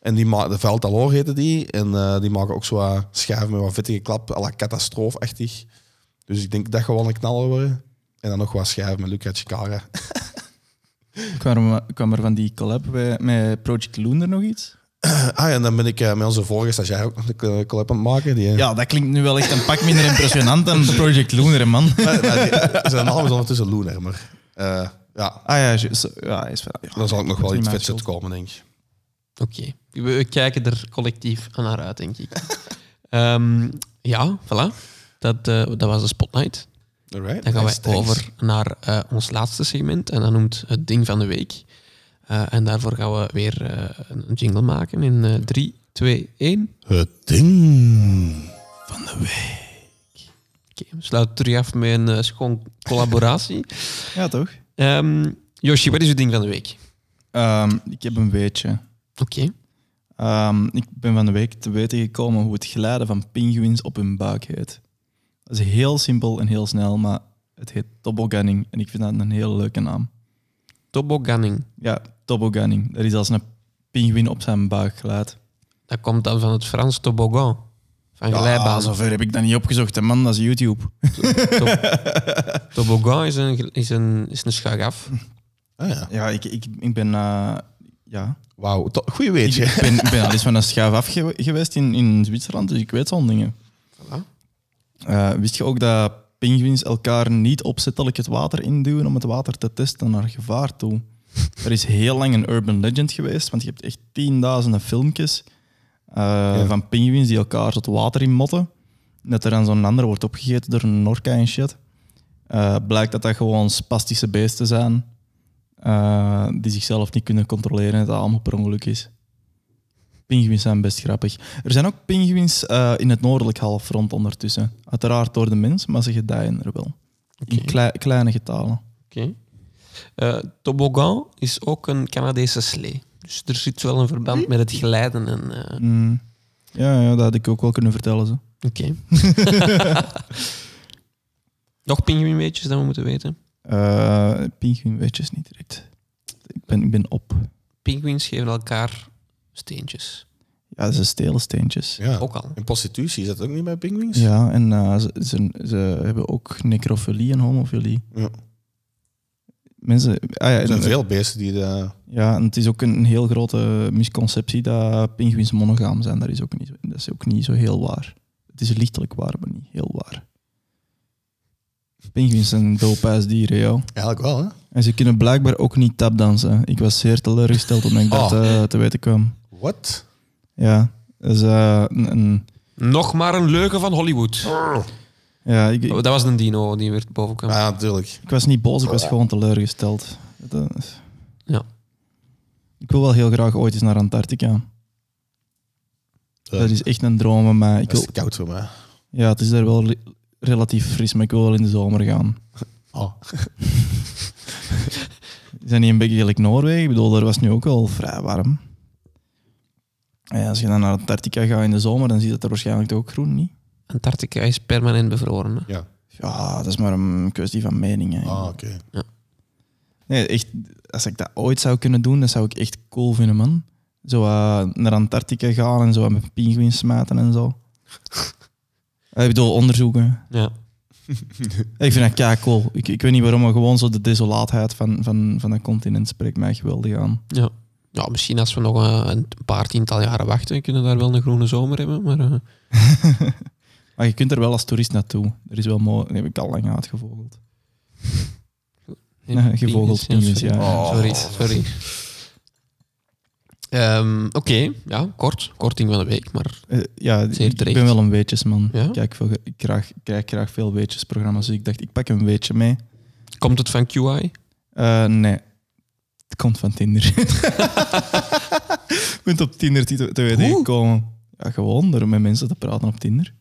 En die ma- de Veltalor heette die. En eh, die maken ook zo schijven met wat vettige klap, à la catastroofachtig. Dus ik denk dat wel een knaller worden. En dan nog wat schijven met Luca Chikara. *laughs* Kwam er, kwam er van die collab bij, met Project Loon er nog iets? *clears throat* Ah, ja, en dan ben ik eh, met onze vorige stagiair ook nog een eh, collab aan het maken. Die, eh, Ja, dat klinkt nu wel echt een pak minder impressionant dan *laughs* Project Loon, hè, man. Maar- maar die- zijn naam is ondertussen Loener, maar eh, ja, Ah ja, ja, is wel. dan zal ik nog wel iets vets uitkomen, denk ik. Oké, we, we kijken er collectief naar uit, denk ik. *laughs* Ehm, ja, voilà. Dat, eh, dat was de Spotlight. Alright, Dan gaan nice, wij thanks. over naar eh, ons laatste segment en dat noemt het ding van de week. Eh, en daarvoor gaan we weer eh, een jingle maken in eh 3, 2, 1. Het ding. Van de week. Oké, we sluiten terug af met een eh, schoon collaboratie. *laughs* Ja, toch? Ehm Yoshi, wat is uw ding van de week? Ehm, ik heb een weetje. Oké. Ehm, ik ben van de week te weten gekomen hoe het glijden van pinguïns op hun buik heet. Dat is heel simpel en heel snel, maar het heet tobogganing en ik vind dat een hele leuke naam. Tobogganing. Ja, tobogganing. Dat is als een pinguïn op zijn buik glijdt. Dat komt dan van het Frans toboggan. Van glijbaan. Ja, zover heb ik dat niet opgezocht, hè, man. Dat is YouTube. Toboggan is een, is een, is een. Ah, ja. Ja, ik, ik, ik ben... eh, ja, Wauw, to- goeie ik weetje. ben, ik ben al eens van een schuif af gewe- geweest in, in Zwitserland, dus ik weet zo'n dingen. Voilà. Eh, wist je ook dat pinguïns elkaar niet opzettelijk het water induwen om het water te testen naar gevaar toe? Er is heel lang een urban legend geweest, want je hebt echt tienduizenden filmpjes eh, van pinguïns die elkaar tot water in motten. En Dat er dan zo'n ander wordt opgegeten door een orka en shit. Eh, blijkt dat dat gewoon spastische beesten zijn eh, die zichzelf niet kunnen controleren en dat het allemaal per ongeluk is. Pinguïns zijn best grappig. Er zijn ook pinguïns in het noordelijk halfrond ondertussen. Uiteraard door de mens, maar ze gedijen er wel. In klei- kleine getalen. Oké. Eh, toboggan is ook een Canadese slee. Dus er zit wel een verband met het glijden. En, eh, Mm. Ja, ja, dat had ik ook wel kunnen vertellen. Zo. Oké. *laughs* Nog pinguïnweetjes dat we moeten weten? Uh, niet direct. ik ben, ik ben op. Pinguïns geven elkaar steentjes. Ja, ze stelen steentjes. Ja. Ook al. En prostitutie, is dat ook niet bij pinguïns? Ja, en eh, ze, ze, ze hebben ook necrofilie en homofilie. Ja. Mensen, ah ja, Er zijn veel beesten die de... ja, en het is ook een heel grote misconceptie dat pinguïns monogaam zijn. Dat is, ook niet, zo- dat is ook niet zo heel waar. Het is lichtelijk waar, maar niet heel waar. Pinguïns zijn doophuisdieren, joh. Eigenlijk wel, hè? En ze kunnen blijkbaar ook niet tapdansen. Ik was zeer teleurgesteld toen *laughs* ik dat Oh. eh, te weten kwam. Wat? Ja, dus, eh, een, een- Nog maar een leugen van Hollywood. Ja ik, ik, Dat was een dino die weer boven kwam. Ja, natuurlijk. ik was niet boos, ik was gewoon teleurgesteld. Ja. Ik wil wel heel graag ooit eens naar Antarctica. Dat is echt een droom van mij. Ik wil, is koud voor mij. ja, het is daar wel re- relatief fris, maar ik wil wel in de zomer gaan. *laughs* Oh. Is dat niet een beetje gelijk Noorwegen? Ik bedoel, daar was nu ook wel vrij warm. Ja, als je dan naar Antarctica gaat in de zomer, dan zie je dat er waarschijnlijk ook groen, niet? Antarctica is permanent bevroren. hè. Ja. Ja, dat is maar een kwestie van mening. hè. Ah, oké. Nee, echt, als ik dat ooit zou kunnen doen, dat zou ik echt cool vinden, man. Zo eh, naar Antarctica gaan en zo met pinguïns smijten en zo. *laughs* Eh, ik bedoel, onderzoeken. Ja. *laughs* Ik vind dat kei cool. Ik, ik weet niet waarom, maar gewoon zo de desolaatheid van, van, van dat continent spreekt mij geweldig aan. Ja. ja, misschien als we nog eh, een paar tiental jaren wachten, kunnen we daar wel een groene zomer hebben. Maar eh, *laughs* Maar je kunt er wel als toerist naartoe. Er is wel mooi. Dat heb ik al lang uitgevogeld. *laughs* Ja, *laughs* gevogeld sorry. ja. Oh. Sorry, sorry. Ehm, Oké, ja, kort. Korting van de week, maar Eh, ja, ik, ben wel een weetjesman. Ja? Ik, kijk veel, ik, krijg, ik krijg graag veel weetjesprogramma's. Dus ik dacht, ik pak een weetje mee. komt het van QI? Eh, nee. Het komt van Tinder. *laughs* Je bent op Tinder te, te weten Hoe? gekomen. Ja, gewoon door met mensen te praten op Tinder.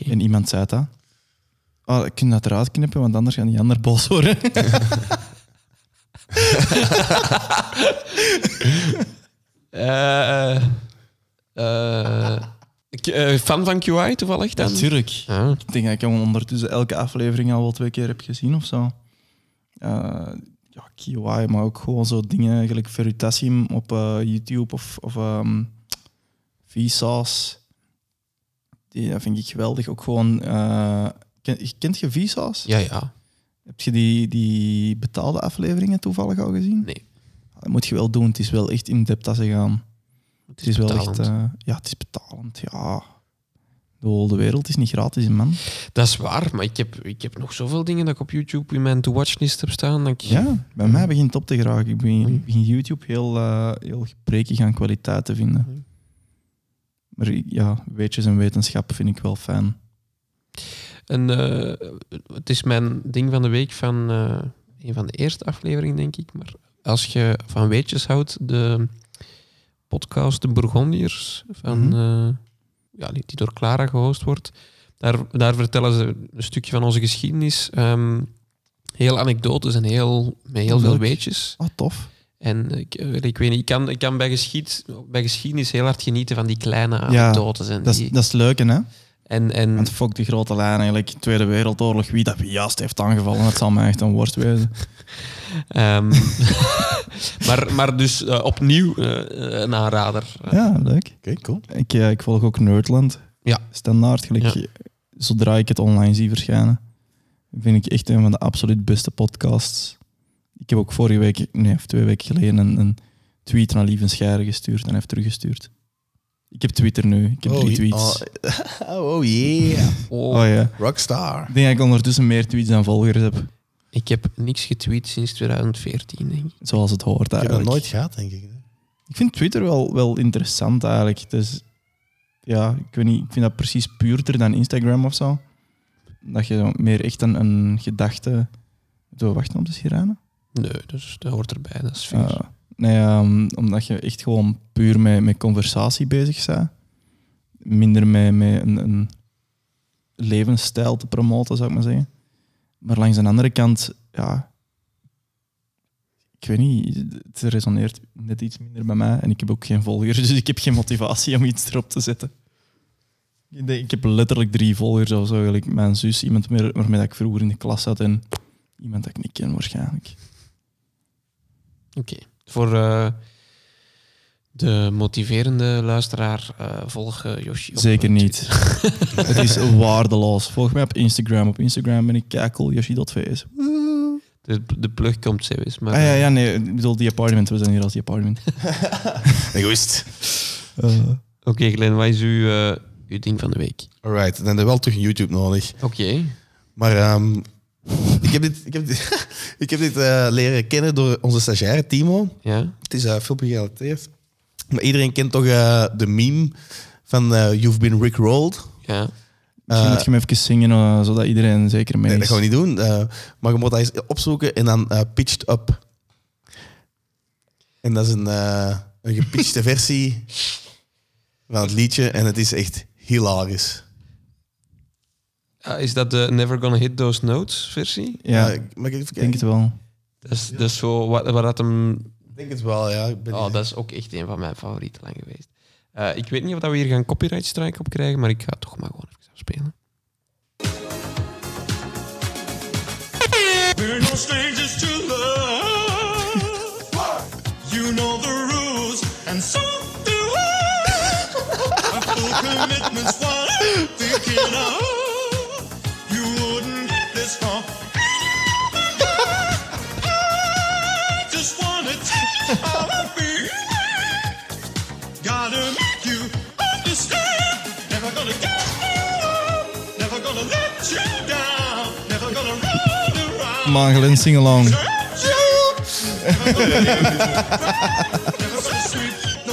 En iemand zei dat. Oh, ik kan dat eruit knippen, want anders gaan die ander boos worden. *laughs* Eh, eh, ik- eh, fan van QI toevallig dan? Natuurlijk. Ik denk dat ik hem ondertussen elke aflevering al wel twee keer heb gezien of zo. Eh, ja, QI, maar ook gewoon zo dingen, gelijk Veritasium op eh, YouTube of, of ehm Vsauce. Die dat vind ik geweldig. Ook gewoon... eh, ken, kent je Vsauce? ja, ja. Heb je die, die betaalde afleveringen toevallig al gezien? Nee. Dat moet je wel doen. Het is wel echt in depth als ze gaan. Het is, wel echt... eh, ja, het is betalend. Ja. De hele wereld is niet gratis, man. Dat is waar, maar ik heb, ik heb nog zoveel dingen dat ik op YouTube in mijn to-watch-list heb staan. Dat ik, Ja, bij mij begint het op te geraken. Ik begin, ik begin YouTube heel, eh heel gebrekig aan kwaliteit te vinden. Maar ja, weetjes en wetenschap vind ik wel fijn. En eh, het is mijn ding van de week van eh, een van de eerste afleveringen, denk ik. Maar als je van weetjes houdt, de podcast De Bourgondiërs, van, Mhm. eh, ja, die, door Clara gehost wordt, daar, daar vertellen ze een stukje van onze geschiedenis. ehm, heel anekdotes en heel, met heel veel weetjes. Ah, tof. En ik, eh, ik weet niet, ik kan, ik kan bij, geschied, bij geschiedenis heel hard genieten van die kleine Ja, anekdotes. en, Dat is, die, dat is leuk, hè? en, en Want fuck die grote lijn eigenlijk. Tweede Wereldoorlog, wie dat juist heeft aangevallen, dat zal mij echt een worst wezen. *laughs* Ehm, *laughs* maar, maar dus eh, opnieuw eh, een aanrader. Ja, leuk. Oké, cool. Ik, ik volg ook Nerdland. Ja. Standaard, gelijk. Ja. Zodra ik het online zie verschijnen, vind ik echt een van de absoluut beste podcasts. Ik heb ook vorige week, nee, of twee weken geleden, een, een tweet naar Lieven Scheire gestuurd en hij heeft teruggestuurd. Ik heb Twitter nu. Ik heb drie tweets. Oh, *laughs* oh yeah. *laughs* Oh, Oh ja. Rockstar. Ik denk dat ik ondertussen meer tweets dan volgers heb. Ik heb niks getweet sinds 2014, denk ik. Zoals het hoort Ik heb eigenlijk. dat nooit gehad, denk ik. Ik vind Twitter wel, wel interessant eigenlijk. Het is, ja, ik weet niet, ik vind dat precies puurder dan Instagram of zo. Dat je meer echt een, een gedachte... Zo, wachten op de sirene? Nee, dus dat hoort erbij. Dat is fair. Uh, nee, ehm, omdat je echt gewoon puur met, met conversatie bezig bent. Minder met, met een, een levensstijl te promoten, zou ik maar zeggen. Maar langs de andere kant, ja... Ik weet niet, het resoneert net iets minder bij mij. En ik heb ook geen volgers, *laughs* dus ik heb geen motivatie om iets erop te zetten. Ik denk- Ik heb letterlijk drie volgers of zo. Eigenlijk mijn zus, iemand meer- waarmee ik vroeger in de klas zat en iemand dat ik niet ken waarschijnlijk. Oké. Voor eh, de motiverende luisteraar, eh volg eh, Yoshi. op Zeker niet. *laughs* het is waardeloos. Volg mij op Instagram. Op Instagram ben ik kakel Yoshi.vs. De, de plug komt zelfs. Maar, Ah ja, ja, nee. Ik bedoel, die apartment. We zijn hier als die apartment. *laughs* Egoïst. Oké, Glenn, wat is uw, uw ding van de week? Alright, dan heb je wel terug YouTube nodig. Oké. Maar ehm, heb dit, ik heb dit, *laughs* ik heb dit eh, leren kennen door onze stagiaire Timo. Ja? Het is uh, filmpje gerelateerd. Maar iedereen kent toch eh, de meme van eh, You've been Rickrolled? Ja. Misschien moet je hem even zingen, eh, zodat iedereen zeker mee Nee, is. dat gaan we niet doen. eh, maar je moet dat eens opzoeken en dan eh, pitched up. En dat is een, eh, een gepitchte *laughs* versie van het liedje en het is echt hilarisch. Ah, is dat de Never Gonna Hit Those Notes versie? Ja, mag ik even ik denk het wel. Dat is, dat is zo wat, wat dat hem... Ik denk het wel, ja. Ik ben Oh, dat is ook echt een van mijn favorieten lang geweest. Eh, ik weet niet of dat we hier gaan copyright strike op krijgen, maar ik ga het toch maar gewoon even afspelen. We're no strangers to love. You know the rules, and so do I. A full commitment's what I'm thinking of. Sing along.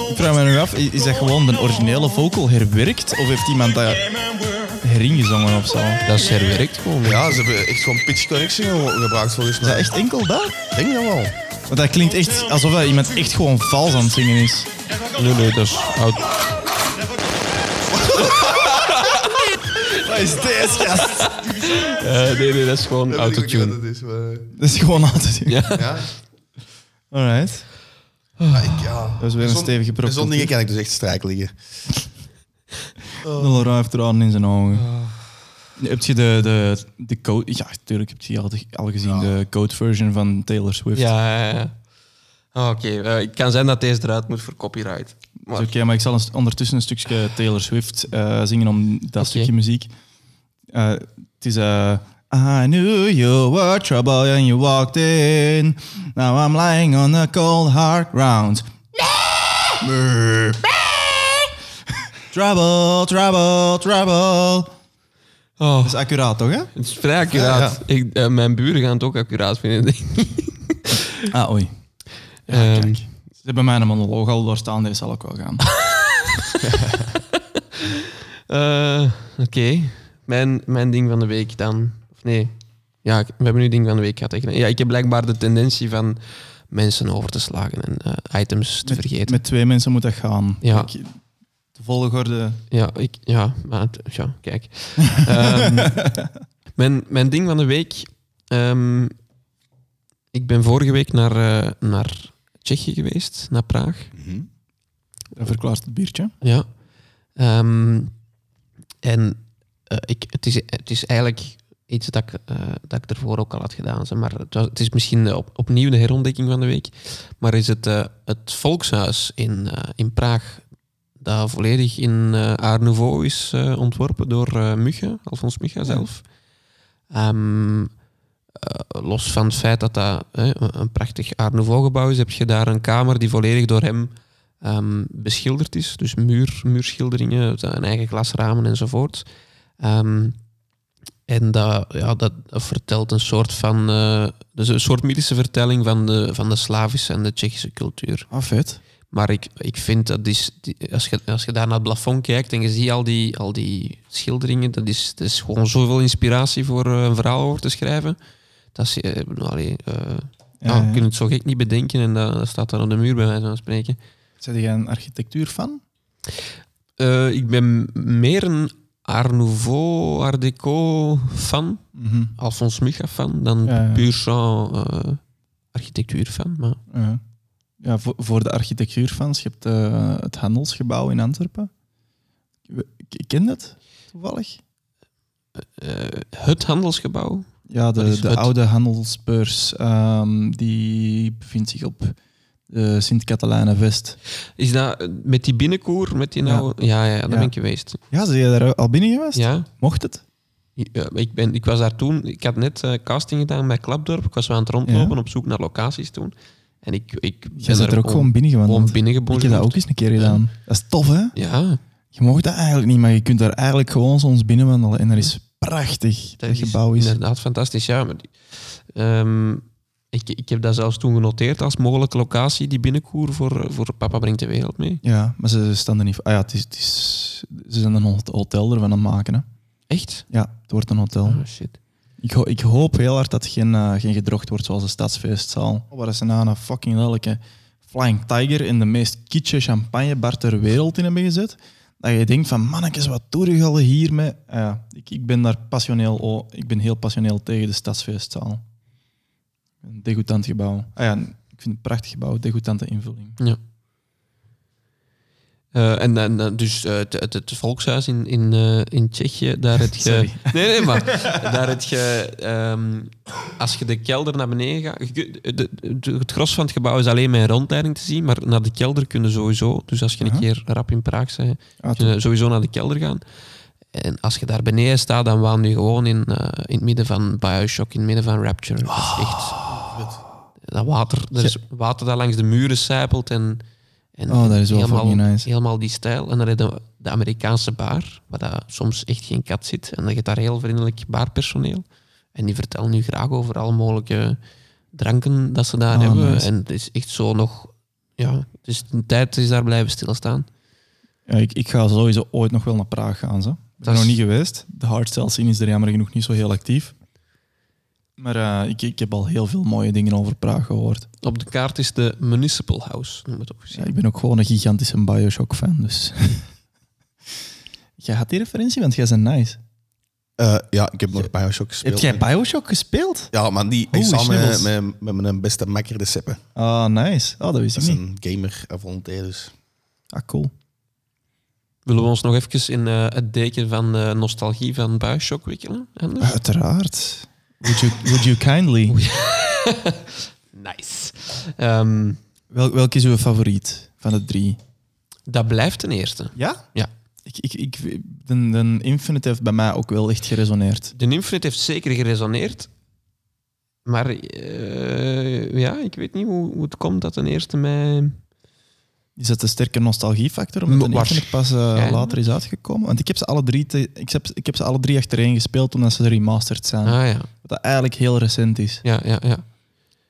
Ik vraag me nog af, is dat gewoon de originele vocal herwerkt? Of heeft iemand dat heringezongen of zo? Is Dat is herwerkt gewoon. Ja, ze hebben echt gewoon pitch correction gebruikt volgens mij. dat echt enkel dat? Ik denk dat wel. Want dat klinkt echt alsof dat iemand echt gewoon vals aan het zingen is. Nee, nee, dat is oud. Is deze gast? Eh, nee, nee, dat is gewoon autotune. Dat is, maar- Dat is gewoon altijd. Ja. ja. Alright. Maar ik, ja. Dat is weer een Zo'n- stevige prop. Zo'n dingen kan ik dus echt strijk liggen. Nul heeft tranen in zijn ogen. Heb je de, de, de code... Ja, natuurlijk heb je al, al gezien, de code version van Taylor Swift. Ja, ja, ja. Ah, Oké, eh, het kan zijn dat deze eruit moet voor copyright. Dat is Oké, maar ik zal een- ondertussen een stukje Taylor Swift eh, zingen om dat stukje muziek. Eh, het is... eh I knew you were trouble and you walked in. Now I'm lying on the cold hard ground. *laughs* trouble, trouble, trouble. Oh, Dat is accuraat, toch? Hè? het is vrij accuraat. Ik, eh, mijn buren gaan het ook accuraat vinden, denk ik. *laughs* Ah, oei. Ehm, Kijk, ze hebben mijn monoloog al doorstaan, deze zal ook wel gaan. *laughs* eh, Oké, mijn, mijn ding van de week dan. Of nee, ja, ik- we hebben nu ding van de week gehad. Ja, ik heb blijkbaar de tendentie van mensen over te slagen en eh, items te vergeten. Met twee mensen moet dat gaan. Ja. Kijk, de volgorde... Ja, ik, ja, maar ja, kijk. *laughs* Ehm, mijn, mijn ding van de week. ehm, ik ben vorige week naar, eh, naar Tsjechië geweest, naar Praag. Dat verklaart het biertje. Ja. Ehm, en ik, het, is, het is eigenlijk iets dat ik, eh, dat ik ervoor ook al had gedaan. Zeg maar het, was- het is misschien op, opnieuw de herontdekking van de week. Maar is het, eh, het volkshuis in, eh, in Praag, dat volledig in eh Art Nouveau is eh, ontworpen door eh Mugge, Alfons Mugge zelf. Ehm, eh, los van het feit dat dat eh, een- een prachtig Art Nouveau gebouw is, heb je daar een kamer die volledig door hem ehm, beschilderd is. Dus muur, muurschilderingen, zijn eigen glasramen enzovoort. Ehm, en dat, ja, dat vertelt een soort van... dus een soort mythische vertelling van de, van de Slavische en de Tsjechische cultuur. Ah, vet. Maar ik, ik vind dat is, die- als, je, als je daar naar het plafond kijkt en je ziet al die, al die schilderingen, dat is, dat is gewoon zoveel inspiratie voor eh, een verhaal over te schrijven. Dat is, eh, allee, ja, ja. je kunt het zo gek niet bedenken en dat, staat dan op de muur bij wijze van spreken. Zijn jij een architectuurfan? Eh, ik ben meer een Art Nouveau, Art Deco fan, Mhm. Alphonse Mucha fan, dan Ja, ja. puur genre eh, architectuur fan. Maar Ja. Ja, voor, voor de architectuurfans, je hebt eh, het Handelsgebouw in Antwerpen. Ik ken dat toevallig. eh, het handelsgebouw, Ja, de, de oude handelsbeurs, ehm, die bevindt zich op De Sint-Catalijnen Vest. Is dat eh, met die binnenkoer, met die nou... Ja, ja, daar ben ik geweest. Ja, zijn je daar al binnen geweest? Ja, Mocht het? Ja, ik, ben, ik was daar toen... Ik had net eh, casting gedaan bij Klapdorp. Ik was aan het rondlopen Ja. op zoek naar locaties toen. En ik, ik ben er ook om- gewoon binnen gewoon. Ik heb dat ook eens een keer gedaan. Dat is tof, hè? Ja, Je mocht dat eigenlijk niet, maar je kunt daar eigenlijk gewoon soms binnenwandelen. En dat is prachtig. Dat, gebouw is. inderdaad fantastisch. Ja, maar die- ehm, ik, ik heb dat zelfs toen genoteerd als mogelijke locatie, die binnenkoer voor, voor Papa Brengt de Wereld mee. Ja, maar ze staan er niet. Ah ja, het is, het is, ze zijn een hot- hotel ervan aan het maken, hè? Echt? Ja, het wordt een hotel. Oh, shit. Ik, ho- ik hoop heel hard dat het geen, eh, geen gedrocht wordt zoals de stadsfeestzaal. Waar is ze nou een fucking lelijke Flying Tiger in de meest kitsche champagnebar ter wereld in hebben gezet. Dat je denkt van, mannetjes, wat doe je al hiermee? Ah ik, ik ben daar passioneel, oh, ik ben heel passioneel tegen de stadsfeestzaal. Een degoutant gebouw. Ah ja, ik vind het een prachtig gebouw, degoutante invulling. Ja. Eh, en, en eh, dus eh, het, het, het volkshuis in, in, in Tsjechië, daar het je... *laughs* Nee, nee, maar *laughs* daar het je... ehm, als je de kelder naar beneden gaat... je de- de- het gros van het gebouw is alleen met een rondleiding te zien, maar naar de kelder kunnen sowieso... Dus als je een keer rap in Praag bent, Ah, kun je sowieso naar de kelder gaan. En als je daar beneden staat, dan waan je gewoon in, eh, in het midden van Bioshock, in het midden van Rapture. Dat is echt... Dat water, er is water dat langs de muren sijpelt en... en Oh, dat is wel helemaal, nice. helemaal die stijl. En dan heb je de Amerikaanse bar, waar dat soms echt geen kat zit. En dan je daar heel vriendelijk barpersoneel. En die vertellen nu graag over alle mogelijke dranken dat ze daar Oh, hebben. nice. En het is echt zo nog... Ja, dus een tijd is daar blijven stilstaan. Ja, ik, ik ga sowieso ooit nog wel naar Praag gaan. Zo. Ik ben Dat is- nog niet geweest. De hardstyle scene is er jammer genoeg niet zo heel actief. Maar eh, ik, ik heb al heel veel mooie dingen over Praag gehoord. Op de kaart is de Municipal House, noem het officieel. Ja, ik ben ook gewoon een gigantische Bioshock-fan. Dus. *laughs* jij had die referentie, want jij bent nice. Eh, ja, ik heb nog Bioshock gespeeld. Heb jij Bioshock gespeeld? Ja, maar die, Oeh, samen met, met, mijn beste makker de Seppe. Ah, nice. Oh, dat wist Dat ik is niet. een gamer à volonté, dus... Ah, cool. Willen we ons nog even in eh, het deken van nostalgie van Bioshock wikkelen? Anders? Uiteraard. Would you, would you kindly? *laughs* Nice. Ehm, Wel, welke is uw favoriet van de drie? dat blijft ten eerste. Ja? Ja. Ik, ik, ik, de, de Infinite heeft bij mij ook wel echt geresoneerd. De Infinite heeft zeker geresoneerd. Maar eh, ja, ik weet niet hoe, hoe het komt dat ten eerste mij... Is dat een sterke nostalgiefactor omdat de Infinite pas eh, Ja. later is uitgekomen? Want ik heb, ze alle drie te, ik, heb, ik heb ze alle drie achtereen gespeeld omdat ze remastered zijn. Ah ja, Wat dat eigenlijk heel recent is. ja, ja, ja.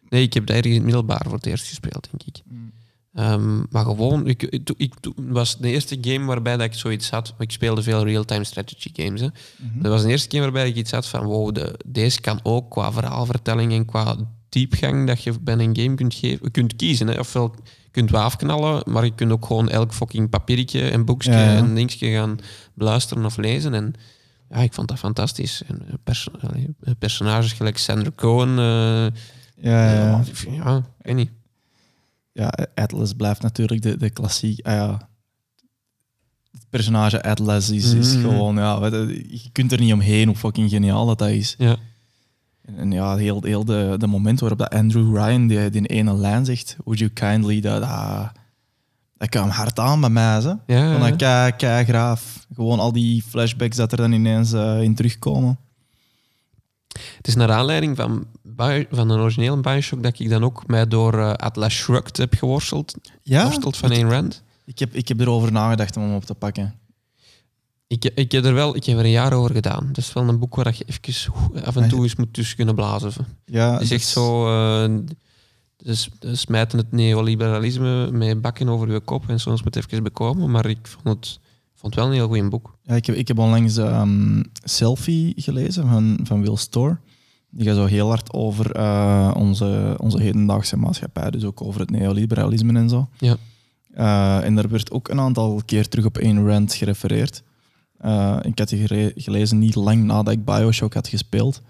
Nee, ik heb daar in het middelbaar voor het eerst gespeeld, denk ik. Ehm, maar gewoon, ik, ik, ik, het was de eerste game waarbij dat ik zoiets had. Ik speelde veel real-time strategy games. Hè. Dat was de eerste game waarbij ik iets had van: wow, de, deze kan ook qua verhaalvertelling en qua diepgang dat je bij een game kunt, geven, kunt kiezen. Hè. Ofwel kunt wel afknallen, maar je kunt ook gewoon elk fucking papiertje en boekje Ja, ja. en dingetje gaan beluisteren of lezen. En ja, ik vond dat fantastisch. En eh, allee, eh, personages gelijk Sandra Cohen. eh, Ja, ja, ja. weet niet. ja, Atlas blijft natuurlijk de, de klassiek. Ah, ja. Het personage Atlas is, is Mhm. gewoon, ja, je kunt er niet omheen hoe fucking geniaal dat, dat is. Ja. En, ja, heel, heel de, de moment waarop dat Andrew Ryan die, die ene lijn zegt, would you kindly, dat, dat, dat kwam hard aan bij mij. Ze. Ja, ja. dat kei, kei graaf. Gewoon al die flashbacks dat er dan ineens eh, in terugkomen. Het is naar aanleiding van, van een originele Bioshock dat ik dan ook mij door eh, Atlas Shrugged heb geworsteld. Ja, Geworsteld van Ayn Rand. ik heb, ik heb erover nagedacht om hem op te pakken. Ik, ik, heb er wel, ik heb er een jaar over gedaan. Dat is wel een boek waar je even af en toe eens moet tussen kunnen blazen. Ja, Het is echt zo... eh, dus, smijten het neoliberalisme met bakken over je kop en soms moet het even bekomen. Maar ik vond het, vond het wel een heel goed boek. Ja, ik, heb, ik heb onlangs ehm, Selfie gelezen van, van Will Storr. Die gaat zo heel hard over eh, onze, onze hedendaagse maatschappij, dus ook over het neoliberalisme en zo. Ja. Eh, en daar werd ook een aantal keer terug op Ayn Rand gerefereerd. Eh, ik had die gelezen niet lang nadat ik Bioshock had gespeeld.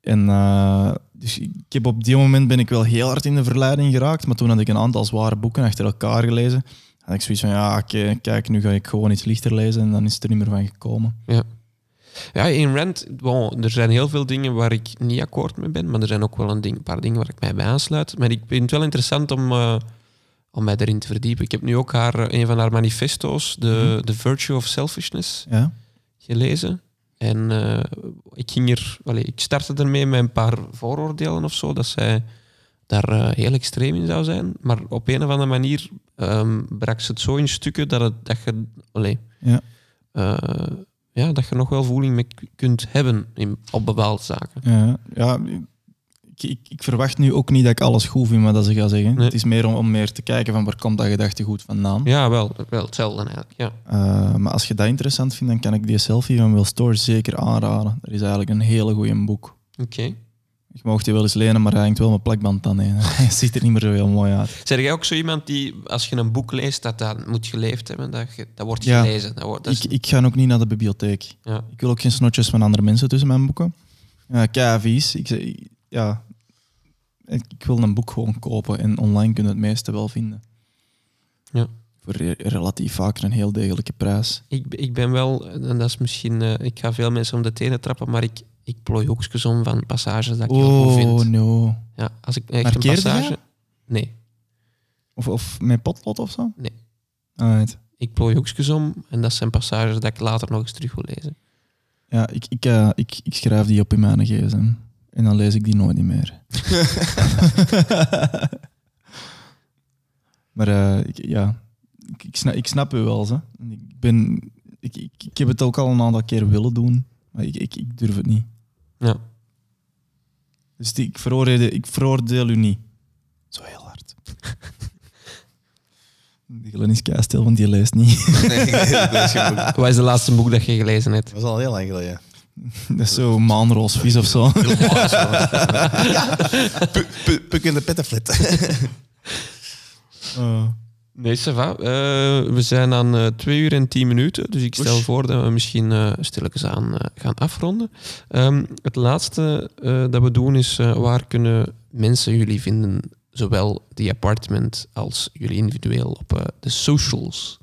En eh, dus ik heb op die moment ben ik wel heel hard in de verleiding geraakt, maar toen had ik een aantal zware boeken achter elkaar gelezen. Had ik zoiets van, ja, oké, kijk, nu ga ik gewoon iets lichter lezen en dan is het er niet meer van gekomen. Ja. Ja, in Rand, bon, er zijn heel veel dingen waar ik niet akkoord mee ben, maar er zijn ook wel een, ding, paar dingen waar ik mij bij aansluit. Maar ik vind het wel interessant om, eh, om mij erin te verdiepen. Ik heb nu ook haar, eh, een van haar manifesto's, de, Mhm. The Virtue of Selfishness, Ja. gelezen. En eh, ik ging er, ik startte ermee met een paar vooroordelen of zo, dat zij daar eh, heel extreem in zou zijn. Maar op een of andere manier ehm, brak ze het zo in stukken dat, het, dat je, Ja. ja, dat je nog wel voeling mee kunt hebben in, op bepaalde zaken. Ja, ja ik, ik, ik verwacht nu ook niet dat ik alles goed vind wat dat ze gaan zeggen. Nee. Het is meer om, om meer te kijken van waar komt dat gedachtegoed vandaan. Ja, wel, wel hetzelfde eigenlijk. Ja. Eh, maar als je dat interessant vindt, dan kan ik die selfie van Will Store zeker aanraden. Dat is eigenlijk een hele goede boek. Oké. Je mag die wel eens lenen, maar hij hangt wel met plakband aan. hè. *laughs* Hij ziet er niet meer zo heel mooi uit. Zeg jij ook zo iemand die, als je een boek leest, dat dat moet geleefd hebben? Dat, je, dat wordt Ja. gelezen. Dat wordt, dat is- Ik, ik ga ook niet naar de bibliotheek. ja. Ik wil ook geen snotjes van andere mensen tussen mijn boeken. Uh, KV's. Ik, ja, ik, wil een boek gewoon kopen en online kun je het meeste wel vinden. Ja. Voor re- relatief vaak een heel degelijke prijs. Ik, ik ben wel, en dat is misschien, eh, ik ga veel mensen om de tenen trappen, maar ik, ik plooi hoekjes om van passages dat ik heel goed Oh, vind. no. Ja, als ik echt een passage... Nee, Of, of met potlood of zo? Nee. Alright. ik plooi hoekjes om en dat zijn passages dat ik later nog eens terug wil lezen. Ja, ik, ik, eh, ik, ik schrijf die op in mijn gsm. En dan lees ik die nooit meer. *laughs* maar eh, ik, ja, ik, ik, snap, ik snap u wel. Ze. Ik, ben, ik, ik, ik heb het ook al een aantal keer willen doen, maar ik, ik, ik durf het niet. Ja. Dus die, ik, veroordeel, ik veroordeel u niet. Zo heel hard. *laughs* Die Glenn is stil, want die leest niet. Nee, ik lees geen boek. Wat is de laatste boek dat je gelezen hebt? Dat was al heel lang geleden. *laughs* Dat is zo maanroosvis of zo. *laughs* Pu- Puk in de pettenflit. Eh, *laughs* Nee, ça va. Eh, we zijn aan eh, twee uur en tien minuten, dus ik stel Oesh. voor dat we misschien eh stilletjes aan eh, gaan afronden. Ehm, het laatste eh, dat we doen is, eh, waar kunnen mensen jullie vinden, zowel die apartment als jullie individueel op eh, de socials?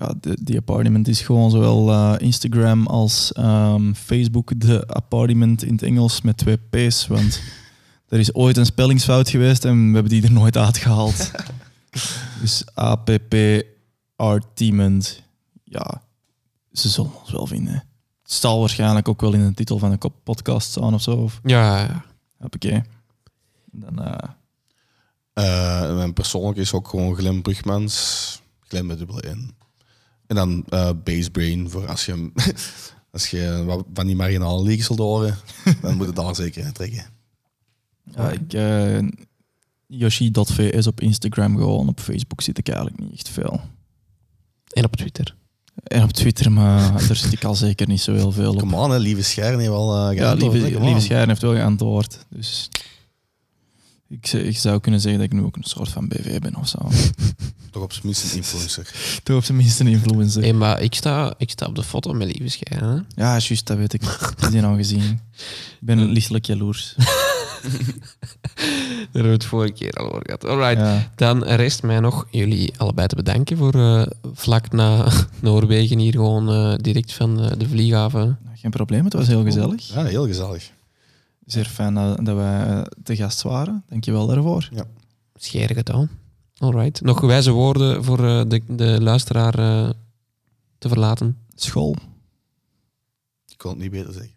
Ja, de, die apartment is gewoon zowel eh, Instagram als ehm, Facebook. De apartment in het Engels met twee P's. Want *laughs* er is ooit een spellingsfout geweest en we hebben die er nooit uitgehaald. *laughs* dus APP Artiment. Ja, ze zullen ons wel vinden. Het zal waarschijnlijk ook wel in de titel van een kop- podcast staan of zo. Of, Ja, ja. hoppakee. Dan, eh, Eh, mijn persoonlijk is ook gewoon Glenn Brugmans. Glenn met dubbele N. En dan eh Basebrain voor als je, *laughs* als je wat van die marginale leagues wilt horen, *laughs* dan moet je daar zeker in trekken. ja, ik, eh, Yoshi.vs op Instagram gewoon. Op Facebook zit ik eigenlijk niet echt veel. en op Twitter. En op Twitter, maar *laughs* daar zit ik al zeker niet zo heel veel op. Come on, hè, lieve Scherren heeft wel uh, Ja, lieve, lieve Schijren heeft wel geantwoord. Dus ik, ik zou kunnen zeggen dat ik nu ook een soort van BV ben of zo. *laughs* Toch op zijn minst een influencer. Toch op zijn minst een influencer. Hey, maar ik sta, ik sta op de foto met Lieve Schijnen. hè. Ja, juist, dat weet ik. Ik heb die al gezien. Ik ben lichtelijk jaloers. *laughs* Daar hebben we het vorige keer al over gehad. Alright. Ja. Dan rest mij nog jullie allebei te bedanken voor eh, vlak na *laughs* Noorwegen hier gewoon eh, direct van eh, de vlieghaven. Geen probleem, het was heel gezellig. Ja, heel gezellig. Zeer fijn dat, dat wij eh, te gast waren. Dank je wel daarvoor. Scheer gedaan. Alright. Nog wijze woorden voor eh, de, de luisteraar eh, te verlaten. School. Ik kon het niet beter zeggen.